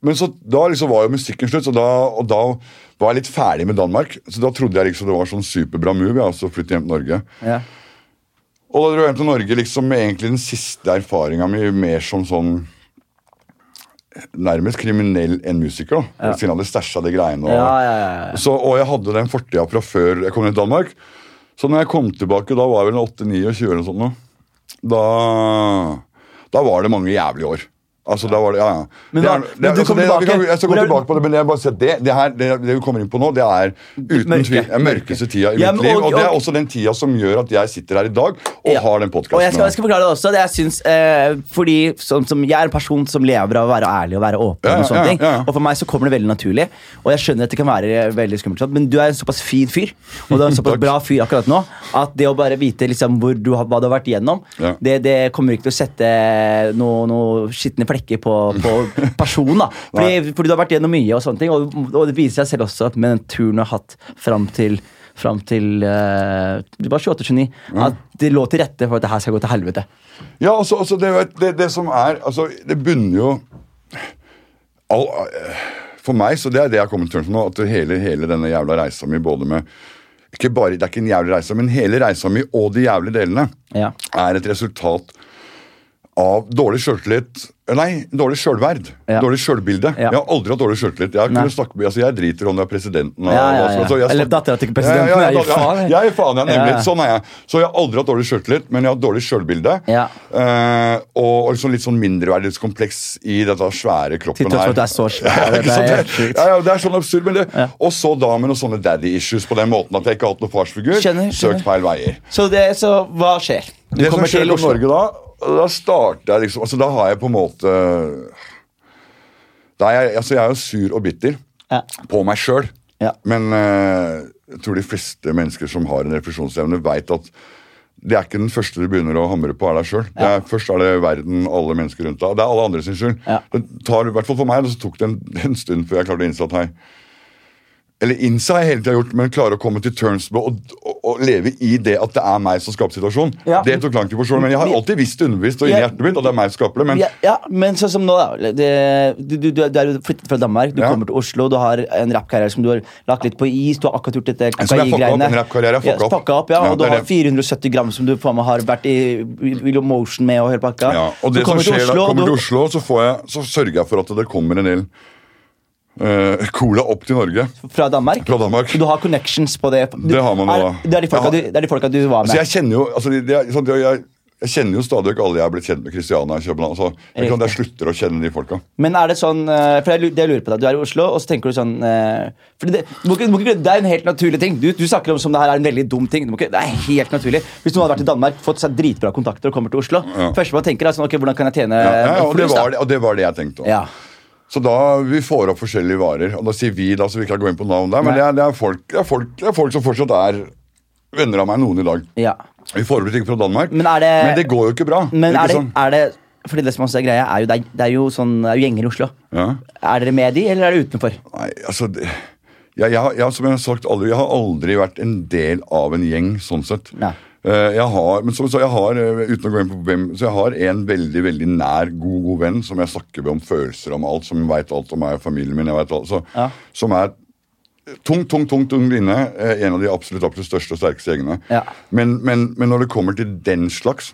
[SPEAKER 2] men så, da liksom var jo musikken slutt, så da, og da var jeg litt ferdig med Danmark. Så da trodde jeg liksom det var sånn superbra move ja, altså flytte hjem til Norge.
[SPEAKER 1] Ja.
[SPEAKER 2] Og da dro jeg hjem til Norge liksom med egentlig den siste erfaringa mi mer som sånn Nærmest kriminell enn musiker, da. Siden jeg hadde stæsja de greiene. Og,
[SPEAKER 1] Ja, ja, ja, ja.
[SPEAKER 2] Så, og jeg hadde den fortida fra før jeg kom til Danmark. Så når jeg kom tilbake, da var jeg vel 8-29 eller noe sånt. Da, da var det mange jævlige år. Altså, da var det, ja, ja.
[SPEAKER 1] Men
[SPEAKER 2] Det er-
[SPEAKER 1] men
[SPEAKER 2] det,
[SPEAKER 1] du
[SPEAKER 2] altså, det, vi
[SPEAKER 1] tilbake-
[SPEAKER 2] kan, jeg skal gå tilbake på det, men jeg bare at det, det, her, det, det vi kommer inn på nå, det er uten
[SPEAKER 1] Mørke.
[SPEAKER 2] tvil den mørkeste tida i
[SPEAKER 1] Ja,
[SPEAKER 2] mitt liv.
[SPEAKER 1] og-
[SPEAKER 2] Og det er også den tida som gjør at jeg sitter her i dag og
[SPEAKER 1] Ja.
[SPEAKER 2] har den
[SPEAKER 1] podkasten. jeg skal, jeg skal forklare det også. Jeg syns, eh, fordi som, som Jeg er en person som lever av å være ærlig og være åpen.
[SPEAKER 2] Ja,
[SPEAKER 1] Og sånne ting. Og for meg så kommer det veldig naturlig. Og jeg skjønner at det kan være veldig skummelt, sånn, men du er en såpass fin fyr. Og du er en såpass bra fyr akkurat nå at det å bare vite liksom du, har- hva du har vært igjennom, det kommer ikke til å sette noe, noe skitne flekker på, på personen. da fordi, fordi du har vært igjennom mye, og sånne ting Og, og det viser seg selv også at med den turen du har hatt fram til Fram til uh, Du var 28-29. At det lå til rette for at det her skal gå til helvete.
[SPEAKER 2] Ja, altså, altså det, det, det som er altså, Det bunner jo all, For meg, så det er det jeg har kommet til nå, at hele, hele denne jævla reisa mi både med ikke bare, Det er ikke en jævlig reise, men hele reisa mi og de jævlige delene
[SPEAKER 1] Ja.
[SPEAKER 2] er et resultat av dårlig sjøltillit Nei, dårlig sjølverd.
[SPEAKER 1] Ja.
[SPEAKER 2] Dårlig sjølbilde.
[SPEAKER 1] Ja.
[SPEAKER 2] Jeg har aldri hatt dårlig sjøltillit. Jeg, altså, jeg driter om det er presidenten og, altså, jeg
[SPEAKER 1] Eller dattera til presidenten,
[SPEAKER 2] Ja, ja,
[SPEAKER 1] faen, jeg.
[SPEAKER 2] faen, jeg, nemlig. Sånn er jeg. Så jeg har aldri hatt dårlig sjøltillit, men jeg har hatt dårlig sjølbilde. Eh, og og liksom litt sånn mindreverdighetskompleks i dette svære kroppen
[SPEAKER 1] Til tross for
[SPEAKER 2] her.
[SPEAKER 1] at du er så svær.
[SPEAKER 2] Ja,
[SPEAKER 1] Det er
[SPEAKER 2] det er sånn absurd, men det. Og så da med noen sånne daddy issues på den måten at jeg ikke har hatt noen farsfigur.
[SPEAKER 1] Skjønner, skjønner.
[SPEAKER 2] Søkt feil veier.
[SPEAKER 1] Så, det, så hva skjer? Du
[SPEAKER 2] det som skjer i Norge da, da starter jeg liksom altså Da har jeg på en måte da er jeg, altså jeg er jo sur og bitter
[SPEAKER 1] Ja.
[SPEAKER 2] på meg sjøl.
[SPEAKER 1] Ja.
[SPEAKER 2] Men uh, jeg tror de fleste mennesker som har en refleksjonsevne, veit at det er ikke den første du begynner å hamre på, er deg sjøl. Først er det verden, alle mennesker rundt deg. Det er alle andre sin skyld.
[SPEAKER 1] Ja.
[SPEAKER 2] Det tar, i hvert fall For meg så tok det en, en stund før jeg klarte å innse at hei, eller innse har jeg hele tida gjort, men klare å komme til terms med og, og, å leve i det at det er meg som skaper situasjonen.
[SPEAKER 1] Ja.
[SPEAKER 2] Det tok lang tid for sjøl, men jeg har alltid visst underbevisst og inni
[SPEAKER 1] Ja.
[SPEAKER 2] hjertet mitt at det er meg som skaper det. Men
[SPEAKER 1] ja, ja, men sånn som nå, da. Det, du, du, du er jo flyttet fra Danmark, du kommer til Oslo, du har en rappkarriere som du har lagt litt på is. Du har akkurat gjort dette kokaingreiene.
[SPEAKER 2] en rappkarriere jeg fucka opp.
[SPEAKER 1] opp ja, og du har 470 gram som du faen meg har vært i Willow Motion med og hele pakka.
[SPEAKER 2] Ja, og det som skjer da,
[SPEAKER 1] Oslo, og
[SPEAKER 2] kommer til Oslo, så, får jeg, så sørger jeg for at det kommer en del cola opp til Norge.
[SPEAKER 1] Fra Danmark.
[SPEAKER 2] Fra Danmark.
[SPEAKER 1] Så du har connections på det? Du,
[SPEAKER 2] Det har man
[SPEAKER 1] er,
[SPEAKER 2] da.
[SPEAKER 1] det, er de folka
[SPEAKER 2] har,
[SPEAKER 1] du, folka du var med?
[SPEAKER 2] Altså, jeg kjenner jo altså, de, de, sånn, jeg, jeg, jeg kjenner jo stadig ikke alle jeg er blitt kjent med Christiania i København. Så jeg, kan, jeg slutter å kjenne de folka.
[SPEAKER 1] Men er det sånn eh, For jeg, det jeg lurer på deg, Du er i Oslo, og så tenker du sånn eh, det, du må ikke, må ikke, det er en helt naturlig ting. Du, du snakker om som det her er en veldig dum ting. Ikke, det er helt naturlig Hvis noen hadde vært i Danmark, fått seg dritbra kontakter og kommer til Oslo
[SPEAKER 2] Ja.
[SPEAKER 1] Første man tenker er sånn, ok, hvordan kan jeg tjene
[SPEAKER 2] Ja, ja, og, det var det, og det var det jeg tenkte. også.
[SPEAKER 1] Ja.
[SPEAKER 2] Så da vi får opp forskjellige varer. Og da sier vi, da, så vi ikke gå inn på navn der, men det er, det, er folk, det, er folk, det er folk som fortsatt er venner av meg noen i dag.
[SPEAKER 1] ja.
[SPEAKER 2] Vi får opp ikke fra Danmark,
[SPEAKER 1] Men det,
[SPEAKER 2] men det går jo ikke bra.
[SPEAKER 1] men
[SPEAKER 2] ikke
[SPEAKER 1] er det,
[SPEAKER 2] sånn?
[SPEAKER 1] er det fordi det som også er greia, er jo, det, er, det er jo sånn det er jo gjenger i Oslo.
[SPEAKER 2] Ja.
[SPEAKER 1] Er dere med de, eller er dere utenfor?
[SPEAKER 2] Nei, altså det, jeg, jeg, jeg, Som jeg har sagt aldri, jeg har aldri vært en del av en gjeng, sånn sett.
[SPEAKER 1] Nei.
[SPEAKER 2] Eh, jeg har, men som sa, jeg har, eh, uten å gå inn på hvem, så jeg har en veldig veldig nær, god god venn som jeg snakker med om følelser om alt, som veit alt om meg og familien min. jeg vet alt, så,
[SPEAKER 1] Ja.
[SPEAKER 2] Som er tungt, tungt, tungt inne. eh, En av de absolutt, absolutt største og sterkeste gjengene.
[SPEAKER 1] Ja.
[SPEAKER 2] Men, men, men når det kommer til den slags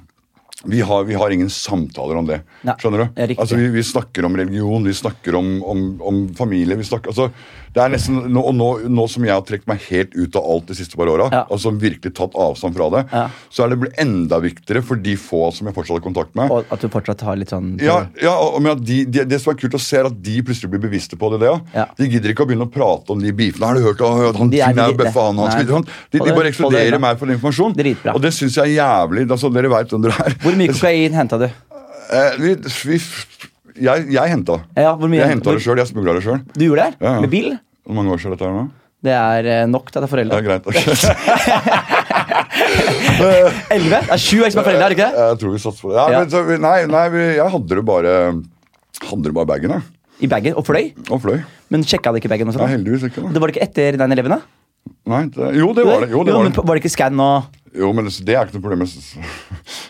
[SPEAKER 2] vi har, vi har ingen samtaler om det.
[SPEAKER 1] Nei,
[SPEAKER 2] Skjønner du? Altså, vi, vi snakker om religion, vi snakker om, om, om familie. vi snakker, altså, det er nesten, nå, og nå, nå som jeg har trukket meg helt ut av alt de siste par åra,
[SPEAKER 1] Ja.
[SPEAKER 2] altså virkelig tatt avstand fra det,
[SPEAKER 1] Ja.
[SPEAKER 2] så er det blitt enda viktigere for de få som jeg fortsatt har kontakt med.
[SPEAKER 1] Og at du fortsatt har litt sånn
[SPEAKER 2] Ja, ja og de, de, Det som er kult å se, er at de plutselig blir bevisste på det. det ja. De gidder ikke å begynne å prate om de beefene. Har du hørt at han
[SPEAKER 1] De er
[SPEAKER 2] er bøffa han, han sånn. De, de bare
[SPEAKER 1] eksploderer
[SPEAKER 2] ekskluderer meg for informasjon.
[SPEAKER 1] Dritbra.
[SPEAKER 2] Og det syns jeg er jævlig. Altså, dere veit hvem dere er.
[SPEAKER 1] Hvor mye kokain henta du?
[SPEAKER 2] Eh, vi, vi, jeg jeg henta.
[SPEAKER 1] Ja, hvor mye
[SPEAKER 2] jeg henta det sjøl. Jeg smugla det sjøl.
[SPEAKER 1] Du gjorde det?
[SPEAKER 2] Ja, ja.
[SPEAKER 1] Med bil?
[SPEAKER 2] Hvor mange år siden dette er nå?
[SPEAKER 1] Det er eh, nok til at det er foreldre.
[SPEAKER 2] er greit. ok.
[SPEAKER 1] Elleve? Det er sju som er foreldre, er det ikke det?
[SPEAKER 2] Jeg tror vi satser på det. Ja,
[SPEAKER 1] Ja.
[SPEAKER 2] Men, så, vi- nei, nei vi, jeg hadde det bare Hadde det bare i bagen, jeg.
[SPEAKER 1] I bagen? Og fløy?
[SPEAKER 2] Og fløy.
[SPEAKER 1] Men sjekka det ikke bagen?
[SPEAKER 2] Nei,
[SPEAKER 1] Ja,
[SPEAKER 2] heldigvis ikke. da
[SPEAKER 1] Det var det ikke etter 9-11? da?
[SPEAKER 2] Nei, det, Jo, det var det. Jo, det var
[SPEAKER 1] men
[SPEAKER 2] det.
[SPEAKER 1] var det ikke skann og
[SPEAKER 2] Jo, men det, det er ikke noe problem.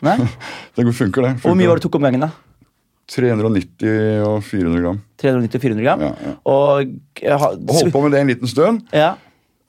[SPEAKER 1] Nei?
[SPEAKER 2] Det funker, det.
[SPEAKER 1] Hvor mye var det du tok om gangen, da?
[SPEAKER 2] 390 og 400 gram.
[SPEAKER 1] 390 og 400 gram?
[SPEAKER 2] Ja, ja.
[SPEAKER 1] Og ha-
[SPEAKER 2] Og Holdt på med det en liten stund.
[SPEAKER 1] ja.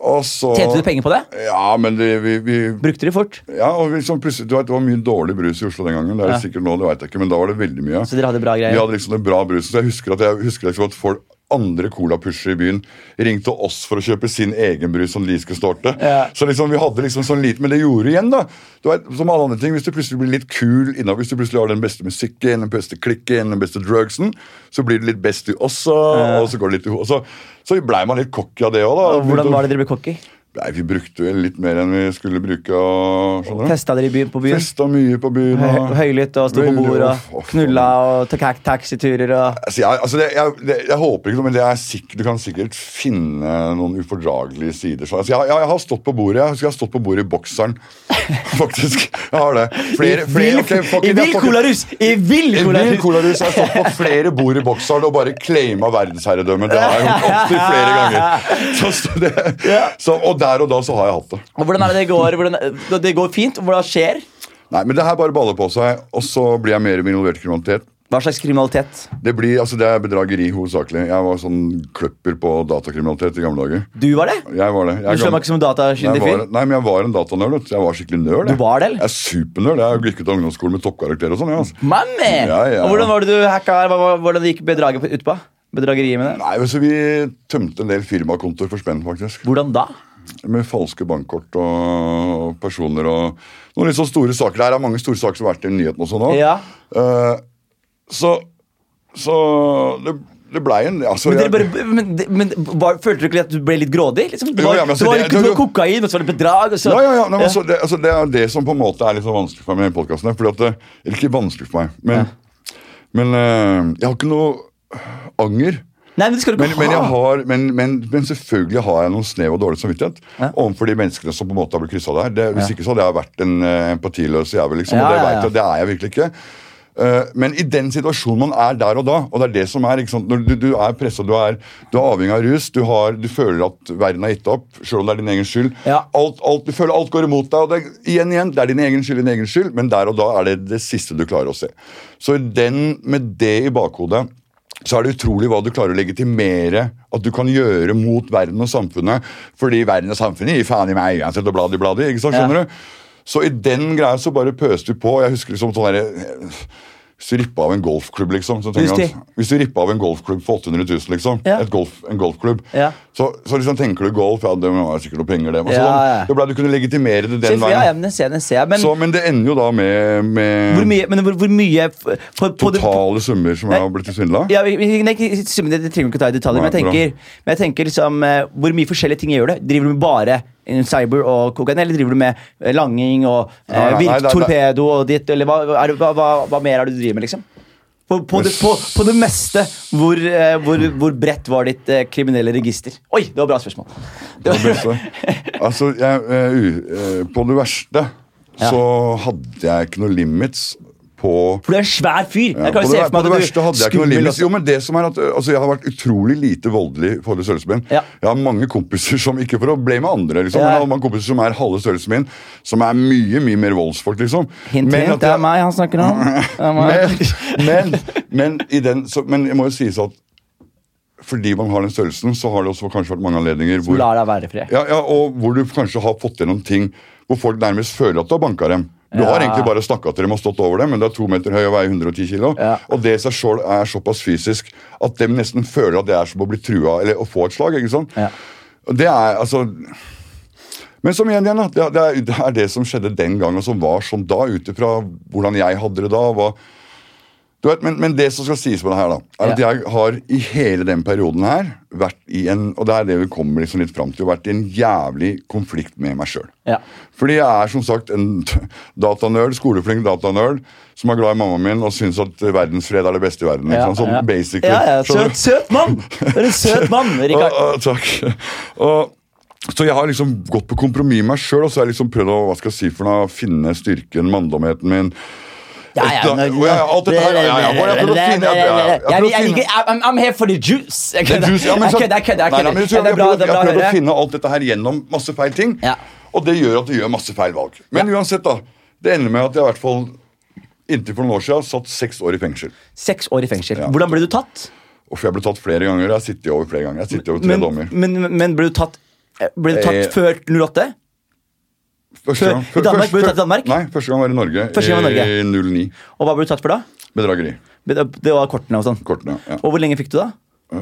[SPEAKER 2] Og så
[SPEAKER 1] Tjente du penger på det?
[SPEAKER 2] Ja, men det, vi, vi
[SPEAKER 1] Brukte de fort?
[SPEAKER 2] ja, og vi, sånn plutselig, du vet, Det var mye dårlig brus i Oslo den gangen. Det er det
[SPEAKER 1] Ja.
[SPEAKER 2] sikkert nå, det vet jeg ikke, men da var det veldig mye.
[SPEAKER 1] Så dere hadde bra greier?
[SPEAKER 2] Vi hadde liksom det bra brusen. Så jeg husker at jeg husker at folk andre colapushere i byen ringte oss for å kjøpe sin egen brus som de skulle starte.
[SPEAKER 1] Ja.
[SPEAKER 2] Så liksom vi hadde liksom sånn lite, Men det gjorde igjen, da. Du vet, som alle andre ting, Hvis du plutselig blir litt kul innover, hvis du plutselig har den beste musikken, den beste klikken, den beste drugsen, så blir det litt best du også, og så går det litt i ho- og Så, så blei man litt cocky av det òg, da.
[SPEAKER 1] Og hvordan var det dere ble cocky?
[SPEAKER 2] Nei, Vi brukte vel litt mer enn vi skulle bruke. Og.
[SPEAKER 1] Festa dere i byen, på byen?
[SPEAKER 2] Festa mye på byen. Og,
[SPEAKER 1] høylytt og sto på bordet og knulla og tok taxiturer og
[SPEAKER 2] Altså, jeg, altså det, jeg, det, jeg håper ikke noe, men det er sikkert, du kan sikkert finne noen ufordragelige sider. Så, altså, jeg, jeg, har stått på bordet Jeg jeg har stått på bordet i bokseren. Faktisk. Jeg har det. Flere, flere,
[SPEAKER 1] okay,
[SPEAKER 2] ok, fuck
[SPEAKER 1] i
[SPEAKER 2] it, jeg
[SPEAKER 1] colarus! I vill colarus!
[SPEAKER 2] Jeg har jeg stått på flere bord i Boxhall og bare claima verdensherredømmet. Det har jeg gjort opptil flere ganger. Så, så det, så, og der og da så har jeg hatt det.
[SPEAKER 1] Og hvordan er det det går? Hvordan, det går fint? Hvordan skjer?
[SPEAKER 2] Nei, men det her bare baller på seg, og så blir jeg mer mer involvert i kriminalitet.
[SPEAKER 1] Hva slags kriminalitet?
[SPEAKER 2] Det, blir, altså det er bedrageri hovedsakelig. Jeg var sånn kløpper på datakriminalitet i gamle dager.
[SPEAKER 1] Du var det?
[SPEAKER 2] Jeg var det. Jeg
[SPEAKER 1] Du slår meg ikke som datakyndig fyr.
[SPEAKER 2] nei, men jeg var en datanerd. Jeg var skikkelig nerd.
[SPEAKER 1] Du var det.
[SPEAKER 2] Jeg er supernerd. Jeg har gikk ut av ungdomsskolen med toppkarakter og sånn. Ja, altså.
[SPEAKER 1] Mamma!
[SPEAKER 2] Ja, ja.
[SPEAKER 1] Og hvordan var det du hacka her? Hvordan gikk bedraget ut på? Bedrageriet med det?
[SPEAKER 2] Nei, altså, Vi tømte en del firmakontoer for spenn, faktisk.
[SPEAKER 1] Hvordan da?
[SPEAKER 2] Med falske bankkort og personer og noen litt så store saker. Det er mange store saker som har vært i nyhetene også nå.
[SPEAKER 1] Ja.
[SPEAKER 2] Eh, så så det, det blei en altså,
[SPEAKER 1] Men, bare, men, men var, Følte du ikke at du ble litt grådig? Liksom? Det var,
[SPEAKER 2] ja, men altså,
[SPEAKER 1] det var,
[SPEAKER 2] det-
[SPEAKER 1] kokain, og så var det bedrag. Så,
[SPEAKER 2] Ja, ja, ja. Nei, men
[SPEAKER 1] Ja.
[SPEAKER 2] altså, det, altså, det er det som på en måte er litt så vanskelig for meg denne podkasten. Eller ikke vanskelig for meg, men, men eh, jeg har ikke noe anger.
[SPEAKER 1] Nei, men det skal du
[SPEAKER 2] Men,
[SPEAKER 1] ikke ha.
[SPEAKER 2] har, men, men, men selvfølgelig har jeg noen snev og dårlig samvittighet
[SPEAKER 1] Ja.
[SPEAKER 2] overfor de menneskene som på en måte har blitt kryssa der. Det, hvis ikke så hadde jeg vært en uh, empatiløs jævel, liksom.
[SPEAKER 1] Ja,
[SPEAKER 2] og det,
[SPEAKER 1] ja,
[SPEAKER 2] vet
[SPEAKER 1] ja.
[SPEAKER 2] jeg, det er jeg virkelig ikke. Eh, men i den situasjonen man er der og da, og det er det som er? Når du, du er pressa, du, er- du er avhengig av rus, du, har, du føler at verden har gitt opp, selv om det er din egen skyld.
[SPEAKER 1] Ja.
[SPEAKER 2] Alt, alt, du føler alt går imot deg, og det, igjen, igjen, det er din egen skyld, din egen skyld, men der og da er det det siste du klarer å se. Så den, med det i bakhodet så er det utrolig hva du klarer å legitimere at du kan gjøre mot verden og samfunnet. Fordi verden og samfunnet gir faen i meg uansett og bladi, bladi. ikke sant,
[SPEAKER 1] Ja.
[SPEAKER 2] skjønner du? Så i den greia så bare pøste vi på. Jeg husker liksom sånn derre Hvis du rippa av en golfklubb, liksom så tenker jeg at, Hvis du rippa av en golfklubb for 800 000, liksom,
[SPEAKER 1] Ja.
[SPEAKER 2] golf, en golfklubb,
[SPEAKER 1] Ja.
[SPEAKER 2] så, så liksom tenker du golf, ja, det var sikkert noe penger, det. Men så,
[SPEAKER 1] Ja, sånn,
[SPEAKER 2] det ble du kunne legitimere det den veien.
[SPEAKER 1] ja, men det ser jeg, ser jeg. Men,
[SPEAKER 2] Så, men det ender jo da med, med
[SPEAKER 1] hvor mye, men hvor, hvor mye for, på, på
[SPEAKER 2] totale summer som
[SPEAKER 1] Nei.
[SPEAKER 2] har blitt svindla.
[SPEAKER 1] ja, nei, summen, det, trenger vi ikke ta i detaljer, men jeg tenker, men jeg tenker liksom, eh, hvor mye forskjellige ting jeg gjør det. Driver du med bare cyber og kokain, eller driver du med eh, langing og eh,
[SPEAKER 2] Nei, nei, nei,
[SPEAKER 1] virk torpedo og ditt, eller hva, er hva, hva, hva mer er det du driver med, liksom? På, på, det, på, på det meste, hvor, eh, hvor, hvor bredt var ditt eh, kriminelle register? Oi, det var bra spørsmål. Det var.
[SPEAKER 2] Altså, jeg, uh, u- eh, på det verste
[SPEAKER 1] Ja.
[SPEAKER 2] så hadde jeg ikke noe limits på
[SPEAKER 1] for du er en svær fyr.
[SPEAKER 2] ja,
[SPEAKER 1] Jeg kan
[SPEAKER 2] det,
[SPEAKER 1] se for meg
[SPEAKER 2] det
[SPEAKER 1] at
[SPEAKER 2] verste
[SPEAKER 1] du
[SPEAKER 2] hadde jeg ikke noe
[SPEAKER 1] skummel
[SPEAKER 2] limits. Jo, men det som er at altså, Jeg har vært utrolig lite voldelig forhold til størrelsen min.
[SPEAKER 1] Ja.
[SPEAKER 2] Jeg har mange kompiser som ikke for å blame andre, liksom,
[SPEAKER 1] Ja.
[SPEAKER 2] men jeg har mange kompiser som er halve størrelsen min, som er mye mye mer voldsfolk. liksom.
[SPEAKER 1] Hint,
[SPEAKER 2] Men
[SPEAKER 1] hint,
[SPEAKER 2] at
[SPEAKER 1] det er meg han snakker om. Det
[SPEAKER 2] men, men, men, i den, så, men jeg må jo sies at fordi man har den størrelsen, så har det også kanskje vært mange anledninger hvor ja, ja, hvor du kanskje har fått gjennom ting hvor folk nærmest føler at du har banka dem. Du har egentlig bare snakka til dem og stått over dem, men du er to meter høy og veier 110 kilo.
[SPEAKER 1] Ja.
[SPEAKER 2] Og det i seg sjøl er såpass fysisk at de nesten føler at det er som å bli trua eller å få et slag. ikke sant?
[SPEAKER 1] Ja.
[SPEAKER 2] Det er altså Men som igjen, igjen det, er- det, det som skjedde den gangen, og som var sånn da, ut ifra hvordan jeg hadde det da. du vet, men, men det som skal sies på det her, da, er at jeg har i hele den perioden her vært i en Og det er det vi kommer liksom litt fram til, vært i en jævlig konflikt med meg sjøl.
[SPEAKER 1] Ja.
[SPEAKER 2] Fordi jeg er som sagt en datanerd, skoleflink datanerd, som er glad i mammaen min og syns at verdensfred er det beste i verden.
[SPEAKER 1] Ja?
[SPEAKER 2] Sånn
[SPEAKER 1] ja.
[SPEAKER 2] basically.
[SPEAKER 1] Ja, ja, søt, søt mann! Du er en søt mann, Rikard.
[SPEAKER 2] Og, og, takk. Og, så jeg har liksom gått på kompromiss med meg sjøl og så har jeg liksom prøvd å hva skal jeg si for noe, finne styrken, manndomheten min.
[SPEAKER 1] Ja, ja,
[SPEAKER 2] Da-
[SPEAKER 1] nå-
[SPEAKER 2] ja, alt dette her, ja, ja, jeg prøvde å finne- ja, ja, jeg
[SPEAKER 1] I'm, here for the juice. Jeg
[SPEAKER 2] er
[SPEAKER 1] kødder, jeg kødder. jeg er er
[SPEAKER 2] har
[SPEAKER 1] å
[SPEAKER 2] finne alt dette her gjennom masse feil ting. Og det gjør at du gjør masse feil valg. Men uansett, da. Det ender med at jeg i hvert fall inntil for noen år siden satt seks år i fengsel.
[SPEAKER 1] Seks år i fengsel.
[SPEAKER 2] Ja.
[SPEAKER 1] Hvordan ble du tatt?
[SPEAKER 2] Uff, jeg ble tatt flere ganger. Jeg har sittet over flere ganger. Jeg har over tre
[SPEAKER 1] Men,
[SPEAKER 2] dommer.
[SPEAKER 1] men, men ble du tatt Ble du tatt
[SPEAKER 2] Eh,
[SPEAKER 1] før 08?
[SPEAKER 2] Første gang-
[SPEAKER 1] i Danmark? Ble du tatt i Danmark?
[SPEAKER 2] Nei, første gang var i Norge.
[SPEAKER 1] Første gang var i Norge.
[SPEAKER 2] I 09.
[SPEAKER 1] Og hva ble du tatt for da?
[SPEAKER 2] Bedrageri.
[SPEAKER 1] Det var kortene og sånn.
[SPEAKER 2] Kortene. ja.
[SPEAKER 1] Og hvor lenge fikk du da?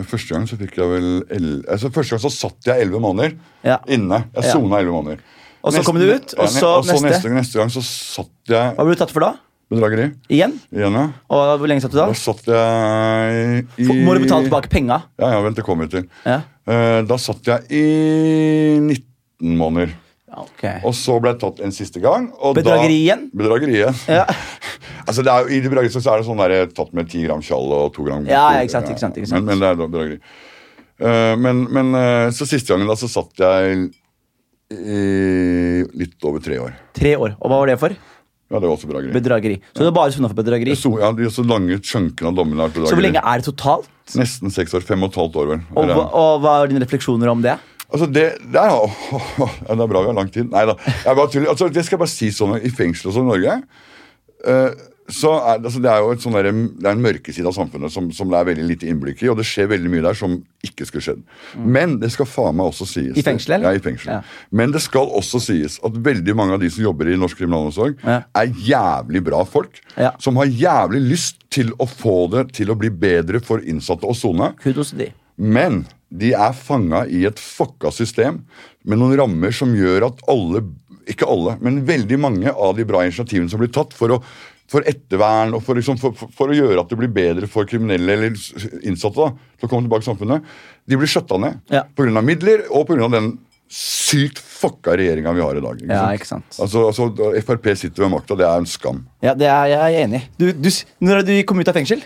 [SPEAKER 2] Første gang så fikk jeg vel 11, altså Første gang så satt jeg elleve måneder
[SPEAKER 1] Ja.
[SPEAKER 2] inne. Jeg sona elleve måneder.
[SPEAKER 1] Og så
[SPEAKER 2] Neste-
[SPEAKER 1] kom du ut, og
[SPEAKER 2] ja,
[SPEAKER 1] så
[SPEAKER 2] og så
[SPEAKER 1] neste.
[SPEAKER 2] neste, neste gang så satt jeg
[SPEAKER 1] Hva ble du tatt for da?
[SPEAKER 2] Bedrageri.
[SPEAKER 1] Igjen?
[SPEAKER 2] Igjen, ja.
[SPEAKER 1] Og hvor lenge satt du da?
[SPEAKER 2] Da satt jeg i
[SPEAKER 1] Må du betale tilbake penga?
[SPEAKER 2] Ja, ja, vent, det kommer vi til.
[SPEAKER 1] Ja.
[SPEAKER 2] Eh, da satt jeg i 19 måneder.
[SPEAKER 1] Ja, ok.
[SPEAKER 2] Og så ble jeg tatt en siste gang.
[SPEAKER 1] Bedrageri igjen?
[SPEAKER 2] Bedrageri igjen.
[SPEAKER 1] Ja.
[SPEAKER 2] altså, det er, I bedrageri så er det sånn der, tatt med 10 gram tjall og 2 gram
[SPEAKER 1] Ja, ikke sant, ikke sant, ikke sant.
[SPEAKER 2] Men, men det er da bedrageri. Uh, men, men uh, så siste gangen da så satt jeg i litt over tre år.
[SPEAKER 1] Tre år. Og hva var det for?
[SPEAKER 2] Ja, det var også bedrageri.
[SPEAKER 1] Bedrageri. Så det er bare sona for bedrageri.
[SPEAKER 2] Så, ja, de så lange chunkene av dommene er bedrageri.
[SPEAKER 1] Så hvor lenge er det totalt?
[SPEAKER 2] Nesten seks år. Fem og et halvt år, vel.
[SPEAKER 1] Og, og hva er dine refleksjoner om det?
[SPEAKER 2] Altså det, det, er, ja, det er bra vi har lang tid. Nei da. Altså, det skal jeg bare si sånn i fengsel og sånn i Norge. Uh, så er, det- altså, det er jo sånn der, det er en mørkeside av samfunnet som, som det er veldig lite innblikk i. Og det skjer veldig mye der som ikke skulle skjedd. Men det skal faen meg også sies.
[SPEAKER 1] Mm. I fengsel, eller?
[SPEAKER 2] Ja, i fengsel.
[SPEAKER 1] Ja.
[SPEAKER 2] Men det skal også sies at veldig mange av de som jobber i norsk kriminalomsorg,
[SPEAKER 1] Ja.
[SPEAKER 2] er jævlig bra folk.
[SPEAKER 1] Ja.
[SPEAKER 2] Som har jævlig lyst til å få det til å bli bedre for innsatte å sone. Men de er fanga i et fucka system med noen rammer som gjør at alle, ikke alle, men veldig mange av de bra initiativene som blir tatt for, å, for ettervern og for, liksom, for, for, å gjøre at det blir bedre for kriminelle eller innsatte da, til å komme tilbake til samfunnet, de blir skjøtta ned
[SPEAKER 1] Ja.
[SPEAKER 2] pga. midler og pga. den sykt fucka regjeringa vi har i dag. Ikke
[SPEAKER 1] Ja, ikke sant.
[SPEAKER 2] Altså, altså, Frp sitter ved makta, det er en skam.
[SPEAKER 1] Ja, det er jeg er enig i. Når du kom ut av fengsel?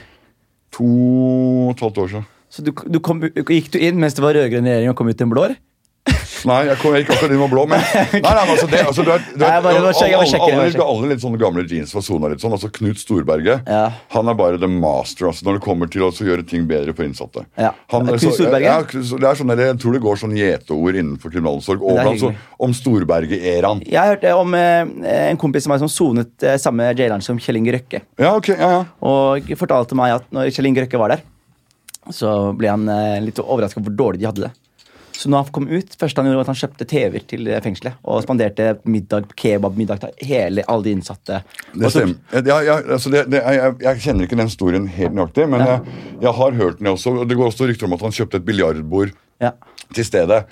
[SPEAKER 2] To og et halvt år siden.
[SPEAKER 1] Så du, du kom, Gikk du inn mens det var rød-grønn regjering og kom ut i en blå?
[SPEAKER 2] Nei, jeg, kom, jeg gikk akkurat inn med blå, men Nei, nei, altså, det, altså, du vet, du
[SPEAKER 1] Nei, bare- bare
[SPEAKER 2] alle, alle, alle litt sånne gamle jeans fra sona litt sånn. Altså Knut Storberget,
[SPEAKER 1] Ja.
[SPEAKER 2] han er bare the master altså, når det kommer til å altså, gjøre ting bedre for innsatte.
[SPEAKER 1] Ja.
[SPEAKER 2] Han,
[SPEAKER 1] Knut
[SPEAKER 2] så-
[SPEAKER 1] Storberget?
[SPEAKER 2] Ja, det er sånn, jeg tror det går sånn gjeteord innenfor kriminalomsorg
[SPEAKER 1] Det er
[SPEAKER 2] overalt, så, om Storberget-æraen.
[SPEAKER 1] Jeg hørte om eh, en kompis som meg som sonet eh, samme jaileren som Kjell Inge Røkke.
[SPEAKER 2] Ja, ok, ja, ja.
[SPEAKER 1] Og fortalte meg at når Kjell Inge Røkke var der, så ble han eh, litt overraska over hvor dårlig de hadde det. Så når han kom ut, første han gjorde at han kjøpte TV-er til eh, fengselet. Og spanderte middag, kebabmiddag til hele, alle de innsatte.
[SPEAKER 2] Det stemmer. Ja, ja, altså det, det, jeg, jeg- kjenner ikke den historien helt nøyaktig, men
[SPEAKER 1] Ja.
[SPEAKER 2] jeg, jeg har hørt den også. og Det går også rykter om at han kjøpte et biljardbord
[SPEAKER 1] Ja.
[SPEAKER 2] til stedet.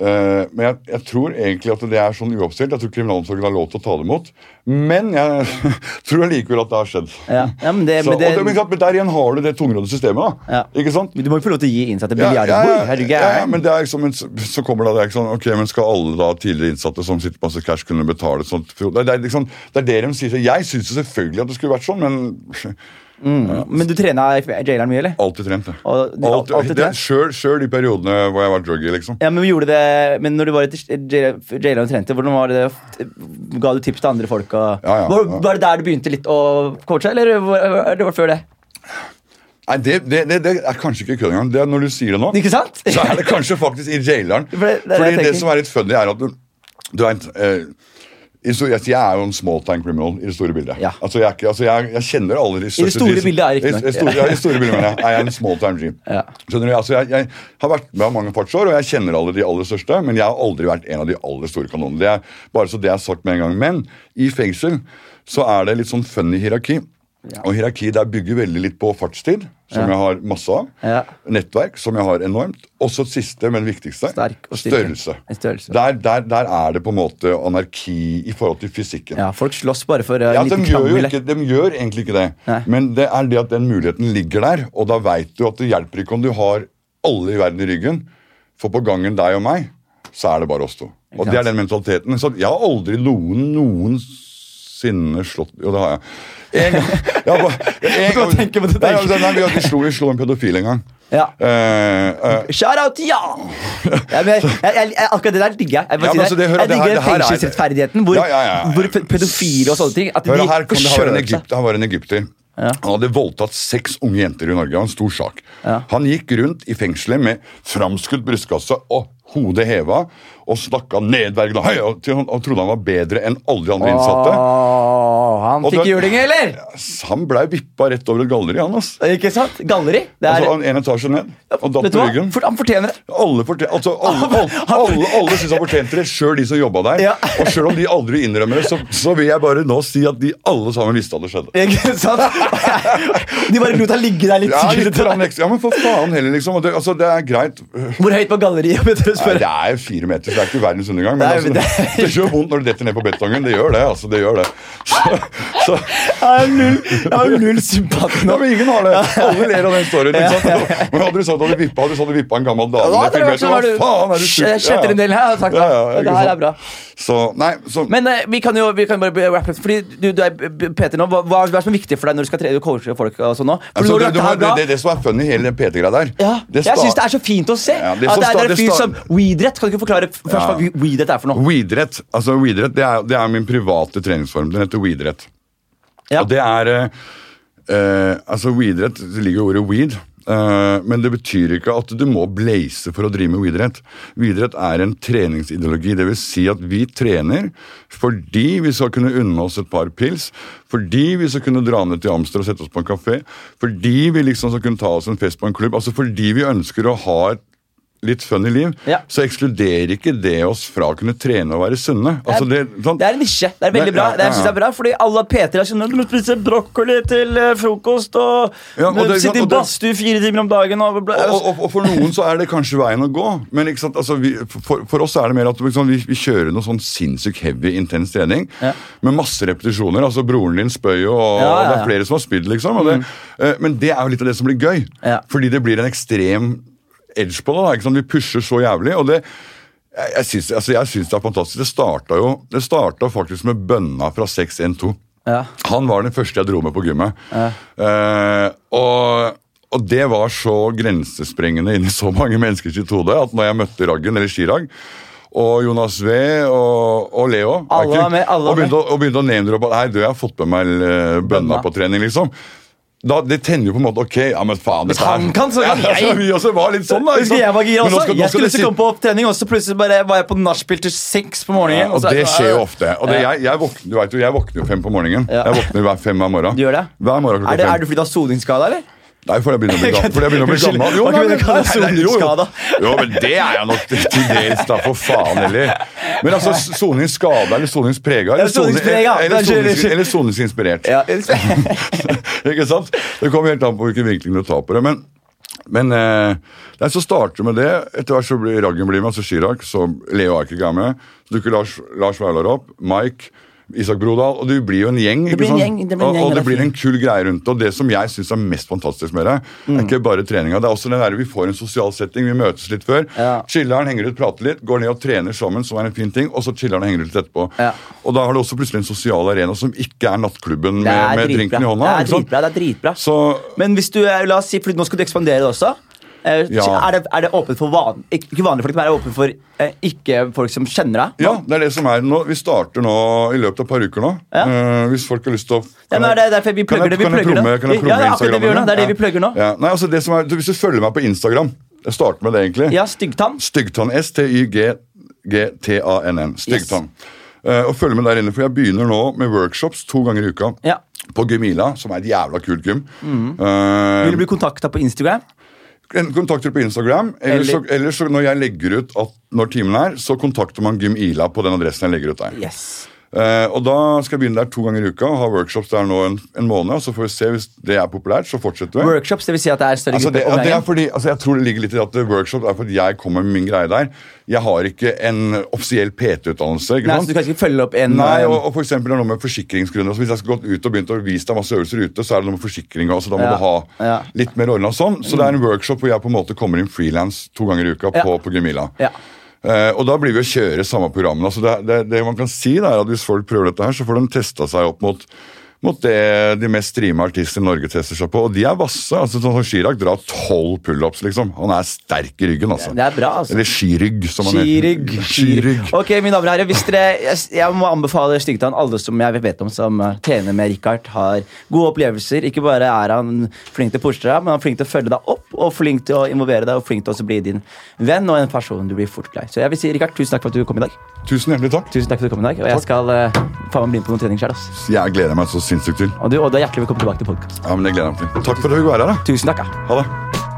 [SPEAKER 2] Eh, men jeg, jeg tror egentlig at det er sånn uoppstilt. Jeg tror kriminalomsorgen har lov til å ta det imot. Men jeg tror allikevel at det har skjedd.
[SPEAKER 1] Ja. Ja, men det,
[SPEAKER 2] Så,
[SPEAKER 1] men det,
[SPEAKER 2] det, men der igjen har du det tungrådde systemet. da.
[SPEAKER 1] Ja. Du må jo få lov til å gi innsatte
[SPEAKER 2] Ja, ja,
[SPEAKER 1] biljardbord.
[SPEAKER 2] ja, men det er liksom, så kommer det, det er ikke sånn, ok, men skal alle da tidligere innsatte som sitter på masse cash kunne betale sånt? Det, er liksom, det er det de sier. Jeg syns selvfølgelig at det skulle vært sånn, men
[SPEAKER 1] Men du trena jaileren mye, eller?
[SPEAKER 2] alltid trent det.
[SPEAKER 1] Altid,
[SPEAKER 2] Alltid,
[SPEAKER 1] trent?
[SPEAKER 2] Sjøl sjøl i periodene hvor jeg var druggy, liksom.
[SPEAKER 1] Ja, men gjorde det Men når du var jaileren og trente, hvordan var det Ga du tips til andre folk? Og,
[SPEAKER 2] Ja, ja,
[SPEAKER 1] var, var det der du begynte litt å coache, eller var det var før det?
[SPEAKER 2] Nei, det, det, det, er kanskje ikke kødd engang. Det er Når du sier det nå,
[SPEAKER 1] Ikke sant?
[SPEAKER 2] så er det kanskje faktisk i jaileren.
[SPEAKER 1] For det- er
[SPEAKER 2] Fordi det som er litt funny, er at du, du vet, eh, I stor- jeg, jeg er jo en small time criminal i det store bildet.
[SPEAKER 1] Ja.
[SPEAKER 2] Altså, jeg, altså, jeg, jeg kjenner alle de største
[SPEAKER 1] I
[SPEAKER 2] det store
[SPEAKER 1] bildet er ikke.
[SPEAKER 2] I, i, store, ja, I store bildet, jeg. Er jeg en small time dream.
[SPEAKER 1] Ja.
[SPEAKER 2] Skjønner du? Altså, jeg, jeg har vært med mange fartsår, og jeg kjenner alle de aller største, men jeg har aldri vært en av de aller store kanonene. Det er, bare så det er sagt med en gang. Men i fengsel så er det litt sånn funny hierarki. Og hierarki der bygger veldig litt på fartstid, som jeg har masse av.
[SPEAKER 1] Ja.
[SPEAKER 2] Nettverk, som jeg har enormt. Og så siste, men viktigste, størrelse.
[SPEAKER 1] Størrelse.
[SPEAKER 2] Der, der, der er det på en måte anarki i forhold til fysikken.
[SPEAKER 1] Ja, folk slåss bare for uh,
[SPEAKER 2] Ja, de gjør, ikke, de gjør egentlig ikke det.
[SPEAKER 1] Nei.
[SPEAKER 2] Men det er det at den muligheten ligger der, og da veit du at det hjelper ikke om du har alle i verden i ryggen, for på gangen deg og meg, så er det bare oss to. Og det er den mentaliteten. Så jeg har aldri noen noensinne slått Jo, det har jeg. En gang, ja, bare, en gang
[SPEAKER 1] tenke på det,
[SPEAKER 2] Nei,
[SPEAKER 1] tenke.
[SPEAKER 2] nei, vi, slo, vi slo en pedofil en gang.
[SPEAKER 1] Ja.
[SPEAKER 2] Uh, uh,
[SPEAKER 1] Shout out ja! Ja, men jeg, jeg, jeg, akkurat det der digger jeg. Jeg,
[SPEAKER 2] Ja, men altså,
[SPEAKER 1] det.
[SPEAKER 2] hører-
[SPEAKER 1] jeg digger
[SPEAKER 2] er-
[SPEAKER 1] fengselsrettferdigheten, hvor,
[SPEAKER 2] Ja, ja, ja, ja.
[SPEAKER 1] hvor pedofile og sånne ting At
[SPEAKER 2] Hør,
[SPEAKER 1] de
[SPEAKER 2] her, kom det, var. Egypt, her var en egypter.
[SPEAKER 1] Ja.
[SPEAKER 2] Han hadde voldtatt seks unge jenter i Norge. Det var en stor sak. Han gikk rundt i fengselet med framskutt brystkasse og hodet heva og snakka nedverdigende høy og, til han- trodde han var bedre enn alle de andre innsatte.
[SPEAKER 1] Åh, han
[SPEAKER 2] Og
[SPEAKER 1] fikk
[SPEAKER 2] det-
[SPEAKER 1] juling, eller?
[SPEAKER 2] Han blei vippa rett over et galleri, han. ass.
[SPEAKER 1] Ikke sant? Galleri. Det er,
[SPEAKER 2] Altså, en etasje ned og datt på ryggen.
[SPEAKER 1] For, han fortjener det.
[SPEAKER 2] Alle, fortjener, altså, alle, alle, alle, alle syns han fortjente det, sjøl de som jobba der.
[SPEAKER 1] Ja.
[SPEAKER 2] Og sjøl om de aldri innrømmer det, så, så vil jeg bare nå si at de alle sammen visste at det skjedde.
[SPEAKER 1] Ikke sant? De bare lot han ligge der litt.
[SPEAKER 2] Ja, litt ja, men for faen heller, liksom. Det, altså, det er greit.
[SPEAKER 1] Hvor høyt på galleriet? Vet
[SPEAKER 2] Nei, det er jo fire meter, så det er ikke verdens undergang. Men
[SPEAKER 1] Nei,
[SPEAKER 2] altså,
[SPEAKER 1] men
[SPEAKER 2] det,
[SPEAKER 1] det-
[SPEAKER 2] det gjør vondt når du detter ned på betongen. Det gjør det. altså, det gjør det. Så, så,
[SPEAKER 1] Jeg har null, jeg har null sympati
[SPEAKER 2] ja,
[SPEAKER 1] nå.
[SPEAKER 2] men ingen har det. Alle ler av den storyen. Ikke sant? Men hadde du sagt at du vippa, hadde du sagt at du vippa en gammel dame
[SPEAKER 1] Ja, var sånn,
[SPEAKER 2] hva
[SPEAKER 1] du-
[SPEAKER 2] faen er du
[SPEAKER 1] Jeg sletter en del her. Takk,
[SPEAKER 2] Ja, ja,
[SPEAKER 1] det her er bra.
[SPEAKER 2] Så, nei, så
[SPEAKER 1] Men eh, vi kan jo vi kan bare rappe. Fordi du, du er Peter nå, hva, hva er det som er viktig for deg når du skal tre- coache folk? og sånn nå? For
[SPEAKER 2] altså, det, det, det, det, som er funny i hele den PT-greia der
[SPEAKER 1] ja,
[SPEAKER 2] det
[SPEAKER 1] jeg syns det er så fint å se.
[SPEAKER 2] Ja, det
[SPEAKER 1] at det er, det er fyr som Weedrett. Kan du ikke forklare først
[SPEAKER 2] Ja.
[SPEAKER 1] hva weedrett er for noe?
[SPEAKER 2] Weedrett altså weedrett, det, er, det er min private treningsform. Den heter weedrett.
[SPEAKER 1] Ja.
[SPEAKER 2] Og det er eh, eh, Altså, weedrett det ligger jo ordet weed. eh, men det betyr ikke at du må blaze for å drive med weedrett. Weedrett er en treningsideologi. Det vil si at vi trener fordi vi skal kunne unne oss et par pils, fordi vi skal kunne dra ned til Amster og sette oss på en kafé, fordi vi liksom skal kunne ta oss en fest på en klubb. Altså fordi vi ønsker å ha et litt funny liv,
[SPEAKER 1] Ja.
[SPEAKER 2] så ekskluderer ikke det oss fra å kunne trene og være sunne. Altså det, sånn,
[SPEAKER 1] Det er en nisje. Det er veldig
[SPEAKER 2] Det-
[SPEAKER 1] bra.
[SPEAKER 2] ja,
[SPEAKER 1] Det, synes
[SPEAKER 2] ja,
[SPEAKER 1] det er bra Fordi alle P3 er sånn Du må spise brokkoli til eh, frokost og,
[SPEAKER 2] Ja, og det-
[SPEAKER 1] sitte i badstue fire timer om dagen og,
[SPEAKER 2] og, og, for noen så er det kanskje veien å gå. Men altså vi, for, for oss er det mer at liksom, vi, vi kjører noe sånn sinnssykt heavy, intens trening.
[SPEAKER 1] Ja.
[SPEAKER 2] Med masse repetisjoner. altså Broren din spøy jo, og
[SPEAKER 1] Ja, ja,
[SPEAKER 2] det er flere som har spydd, liksom. Det, eh, men det er jo litt av det som blir gøy.
[SPEAKER 1] Ja.
[SPEAKER 2] Fordi det blir en ekstrem edge på det. da, ikke sant? Vi pusher så jævlig. og det jeg, jeg syns altså, det er fantastisk. Det starta jo det starta faktisk med bønna fra 612.
[SPEAKER 1] Ja.
[SPEAKER 2] Han var den første jeg dro med på gymmet. Eh, og, og det var så grensesprengende inni så mange menneskers sitt hode at når jeg møtte Raggen, eller Skirag, og Jonas V og, og Leo
[SPEAKER 1] Alle var med, alle var
[SPEAKER 2] og begynte, å- og begynte å name-droppe Nei, du, jeg har fått med meg eh, bønna
[SPEAKER 1] Bønna.
[SPEAKER 2] på trening, liksom. Da, det tenner jo på en måte Ok, ja, men faen
[SPEAKER 1] Hvis han kan, så kan
[SPEAKER 2] ja,
[SPEAKER 1] jeg.
[SPEAKER 2] Vi også var litt sånn, da. ikke sant?
[SPEAKER 1] jeg var gira også. Jeg skulle ikke komme på trening, og så plutselig bare var jeg på nachspiel til seks på morgenen.
[SPEAKER 2] Ja, og
[SPEAKER 1] så-
[SPEAKER 2] det skjer jo ofte. Og det, jeg, jeg, våkner, du vet jo, jeg våkner jo fem på morgenen.
[SPEAKER 1] Ja.
[SPEAKER 2] Jeg våkner hver fem hver morgen.
[SPEAKER 1] Du gjør det?
[SPEAKER 2] Hver morgen klokka
[SPEAKER 1] Er, det,
[SPEAKER 2] fem.
[SPEAKER 1] er du fordi du har soningsskade, eller?
[SPEAKER 2] Nei, fordi jeg begynner å bli gammel. For jeg begynner å bli gammel.
[SPEAKER 1] Jo,
[SPEAKER 2] nei,
[SPEAKER 1] men, å
[SPEAKER 2] nei, nei, jo, jo. Jo, men det er jeg nok til dels, da. For faen heller. Men altså, soningsskada eller soningsprega? Eller, soning- eller, sonings- eller soningsinspirert.
[SPEAKER 1] Ja.
[SPEAKER 2] ikke sant? Det kommer helt an på hvilken vinkling du tar på det. Men, men eh, nei, så starter med det. Etter hvert så blir Raggen blir med, altså Chirag, så Leo Ajkic er med. Så dukker Lars, Lars Vaular opp. Mike. Isak Brodal, og det blir jo en gjeng.
[SPEAKER 1] Det blir en gjeng, det blir en gjeng,
[SPEAKER 2] og
[SPEAKER 1] det
[SPEAKER 2] det blir en kul greie rundt det. Og det som jeg syns er mest fantastisk med det,
[SPEAKER 1] Mm.
[SPEAKER 2] er ikke bare treninga. Det er også den der vi får en sosial setting. Vi møtes litt før.
[SPEAKER 1] Ja.
[SPEAKER 2] Chiller'n henger ut, prater litt, går ned og trener sammen, som er en fin ting. Og så chiller'n og henger ut etterpå.
[SPEAKER 1] Ja.
[SPEAKER 2] Og da har du også plutselig en sosial arena som ikke er nattklubben
[SPEAKER 1] er
[SPEAKER 2] med, med drinken i hånda.
[SPEAKER 1] Det er dritbra. det er dritbra
[SPEAKER 2] Så
[SPEAKER 1] Men hvis du, la oss si, for nå skal du ekspandere det også. Eh,
[SPEAKER 2] Ja.
[SPEAKER 1] Er, det, er det åpent for van, ikke ikke vanlige folk, men er det åpent for eh, ikke-folk som kjenner deg?
[SPEAKER 2] ja, det er det som er nå. Vi starter nå i løpet av et par uker nå.
[SPEAKER 1] Ja.
[SPEAKER 2] Eh, hvis folk har lyst til å
[SPEAKER 1] Ja, men er det vi
[SPEAKER 2] Kan jeg-
[SPEAKER 1] det? Vi
[SPEAKER 2] kan jeg
[SPEAKER 1] plugger
[SPEAKER 2] promme-
[SPEAKER 1] det.
[SPEAKER 2] kan jeg
[SPEAKER 1] Ja, akkurat det. Det er det vi plugger nå.
[SPEAKER 2] Ja. Nei, altså det som er, Hvis du følger meg på Instagram Jeg starter med det, egentlig.
[SPEAKER 1] Ja, styggtann.
[SPEAKER 2] Styggtann. S-T-Y-G-T-A-N-N. Styggtann. Eh, og følg med der inne, for jeg begynner nå med workshops to ganger i uka.
[SPEAKER 1] Ja.
[SPEAKER 2] På Gymila, som er et jævla kult gym.
[SPEAKER 1] Mm.
[SPEAKER 2] Uh,
[SPEAKER 1] Vil du bli kontakta på Instagram?
[SPEAKER 2] En- kontakter på Instagram, eller, så, eller så når jeg legger ut at når timen er, så kontakter man Gym Ila på den adressen jeg legger ut der.
[SPEAKER 1] Yes.
[SPEAKER 2] Eh, og da skal jeg begynne der to ganger i uka og ha workshops der nå en, en måned. og Så får vi se hvis det er populært, så fortsetter vi.
[SPEAKER 1] Workshops, det vil si at det er større
[SPEAKER 2] Altså det,
[SPEAKER 1] grupper
[SPEAKER 2] det er fordi, altså jeg tror det ligger litt i at workshop er fordi jeg kommer med min greie der. Jeg har ikke en offisiell PT-utdannelse. ikke
[SPEAKER 1] Nei,
[SPEAKER 2] sant?
[SPEAKER 1] så du kan ikke følge opp en
[SPEAKER 2] Nei,
[SPEAKER 1] eh,
[SPEAKER 2] og, og for eksempel, det er noe med forsikringsgrunner. Så hvis jeg skulle gått ut og begynt å vise deg masse øvelser ute, så er det noe med forsikring Så Da må
[SPEAKER 1] Ja,
[SPEAKER 2] du ha
[SPEAKER 1] ja.
[SPEAKER 2] litt mer ordna sånn. Så det er en workshop hvor jeg på en måte kommer inn frilans to ganger i uka på,
[SPEAKER 1] Ja.
[SPEAKER 2] på Gymila.
[SPEAKER 1] Ja.
[SPEAKER 2] Eh, og da blir vi å kjøre samme programmene. Altså det, det, det man kan si er at Hvis folk prøver dette, her, så får de testa seg opp mot, mot det de mest streama artister i Norge tester seg på. Og de er vasse. altså sånn Chirag drar tolv pullups, liksom. Han er sterk i ryggen, altså.
[SPEAKER 1] Det er bra, altså.
[SPEAKER 2] Eller skirygg, som han
[SPEAKER 1] Skirygg.
[SPEAKER 2] Skirygg.
[SPEAKER 1] Ok, mine damer og herrer, hvis dere, jeg, jeg må anbefale Styggetann. Alle som jeg vet om som eh, trener med Richard, har gode opplevelser. Ikke bare er han flink til å pushe deg, men han er flink til å følge deg opp, og flink til å involvere deg, og flink til å bli din venn og en person du blir fort glad i. Så jeg vil si, Richard, tusen takk for at du kom i dag.
[SPEAKER 2] Tusen hjertelig takk.
[SPEAKER 1] Tusen takk for at du kom i dag, Og jeg skal uh, faen meg bli med på noen trening sjøl.
[SPEAKER 2] Jeg gleder meg så sinnssykt til.
[SPEAKER 1] Og du, og du er hjertelig velkommen tilbake til podkast.
[SPEAKER 2] Ja, men det gleder jeg meg til. Takk for at du fikk være her. da.
[SPEAKER 1] Tusen takk. Ja.
[SPEAKER 2] Ha det.